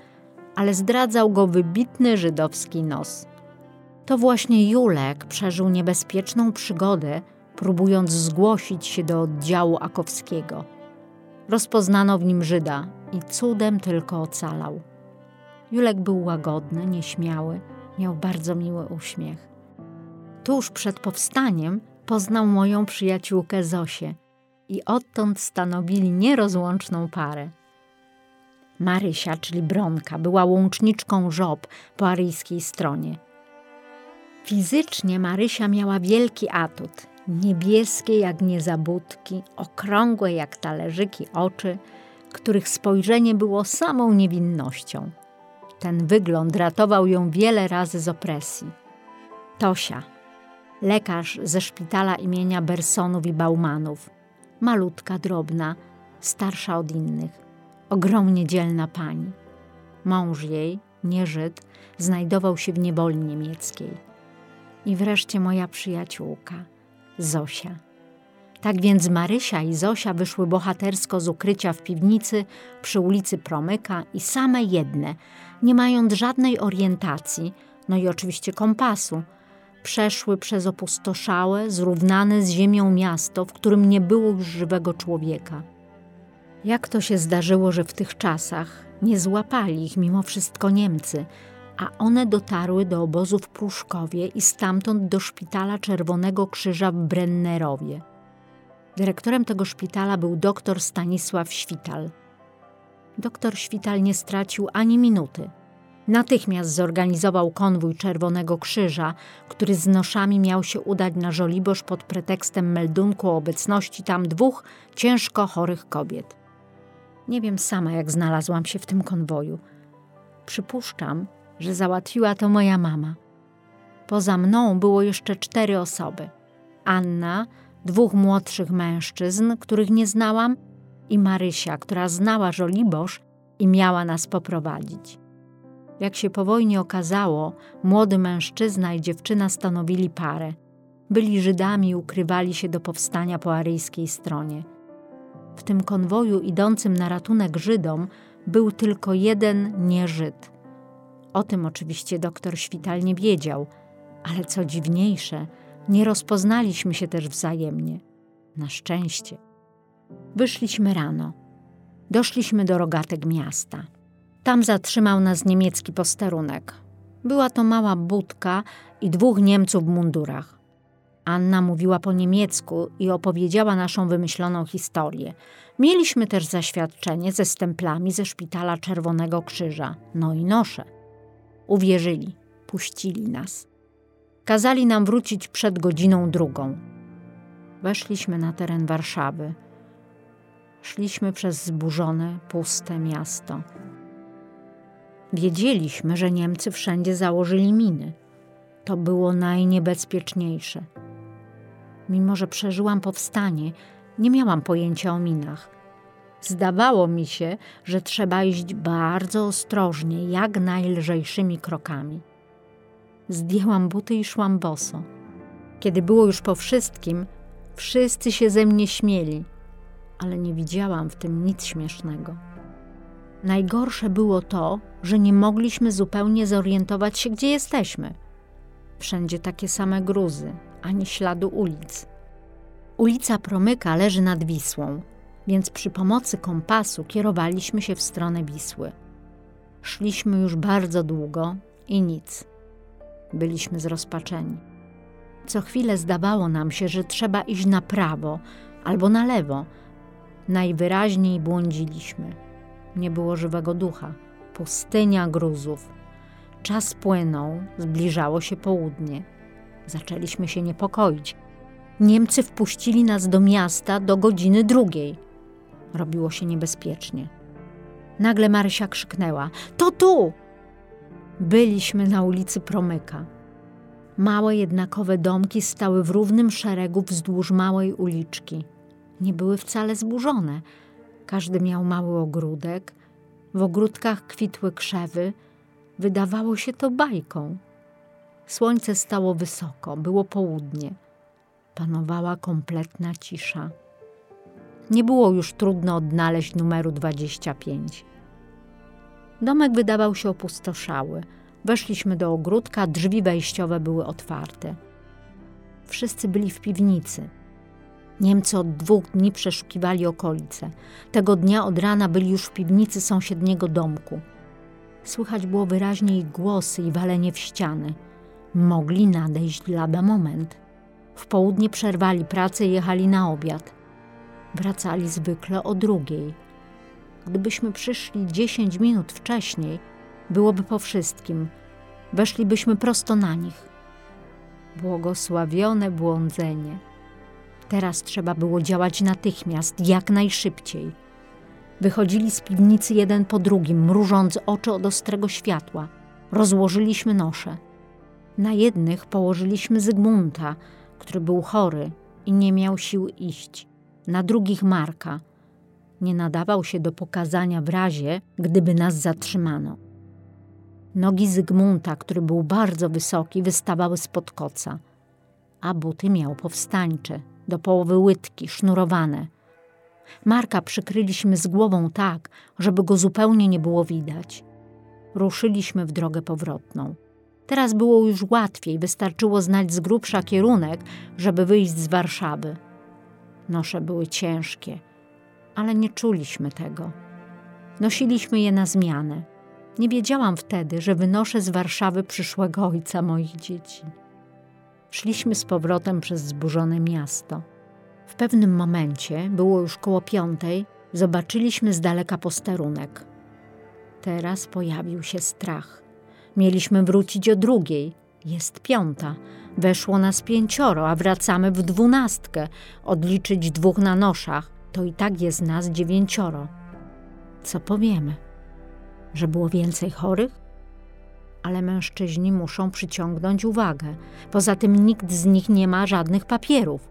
ale zdradzał go wybitny żydowski nos. To właśnie Julek przeżył niebezpieczną przygodę, próbując zgłosić się do oddziału akowskiego. Rozpoznano w nim Żyda i cudem tylko ocalał. Julek był łagodny, nieśmiały, miał bardzo miły uśmiech. Tuż przed powstaniem poznał moją przyjaciółkę Zosię i odtąd stanowili nierozłączną parę. Marysia, czyli Bronka, była łączniczką żob po aryjskiej stronie. Fizycznie Marysia miała wielki atut. Niebieskie jak niezabudki, okrągłe jak talerzyki oczy, których spojrzenie było samą niewinnością. Ten wygląd ratował ją wiele razy z opresji. Tosia, lekarz ze szpitala imienia Bersonów i Baumanów, malutka, drobna, starsza od innych ogromnie dzielna pani. Mąż jej, nie Żyd, znajdował się w niewoli niemieckiej. I wreszcie moja przyjaciółka, Zosia. Tak więc Marysia i Zosia wyszły bohatersko z ukrycia w piwnicy przy ulicy Promyka i same jedne, nie mając żadnej orientacji, no i oczywiście kompasu, przeszły przez opustoszałe, zrównane z ziemią miasto, w którym nie było już żywego człowieka. Jak to się zdarzyło, że w tych czasach nie złapali ich mimo wszystko Niemcy, a one dotarły do obozu w Pruszkowie i stamtąd do szpitala Czerwonego Krzyża w Brennerowie. Dyrektorem tego szpitala był doktor Stanisław Śwital. Doktor Śwital nie stracił ani minuty. Natychmiast zorganizował konwój Czerwonego Krzyża, który z noszami miał się udać na Żoliborz pod pretekstem meldunku o obecności tam dwóch ciężko chorych kobiet. Nie wiem sama, jak znalazłam się w tym konwoju. Przypuszczam, że załatwiła to moja mama. Poza mną było jeszcze cztery osoby: Anna, dwóch młodszych mężczyzn, których nie znałam, i Marysia, która znała Żoliborz i miała nas poprowadzić. Jak się po wojnie okazało, młody mężczyzna i dziewczyna stanowili parę. Byli Żydami i ukrywali się do powstania po aryjskiej stronie. W tym konwoju idącym na ratunek Żydom był tylko jeden nieżyd. O tym oczywiście doktor Śwital nie wiedział, ale co dziwniejsze, nie rozpoznaliśmy się też wzajemnie. Na szczęście. Wyszliśmy rano. Doszliśmy do rogatek miasta. Tam zatrzymał nas niemiecki posterunek. Była to mała budka i dwóch Niemców w mundurach. Anna mówiła po niemiecku i opowiedziała naszą wymyśloną historię. Mieliśmy też zaświadczenie ze stemplami ze szpitala Czerwonego Krzyża, no i nosze. Uwierzyli, puścili nas. Kazali nam wrócić przed godziną drugą. Weszliśmy na teren Warszawy. Szliśmy przez zburzone, puste miasto. Wiedzieliśmy, że Niemcy wszędzie założyli miny. To było najniebezpieczniejsze. Mimo, że przeżyłam powstanie, nie miałam pojęcia o minach. Zdawało mi się, że trzeba iść bardzo ostrożnie, jak najlżejszymi krokami. Zdjęłam buty i szłam boso. Kiedy było już po wszystkim, wszyscy się ze mnie śmieli, ale nie widziałam w tym nic śmiesznego. Najgorsze było to, że nie mogliśmy zupełnie zorientować się, gdzie jesteśmy. Wszędzie takie same gruzy, ani śladu ulic. Ulica Promyka leży nad Wisłą, więc przy pomocy kompasu kierowaliśmy się w stronę Wisły. Szliśmy już bardzo długo i nic. Byliśmy zrozpaczeni. Co chwilę zdawało nam się, że trzeba iść na prawo albo na lewo. Najwyraźniej błądziliśmy. Nie było żywego ducha. Pustynia gruzów. Czas płynął, zbliżało się południe. Zaczęliśmy się niepokoić. Niemcy wpuścili nas do miasta do godziny drugiej. Robiło się niebezpiecznie. Nagle Marysia krzyknęła: To tu! Byliśmy na ulicy Promyka. Małe jednakowe domki stały w równym szeregu wzdłuż małej uliczki. Nie były wcale zburzone. Każdy miał mały ogródek. W ogródkach kwitły krzewy. Wydawało się to bajką. Słońce stało wysoko, było południe. Panowała kompletna cisza. Nie było już trudno odnaleźć numeru 25. Domek wydawał się opustoszały. Weszliśmy do ogródka, drzwi wejściowe były otwarte. Wszyscy byli w piwnicy. Niemcy od dwóch dni przeszukiwali okolice. Tego dnia od rana byli już w piwnicy sąsiedniego domku. Słychać było wyraźnie ich głosy i walenie w ściany. Mogli nadejść lada moment. W południe przerwali pracę i jechali na obiad. Wracali zwykle o drugiej. Gdybyśmy przyszli dziesięć minut wcześniej, byłoby po wszystkim. Weszlibyśmy prosto na nich. Błogosławione błądzenie. Teraz trzeba było działać natychmiast, jak najszybciej. Wychodzili z piwnicy jeden po drugim, mrużąc oczy od ostrego światła. Rozłożyliśmy nosze. Na jednych położyliśmy Zygmunta, który był chory i nie miał sił iść. Na drugich Marka. Nie nadawał się do pokazania w razie, gdyby nas zatrzymano. Nogi Zygmunta, który był bardzo wysoki, wystawały spod koca, a buty miał powstańcze, do połowy łydki, sznurowane. Marka przykryliśmy z głową tak, żeby go zupełnie nie było widać. Ruszyliśmy w drogę powrotną. Teraz było już łatwiej, wystarczyło znać z grubsza kierunek, żeby wyjść z Warszawy. Nosze były ciężkie, ale nie czuliśmy tego. Nosiliśmy je na zmianę. Nie wiedziałam wtedy, że wynoszę z Warszawy przyszłego ojca moich dzieci. Szliśmy z powrotem przez zburzone miasto. W pewnym momencie, było już koło piątej, zobaczyliśmy z daleka posterunek. Teraz pojawił się strach. Mieliśmy wrócić o drugiej. Jest piąta. Weszło nas pięcioro, a wracamy w dwunastkę. Odliczyć dwóch na noszach, to i tak jest nas dziewięcioro. Co powiemy? Że było więcej chorych? Ale mężczyźni muszą przyciągnąć uwagę. Poza tym nikt z nich nie ma żadnych papierów.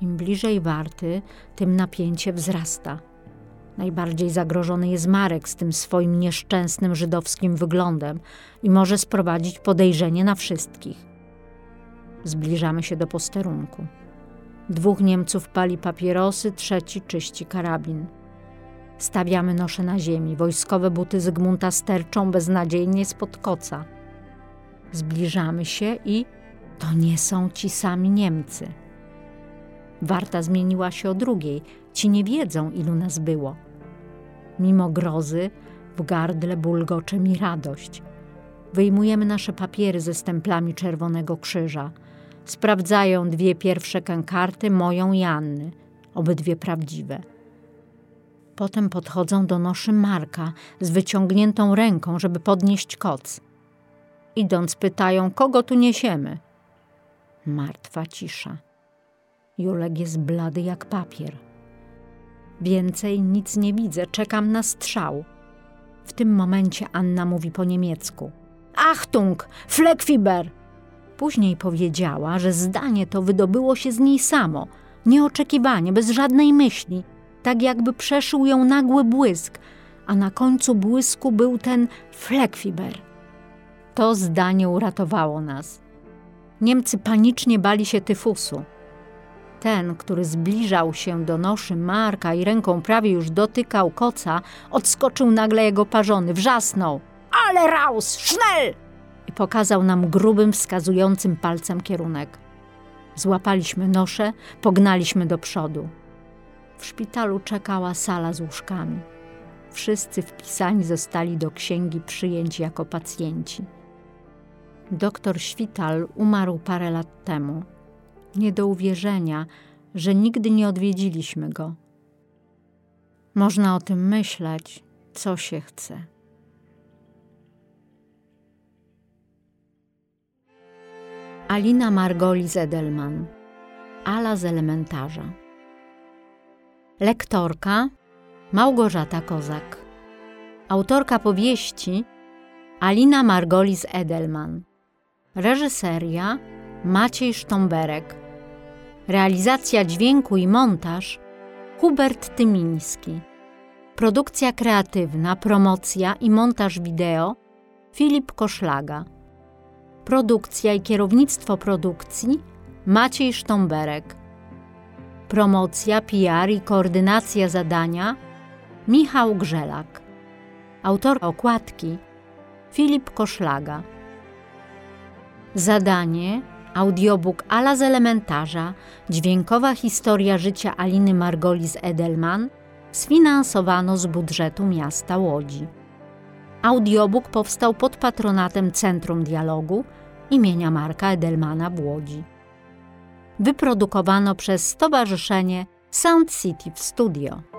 Im bliżej warty, tym napięcie wzrasta. Najbardziej zagrożony jest Marek z tym swoim nieszczęsnym żydowskim wyglądem i może sprowadzić podejrzenie na wszystkich. Zbliżamy się do posterunku. Dwóch Niemców pali papierosy, trzeci czyści karabin. Stawiamy nosze na ziemi. Wojskowe buty Zygmunta sterczą beznadziejnie spod koca. Zbliżamy się i to nie są ci sami Niemcy. Warta zmieniła się o drugiej. Ci nie wiedzą, ilu nas było. Mimo grozy, w gardle bulgocze mi radość. Wyjmujemy nasze papiery ze stemplami Czerwonego Krzyża. Sprawdzają dwie pierwsze kankarty, moją i Anny, obydwie prawdziwe. Potem podchodzą do noszy Marka z wyciągniętą ręką, żeby podnieść koc. Idąc pytają, kogo tu niesiemy. Martwa cisza. Julek jest blady jak papier. Więcej nic nie widzę, czekam na strzał. W tym momencie Anna mówi po niemiecku. Achtung, Fleckfiber! Później powiedziała, że zdanie to wydobyło się z niej samo, nieoczekiwanie, bez żadnej myśli, tak jakby przeszył ją nagły błysk, a na końcu błysku był ten Fleckfiber. To zdanie uratowało nas. Niemcy panicznie bali się tyfusu. Ten, który zbliżał się do noszy Marka i ręką prawie już dotykał koca, odskoczył nagle jego parzony, wrzasnął. Ale raus, schnell! I pokazał nam grubym, wskazującym palcem kierunek. Złapaliśmy noszę, pognaliśmy do przodu. W szpitalu czekała sala z łóżkami. Wszyscy wpisani zostali do księgi przyjęć jako pacjenci. Doktor Śwital umarł parę lat temu. Nie do uwierzenia, że nigdy nie odwiedziliśmy go. Można o tym myśleć, co się chce. Alina Margolis Edelman. Ala z elementarza. Lektorka Małgorzata Kozak. Autorka powieści Alina Margolis Edelman. Reżyseria Maciej Sztomberek Realizacja dźwięku i montaż Hubert Tymiński Produkcja kreatywna, promocja i montaż wideo Filip Koszlaga Produkcja i kierownictwo produkcji Maciej Sztomberek. Promocja, PR i koordynacja zadania Michał Grzelak. Autor okładki Filip Koszlaga. Zadanie audiobook Ala z elementarza Dźwiękowa historia życia Aliny Margolis Edelman sfinansowano z budżetu miasta Łodzi. Audiobook powstał pod patronatem Centrum Dialogu imienia Marka Edelmana w Łodzi. Wyprodukowano przez Stowarzyszenie Sound City w Studio.